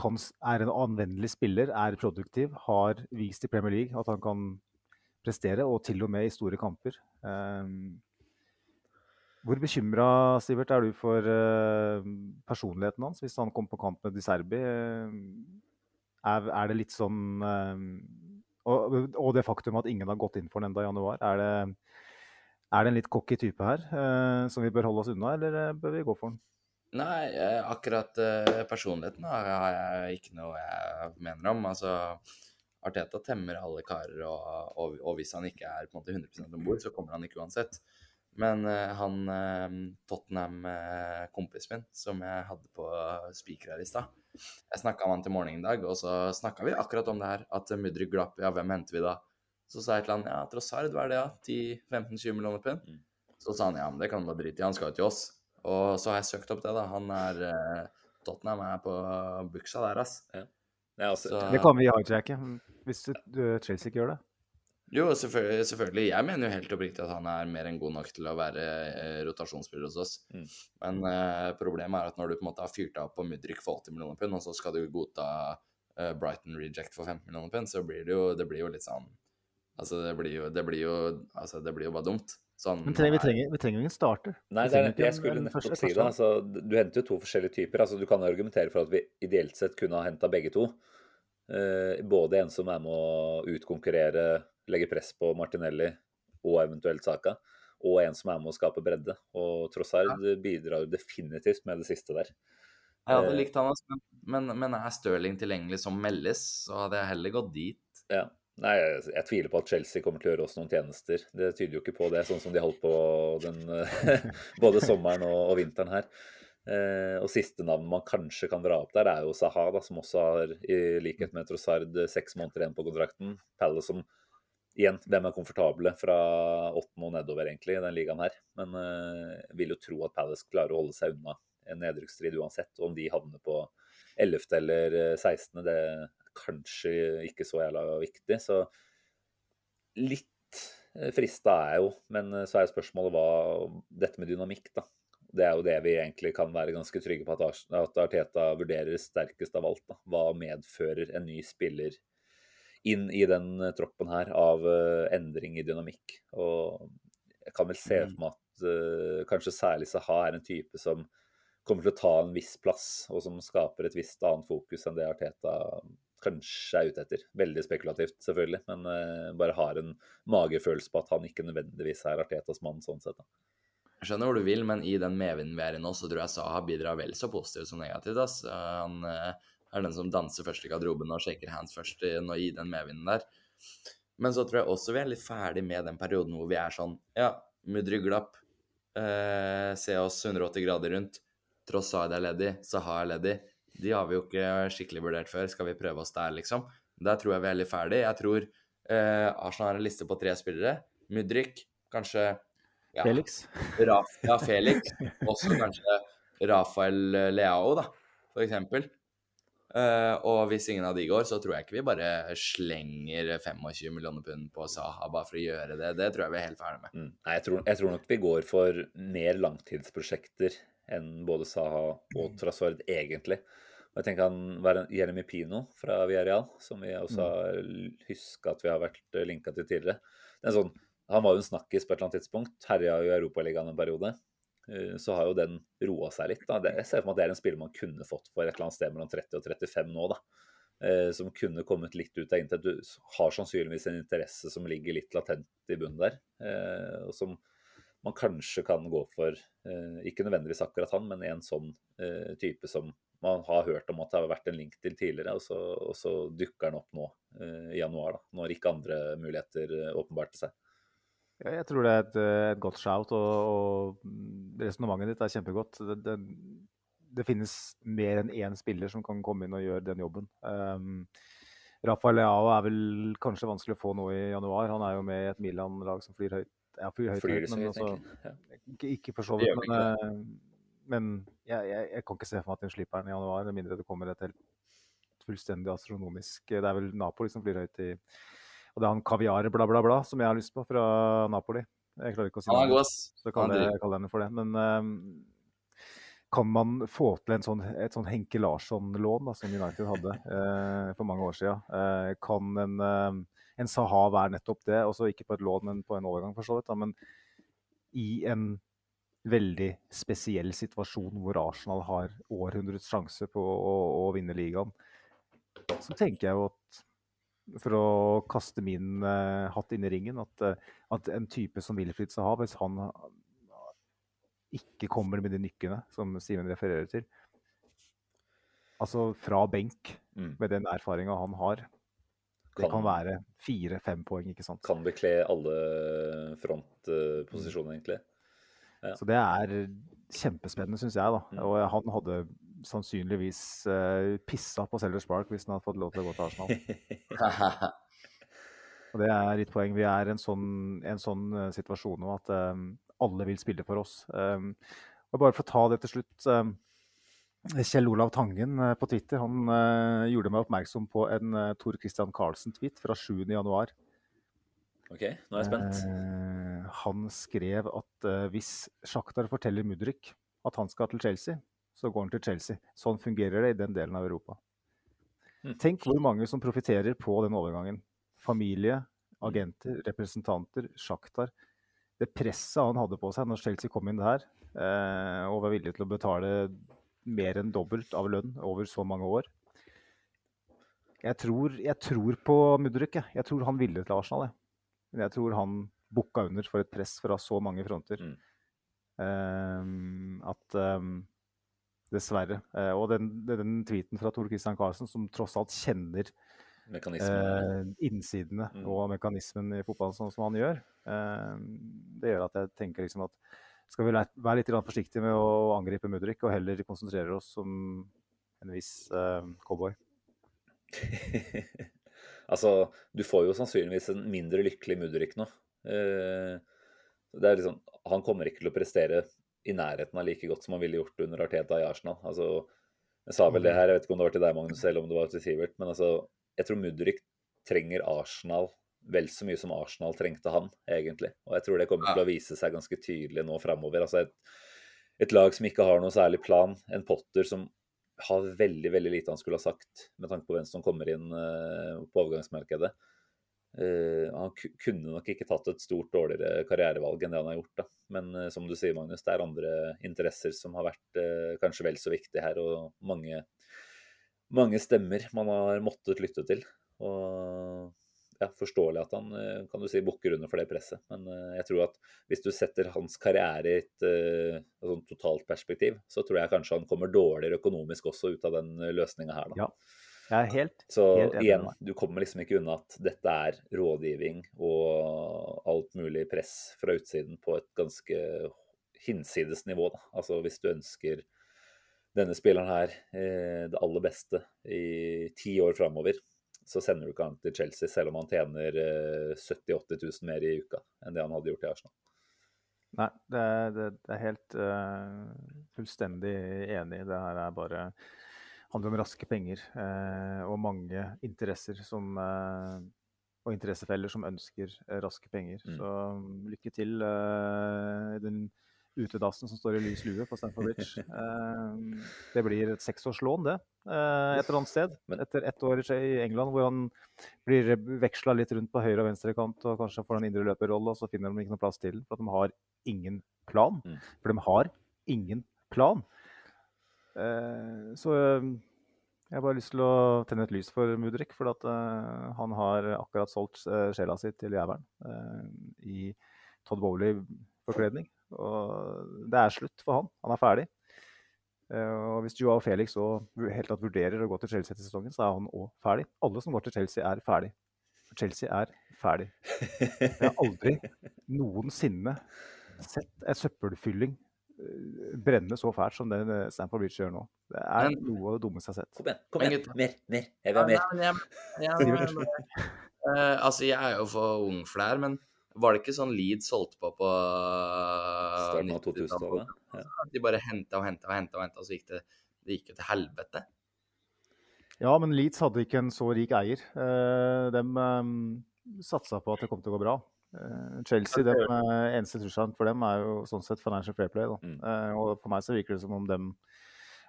er en anvendelig spiller, er produktiv, har vist i Premier League at han kan prestere, og til og med i store kamper. Um, hvor bekymra Sivert, er du for eh, personligheten hans hvis han kommer på kamp med Di Serbi? Eh, er, det litt sånn eh, og, det faktum at ingen har gått inn for den enda i januar. Er det, er det en litt cocky type her som vi bør holde oss unna, eller bør vi gå for den? Nei, eh, akkurat eh, personligheten har jeg ikke noe jeg mener om. Altså, Arteta temmer alle karer, og, og, og hvis han ikke er på en måte 100 om bord, så kommer han ikke uansett. Men eh, han Tottenham-kompisen min, som jeg hadde på spiker her i stad Jeg snakka med han til morgenen i dag, og så snakka vi akkurat om det her. At Mudrik glapp, ja, hvem henter vi da? Så sa jeg til han ja, Trossard, hva er det, ja? 10-15-20 millioner pund? Mm. Så sa han ja, men det kan du bare drite i, han skal jo til oss. Og så har jeg søkt opp det, da. Han er eh, Tottenham er på buksa der, ass. Ja. Det, også... Så- Det kan vi hijacke, hvis uh, Chelsea ikke gjør det. Jo, selvfølgelig, selvfølgelig. Jeg mener jo helt oppriktig at han er mer enn god nok til å være eh, rotasjonsspiller hos oss. Mm. Men eh, problemet er at når du på en måte har fyrt deg opp på Mudrik for 80 millioner pund, og så skal du godta eh, Brighton reject for 15 millioner pund, så blir det jo, det blir jo litt sånn Altså, det blir jo, det blir jo, altså, det blir jo bare dumt. Sånn, Men trenger, vi, trenger, vi trenger ingen starter. Nei, det er, jeg skulle nettopp si det. Altså, du henter jo to forskjellige typer. Altså, du kan argumentere for at vi ideelt sett kunne ha henta begge to. Eh, både en som er med å utkonkurrere, legge press på Martinelli og eventuelt Saka, og en som er med å skape bredde. Og Trossard bidrar definitivt med det siste der. Jeg hadde Eh, likt han, men, men, men er Stirling tilgjengelig som meldes, så hadde jeg heller gått dit. Ja. Nei, jeg, jeg tviler på at Chelsea kommer til å gjøre oss noen tjenester. Det tyder jo ikke på det, sånn som de holdt på den, både sommeren og, og vinteren her. Eh, og siste navn man kanskje kan dra opp der, er jo Saha, da, som også har, i likhet med Trossard, seks måneder igjen på kontrakten. Palace som Igjen, hvem er komfortable fra åttende og nedover, egentlig, i den ligaen her. Men eh, vil jo tro at Palace klarer å holde seg unna en nedrykksstrid uansett. Om de havner på 11. eller eh, 16., det er kanskje ikke så jævla viktig. Så litt eh, frista er jeg jo, men eh, så er spørsmålet hva Dette med dynamikk, da. Det er jo det vi egentlig kan være ganske trygge på at at Arteta vurderer sterkest av alt. Da. Hva medfører en ny spiller inn i den eh, troppen her av endring i dynamikk? Og jeg kan vel se for meg at uh, kanskje særlig Saha er en type som kommer til å ta en viss plass, og som skaper et visst annet fokus enn det Arteta kanskje er ute etter. Veldig spekulativt, selvfølgelig, men uh, bare har en magefølelse på at han ikke nødvendigvis er Artetas mann sånn sett. Da. Jeg skjønner hvor du vil, men i den medvinden vi er i nå, så tror jeg Saha bidrar vel så positivt som negativt. ass. Han eh, er den som danser først i garderoben og shaker hands først i, den medvinden der. Men så tror jeg også vi er litt ferdig med den perioden hvor vi er sånn Ja, mudder glapp. Eh, se oss 180 grader rundt. Trossard er ledig. Saha er ledig. De har vi jo ikke skikkelig vurdert før. Skal vi prøve oss der, liksom? Der tror jeg vi er litt ferdig. Jeg tror eh, Arsenal har en liste på tre spillere. Mudrik, kanskje ja, Felix. Raf, ja, Felix. Også kanskje Rafael Leao, da, for eksempel. Eh, og hvis ingen av de går, så tror jeg ikke vi bare slenger 25 millioner pund på Saha bare for å gjøre det. Det tror jeg vi er helt ferdig med. Mm. Nei, jeg tror, jeg tror nok vi går for mer langtidsprosjekter enn både Saha og Trassord, egentlig. Og jeg tenker han var en Jeremy Pino fra Villarreal, som vi også har huska at vi har vært linka til tidligere. Det er sånn, han var jo en snakkis på et eller annet tidspunkt. Herja jo Europaligaen en periode. Eh, Så har jo den roa seg litt. Da. Jeg ser for meg at det er en spiller man kunne fått for et eller annet sted mellom 30 og 35 nå, da. Eh, Som kunne kommet litt ut av intet. Du har sannsynligvis en interesse som ligger litt latent i bunnen der. eh, Og som man kanskje kan gå for, eh, ikke nødvendigvis akkurat han, men en sånn eh, type som man har hørt om at det har vært en link til tidligere, og så, og så dukker den opp nå eh, i januar, da, når ikke andre muligheter eh, åpenbarte seg. Ja, jeg tror det er et, eh, et godt shout, og, og resonnementet ditt er kjempegodt. Det, det, det finnes mer enn én spiller som kan komme inn og gjøre den jobben. Um, Rafael Leao er vel kanskje vanskelig å få nå i januar. Han er jo med i et Milan-lag som flyr høyt. Ja, flyr høyt, Flyr høyt men høyt, altså. Ja. ikke, ikke for så vidt. Men, men jeg, jeg, jeg kan ikke se for meg at de slipper den i januar, med mindre det kommer et helt fullstendig astronomisk Det er vel Napoli som flyr høyt i Og det er han kaviar bla, bla, bla som jeg har lyst på fra Napoli. Jeg klarer ikke å si god, ass. Så kaller er jeg, kaller henne for det. Men ehm, kan man få til en sånn, et sånn Henke Larsson-lån som United hadde eh, for mange år siden? Eh, kan en, eh, en Saha være nettopp det? Også ikke på et lån, men på en overgang, for så vidt. Da, men i en veldig spesiell situasjon hvor Arsenal har århundrets sjanse på å, å vinne ligaen, så tenker jeg jo at for å kaste min uh, hatt inn i ringen, at, uh, at en type som Wilfried Saha, hvis han ikke kommer med de nykkene som Simen refererer til, altså fra benk, Mm. med den erfaringa han har, det Kan- kan være fire-fem poeng, ikke sant? Kan bekle alle frontposisjoner, egentlig. Ja. Så det er kjempespennende, syns jeg. da. Mm. Og han hadde sannsynligvis uh, pissa på Sellers Park hvis han hadde fått lov til å gå til Arsenal. Og det er litt poeng. Vi er i en sånn, en sånn eh, situasjon nå at um, alle vil spille for oss. Um, og bare for å ta det til slutt. um, Kjell Olav Tangen eh, på Twitter han uh, gjorde meg oppmerksom på en uh, Tor Christian Karlsen-tweet fra 7.1. OK, nå er jeg spent. Eh, han skrev at eh, hvis Sjaktar forteller Mudrik at han skal til Chelsea, så går han til Chelsea. Sånn fungerer det i den delen av Europa. Mm. Tenk hvor mange som profitterer på den overgangen. Familie, agenter, representanter, Sjaktar. Det presset han hadde på seg når Chelsea kom inn der, eh, og var villig til å betale mer enn dobbelt av lønn over så mange år. Jeg tror, jeg tror på Mudrik. Jeg. jeg tror han ville til Arsenal. Jeg. Men jeg tror han bukka under for et press fra så mange fronter. Mm. Ehm, at ehm, Dessverre. Uh, og den, den tweeten fra Tor Christian Karlsen, som tross alt kjenner eh, innsidene Mm. og mekanismen i fotballen sånn som han gjør, uh, det gjør at jeg tenker liksom at skal vi være litt forsiktige med å angripe Mudrik, og heller konsentrere oss som en viss cowboy. altså, du får jo sannsynligvis en mindre lykkelig Mudrik nå. Eh, det er liksom, han kommer ikke til å prestere i nærheten av like godt som han ville gjort under Arteta i Arsenal. Altså, jeg sa vel det her, jeg vet ikke om det var til deg, Magnus, eller om det var til Sivert, men altså, jeg tror Mudrik trenger Arsenal vel så mye som Arsenal trengte han, egentlig. Og jeg tror det kommer til å vise seg ganske tydelig nå framover. Altså et, et lag som ikke har noe særlig plan, en Potter som har veldig veldig lite han skulle ha sagt med tanke på hvem som kommer inn eh, på overgangsmarkedet. Eh, han kunne nok ikke tatt et stort dårligere karrierevalg enn det han har gjort. da. Men uh, som du sier, Magnus, det er andre interesser som har vært uh, kanskje vel så viktige her, og mange, mange stemmer man har måttet lytte til. Og ja, forståelig at han kan du si, bukker under for det presset. Men jeg tror at hvis du setter hans karriere i et sånn totalt perspektiv, så tror jeg kanskje han kommer dårligere økonomisk også ut av den løsninga her. da. Ja, er helt, Så helt igjen, du kommer liksom ikke unna at dette er rådgivning og alt mulig press fra utsiden på et ganske hinsides nivå. Da. Altså hvis du ønsker denne spilleren her eh, det aller beste i ti år framover, så sender du ikke han til Chelsea selv om han tjener eh, 70 000-80 000 mer i uka enn det han hadde gjort i Arsenal. Nei, det er, det, det er helt uh, fullstendig enig. Det her er bare handler om raske penger eh, og mange interesser som eh, og interessefeller som ønsker eh, raske penger. Mm. Så mm, lykke til eh, i den utedassen som står i lys lue på Stamford Bridge. Eh, det blir et seksårslån, det, et eller annet sted. Etter ett år i England, hvor han blir veksla litt rundt på høyre og venstre kant og kanskje får en indre løperrolle, og så finner de ikke noe plass til for at de har ingen plan. Mm. For de har ingen plan. Eh, så eh, jeg har bare lyst til å tenne et lys for Mudrik, for at eh, han har akkurat solgt sjela si til jævelen i Todd Bowley-forkledning. Og det er slutt for han. Han er ferdig. Og hvis Joao Felix òg helt tatt vurderer å gå til Chelsea til sesongen, så er han òg ferdig. Alle som går til Chelsea, er ferdig. For Chelsea er ferdig. Jeg har aldri noensinne sett et søppelfylling brenne så fælt som det Stanford Bridge gjør nå. Det er Men- noe av det dummeste jeg har sett. Kom igjen, kom igjen. Mer, mer. Jeg vil ha mer. Ja, men jeg- jeg- jeg- Eh, altså, jeg er jo for ung for det her, men var det ikke sånn Leeds holdt på på Starten av 2000-tallet. Ja. De bare henta og henta og henta, og hentet, og så gikk det, det gikk jo til helvete. Ja, men Leeds hadde ikke en så rik eier. Eh, de eh, satsa på at det kom til å gå bra. Eh, Chelsea, dem, eh, eneste trusselen for dem er jo sånn sett financial fair play. Mm. Eh, og for meg så virker det som om dem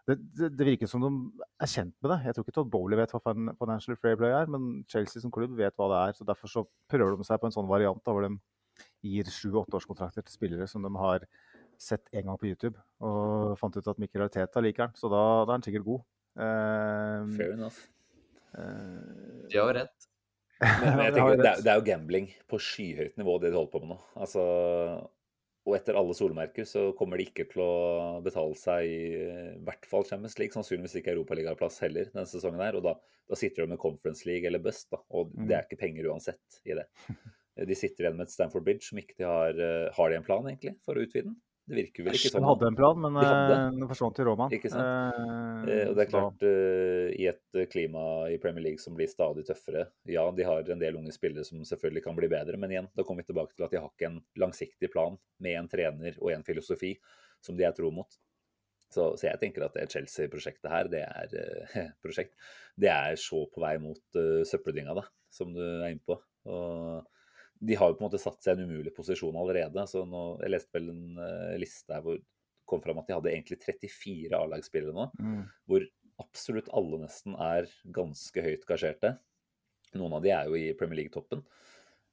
det, det, det virker som de er kjent med det. Jeg tror ikke Todd Bowley vet hva financial fair play er, men Chelsea som klubb vet hva det er. så Derfor så prøver de seg på en sånn variant da, hvor de gir sju-åtteårskontrakter til spillere som de har sett en gang på YouTube, og fant ut at Mikkel Arteta liker den, så da, da er han sikkert god. Eh, Fair enough. eh, De har rett. Men, men jeg tenker, det, er, det er jo gambling på skyhøyt nivå, det de holder på med nå. Altså, og etter alle solmerker så kommer de ikke til å betale seg i hvert fall Champions League, sannsynligvis ikke Europaligaplass heller denne sesongen her. Og da, da sitter de med Conference League eller Bust, da, og Mm. det er ikke penger uansett i det. De sitter igjen med et Stamford Bridge som ikke de har eh, Har de en plan, egentlig, for å utvide den? Det virker vel ikke De sånn. hadde en plan, men De eh, den forsvant til Roma. Ikke sant? Eh, Eh, og det er klart, eh, i et eh, klima i Premier League som blir stadig tøffere Ja, de har en del unge spillere som selvfølgelig kan bli bedre, men igjen, da kommer vi tilbake til at de har ikke en langsiktig plan med en trener og en filosofi som de er tro mot. Så, så jeg tenker at det Chelsea-prosjektet her, det er eh, prosjekt. Det er så på vei mot uh, søppeldynga, da, som du er inne på. Og de har jo på en måte satt seg i en umulig posisjon allerede. så nå, Jeg leste vel en eh, liste her hvor det kom fram at de hadde egentlig 34 A-lagsspillere nå Mm. hvor absolutt alle nesten er ganske høyt gasjerte. Noen av de er jo i Premier League-toppen.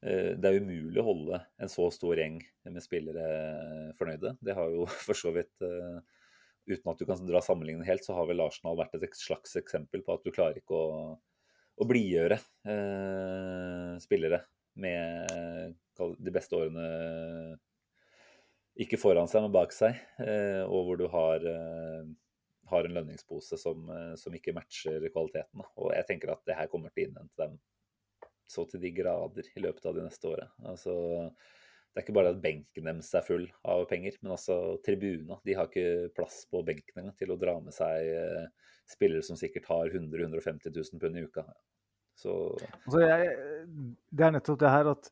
Eh, Det er umulig å holde en så stor gjeng med spillere fornøyde. Det har jo for så vidt eh, Uten at du kan dra sammenligningen helt, så har vel Arsenal vært et slags eksempel på at du klarer ikke å, å blidgjøre eh, spillere med de beste årene ikke foran seg, men bak seg, eh, og hvor du har, eh, har en lønningspose som, eh, som ikke matcher kvaliteten. Og jeg tenker at det her kommer til å innhente dem så til de grader i løpet av de neste åra. Altså, det er ikke bare at benken deres er full av penger, men altså tribuna. De har ikke plass på benken engang til å dra med seg spillere som sikkert har 100 000-150 000 pund i uka. Så Altså, jeg, det er nettopp det her at,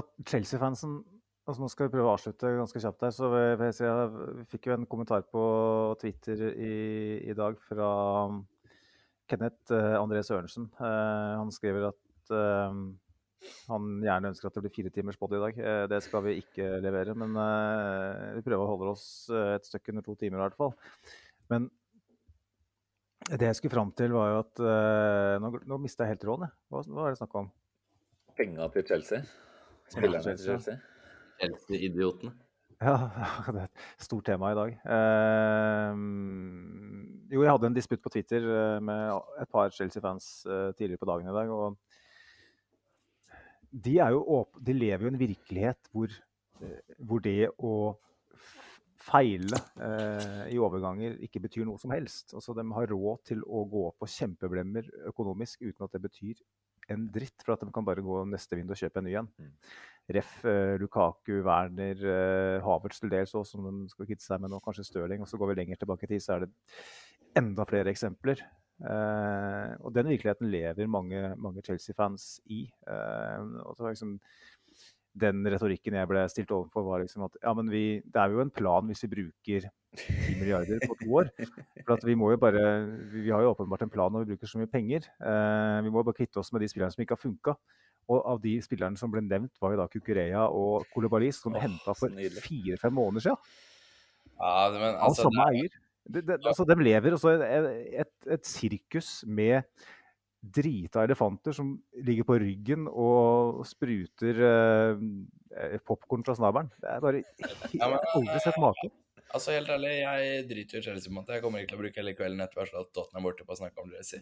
at Chelsea-fansen altså Nå skal vi prøve å avslutte ganske kjapt her. så vi jeg, fikk jo en kommentar på Twitter i, i dag fra Kenneth eh, André Sørensen. Eh, han skriver at eh, han gjerne ønsker at det blir fire timers body i dag. Eh, det skal vi ikke levere, men eh, vi prøver å holde oss eh, et stykke under to timer i hvert fall. Men det jeg skulle fram til, var jo at uh, Nå, nå mista jeg helt tråden. jeg. Hva, hva er det snakk om? penga til Chelsea. Spillerne til Chelsea. Chelsea. Chelsea-idiotene. Ja, det er et stort tema i dag. Eh, jo, jeg hadde en disputt på Twitter eh, med et par Chelsea-fans eh, tidligere på dagen i dag. og de, er de lever jo i en virkelighet hvor, hvor det å feile eh, i overganger ikke betyr noe som helst. Altså, de har råd til å gå på kjempeblemmer økonomisk uten at det betyr en dritt, for at de kan bare gå neste vindu og kjøpe en ny en. Mm. Ref. Eh, Lukaku, Werner, eh, Havertz til dels òg, som de skal kvitte seg med nå, kanskje Stirling. Og så går vi lenger tilbake i tid, så er det enda flere eksempler. Eh, og den virkeligheten lever mange, mange Chelsea-fans i. Eh, og det var liksom den retorikken jeg ble stilt overfor, var liksom at ja, men vi, det er jo en plan hvis vi bruker 10 milliarder på to år. For at vi må jo bare, vi har jo åpenbart en plan når vi bruker så mye penger. Eh, vi må bare kvitte oss med de spillerne som ikke har funka. Og av de spillerne som ble nevnt, var jo da Kukureya og Kolobalis, som oh, henta for fire-fem måneder siden. Ja, men Av altså, samme er- eier. De, det, altså, de lever også et, et, et sirkus med drita elefanter som ligger på ryggen og spruter eh, popkorn fra snabelen. Det er bare Ja, men- har aldri sett maken. Altså, helt ærlig, jeg driter i Chelsea på en måte. Jeg kommer ikke til å bruke hele kvelden etter hvert at Tottenham er borte på å snakke om Chelsea.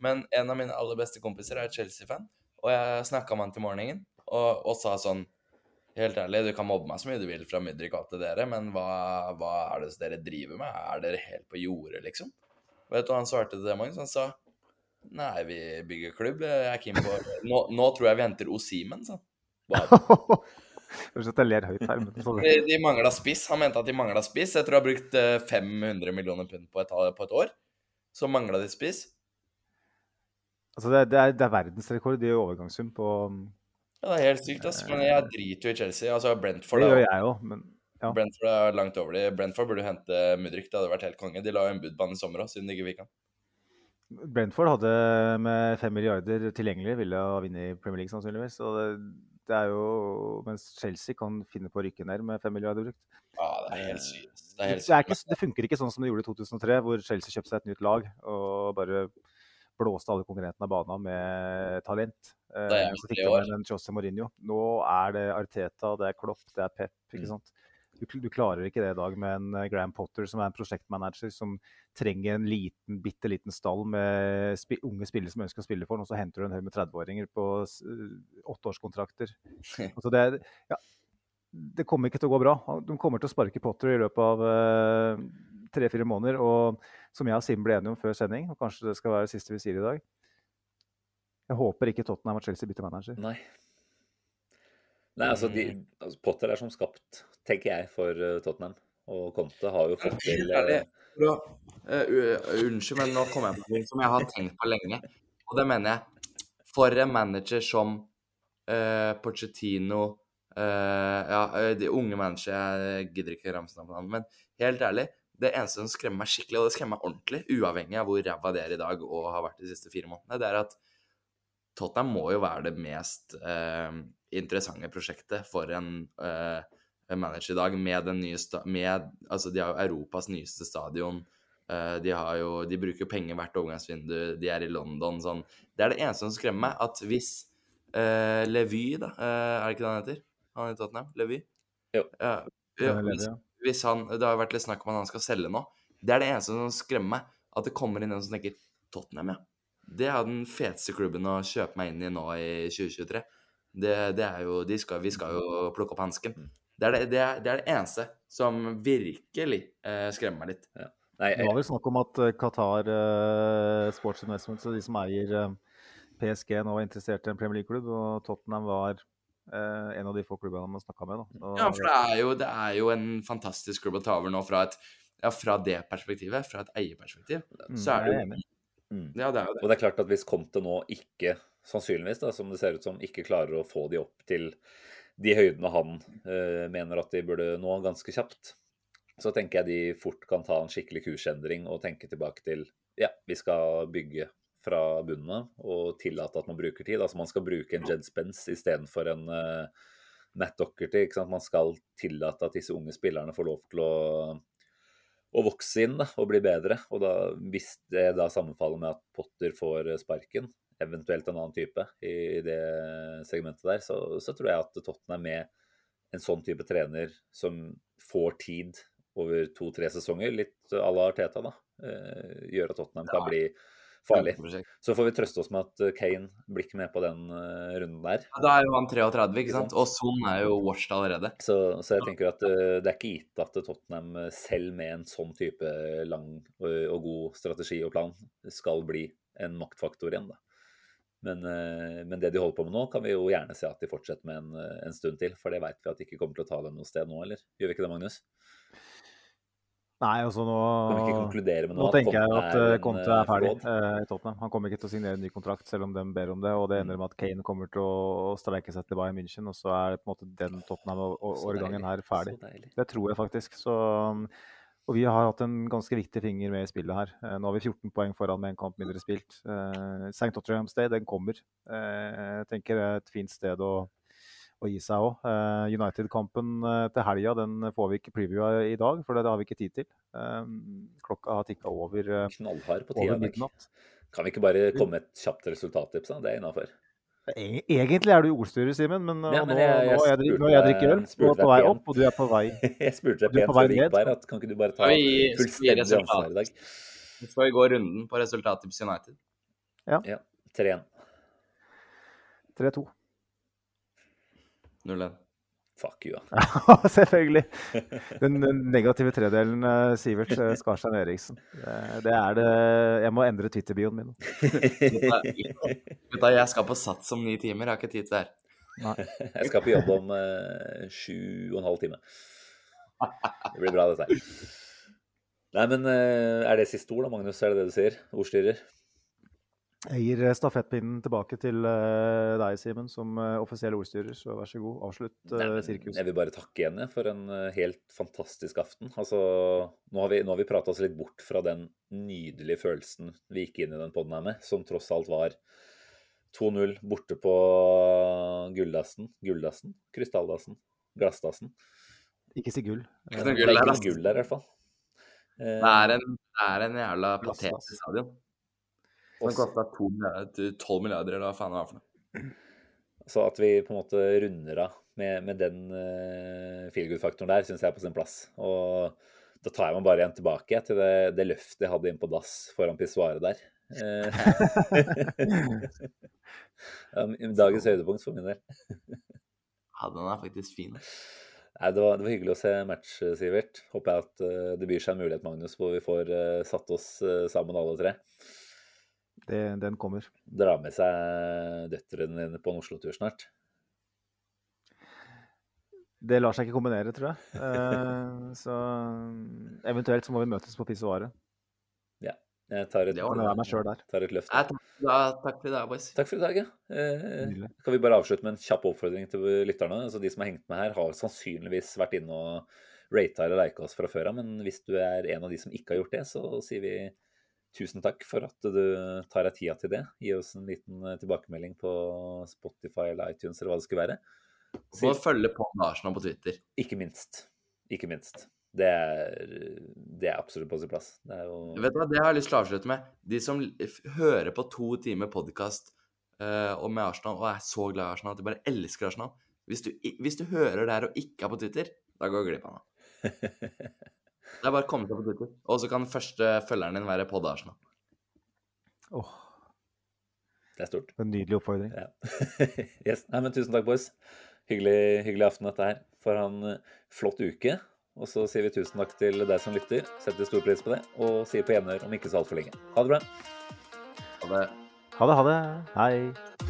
Men en av mine aller beste kompiser er Chelsea-fan, og jeg snakka med han til morgenen og, og sa sånn Helt ærlig, du kan mobbe meg så mye du vil fra Mudrik og alt det dere, men hva, hva er det dere driver med? Er dere helt på jordet, liksom? Vet du hva han svarte til det, Magnus? Han sa Nei, vi bygger klubb. Jeg er keen på nå, nå tror jeg vi henter Osimen, sa han. Jeg ler høyt her, men sånn. De, de mangla spiss. Han mente at de mangla spiss. Jeg tror jeg har brukt eh, 500 millioner pund på på et år. Så mangla de spiss. Altså, det, det, er, det er verdensrekord i overgangssum på Ja, det er helt sykt, ass. Men jeg driter jo i Chelsea. Altså, Brentford, Det gjør jeg òg, men ja. Brentford er langt over de. Brentford burde hente Mudrik. Det hadde vært helt konge. De la jo en budbane i sommer òg, siden de ikke fikk han. Brentford hadde med fem milliarder tilgjengelig ville ha vunnet Premier League sannsynligvis. Og det, det er jo Mens Chelsea kan finne på å rykke ned med fem milliarder brukt. Ja, det er helt sykt. Det Det, helt det, ikke, det funker ikke sånn som det gjorde i 2003, hvor Chelsea kjøpte seg et nytt lag og bare blåste alle konkurrentene av banen med talent. Eh, Det er så fikk de en Jose Mourinho. Nå er det Arteta, det er Klopp, det er Pep. ikke Mm. Du, du klarer ikke det i dag med en eh, Graham Potter som er en prosjektmanager som trenger en liten, bitte liten stall med sp unge spillere som ønsker å spille for ham, og så henter du en haug med 30-åringer på eh. Altså det, ja, det kommer ikke til å gå bra. De kommer til å sparke Potter i løpet av uh, tre-fire måneder. Og som jeg og Sim ble enige om før sending, og kanskje det skal være det siste vi sier i dag Jeg håper ikke Tottenham og Chelsea bytter manager. Nei. Nei, altså, de, altså Potter er som skapt tenker jeg, for eh, Tottenham. Og Conte har jo fått til Helt ærlig, eh, bro. Eh, unnskyld, men nå kommer jeg på noe som jeg har tenkt på lenge. Og det mener jeg. For en manager som uh, Pochettino uh, Ja, de unge managere Jeg gidder ikke ramse navnet men helt ærlig. Det eneste som skremmer meg skikkelig, og det skremmer meg ordentlig, uavhengig av hvor ræva det er i dag og har vært de siste fire månedene, det er at Tottenham må jo være det mest eh, interessante prosjektet for en eh, manager i dag med den nye sta med, altså De har jo Europas nyeste stadion. eh, de, har jo, de bruker jo penger hvert overgangsvindu. De er i London. sånn. Det er det eneste som skremmer meg. At hvis uh, Levy, da uh, Er det ikke det han heter? Han i Tottenham? Levy? Jo. Ja, ja, hvis, hvis han, Det har jo vært litt snakk om at han skal selge nå. Det er det eneste som skremmer meg. At det kommer inn en som tenker Tottenham, ja. Det er den feteste klubben å kjøpe meg inn i nå i 2023. Det, det er jo, de skal, vi skal jo plukke opp hansken. Det er det, det, er, det er det eneste som virkelig eh, skremmer meg litt. Nei, Det var vel snakk om at eh, Qatar eh, Sports Investments, de som eier eh, PSG, nå var interessert i en Premier League-klubb, og Tottenham var eh, en av de få klubbene man snakka med. Da. Og- Ja, for det er, jo, det er jo en fantastisk klubb å ta over nå fra, et, ja, fra det perspektivet, fra et eierperspektiv. Mm, Så er det jo. Mm. Ja, det er jo det. Og det er klart at hvis Conte nå ikke, sannsynligvis, da, som det ser ut som, ikke klarer å få de opp til de høydene han eh, mener at de burde nå ganske kjapt, så tenker jeg de fort kan ta en skikkelig kursendring og tenke tilbake til ja, vi skal bygge fra bunnen og tillate at man bruker tid. Altså man skal bruke en Jed Spence istedenfor en uh, Matt Docherty. Man skal tillate at disse unge spillerne får lov til å å vokse inn da, og bli bedre. Og da, hvis det da sammenfaller med at Potter får sparken, eventuelt en annen type i, det segmentet der, så, så tror jeg at Tottenham med en sånn type trener som får tid over to-tre sesonger, litt à la Arteta, da, eh, gjør at Tottenham kan bli farlig. Så får vi trøste oss med at eh, Kane blir ikke med på den eh, runden der. Ja, Da er jo han 33, ikke sant? Og sånn er jo washed allerede. Så, så jeg tenker at det er ikke gitt at Tottenham selv med en sånn type lang og, og god strategi og plan skal bli en maktfaktor igjen, da. Men, eh, men det de holder på med nå, kan vi jo gjerne se at de fortsetter med en, eh, en stund til. For det veit vi at de ikke kommer til å ta dem noe sted nå, eller? Gjør vi ikke det, Magnus? Nei, altså nå Nå tenker jeg at er eh, Conte eh, er ferdig eh, i Tottenham. Han kommer ikke til å signere en ny kontrakt selv om de ber om det. Og det ender med at Kane kommer til å streike seg til Bayern München, og så er på en måte den Tottenham-årgangen her ferdig. Det tror jeg faktisk. Så, og vi har hatt en ganske viktig finger med i spillet her. Eh, Nå har vi 14 poeng foran med en kamp mindre spilt. Eh, St. Otterham's Day, den kommer. Eh, Jeg tenker det er et fint sted å, å gi seg òg. United-kampen til helga den får vi ikke previewa i dag, for det har vi ikke tid til. Klokka har tikka over, over midnatt. Kan vi ikke bare komme med et kjapt resultattips? Det er innafor. E- Egentlig er du ordstyrer, Simen, men, Ja, nå, men jeg- jeg nå, jeg, spurte nå er jeg drikker øl. Du er på vei opp, og du er på vei Jeg spurte deg pent på vei før vi gikk ned. at kan ikke du bare ta fullstendig ansvar i dag? Skal vi gå runden på resultatet på United? Ja. 3-1. 3-2. 0-1. Fuck you, ja. Selvfølgelig. Den, negative tredelen, uh, Sivert eh, Skarstein Eriksen. Det, det er det Jeg må endre Twitter-bioen min. Gutta, jeg skal på Sats om ni timer. Jeg har ikke tid til det her. Nei. Jeg skal på jobb om eh, sju og en halv time. Det blir bra, dette her. Nei, men eh, er det siste ord, da, Magnus? Er det det du sier? Ordstyrer? Jeg gir eh, stafettpinnen tilbake til eh, deg, Simen, som eh, offisiell ordstyrer. Så vær så god, avslutt Nei, men. Jeg vil bare takke igjen for en helt fantastisk aften. Altså, nå har vi, nå har vi prata oss litt bort fra den nydelige følelsen vi gikk inn i den poden her med, som tross alt var 2-0 borte på gulldassen. Gulldassen? Krystalldassen? Glassdassen? Ikke si gull. Ikke Det er ikke noe gull der, i hvert fall. Eh, Det er en, det er en jævla patetisk stadion. Som kosta 12 milliarder, eller hva faen det var for noe. Så at vi på en måte runder av med, med den uh, feelgood-faktoren der, syns jeg er på sin plass. Og da tar jeg meg bare igjen tilbake til det, det løftet jeg hadde inn på dass foran pissoaret der. Eh, Dagens høydepunkt for min del. Ja, den er faktisk fin. Nei, det, var, det var hyggelig å se match, Sivert. Håper jeg at uh, det byr seg en mulighet, Magnus, hvor vi får uh, satt oss uh, sammen alle tre. Det, den kommer. Dra med seg døtrene dine på en Oslo-tur snart. Det lar seg ikke kombinere, tror jeg. Eh, så eventuelt så må vi møtes på pissoaret. Ja. Jeg tar et, Det Kan jeg meg sjøl der. tar et løft. Ja, takk, ja, takk for i dag, boys. Takk for i dag, ja. Eh, kan vi bare avslutte med en kjapp oppfordring til lytterne? Altså, de som har hengt med her, har sannsynligvis vært inne og rata eller lika oss fra før av, men hvis du er en av de som ikke har gjort det, så sier vi tusen takk for at du tar deg tida til det. Gi oss en liten eh, tilbakemelding på Spotify eller iTunes eller hva det skulle være. Og følge på Arsenal på Twitter. Ikke minst. Ikke minst. Det er, det er absolutt på sin plass. Det jo Vet du hva, Det har jeg lyst til å avslutte med. De som hører på to timer podkast om med Arsenal og er så glad i Arsenal at de bare elsker Arsenal Hvis du, hvis du hører det her og ikke er på Twitter, da går du glipp av noe. Det er bare å komme seg på Twitter. Og så kan første følgeren din være Pod Arsenal. Åh, Det er stort. en nydelig oppfordring. Ja. yes. Nei, men tusen takk, boys. Hyggelig, hyggelig aften dette her. For en eh, flott uke. Og så sier vi tusen takk til deg som lytter. Setter stor pris på det. Og sier på gjenhør om ikke så altfor lenge. Ha det bra. Ha det Ha det, ha det. Hei.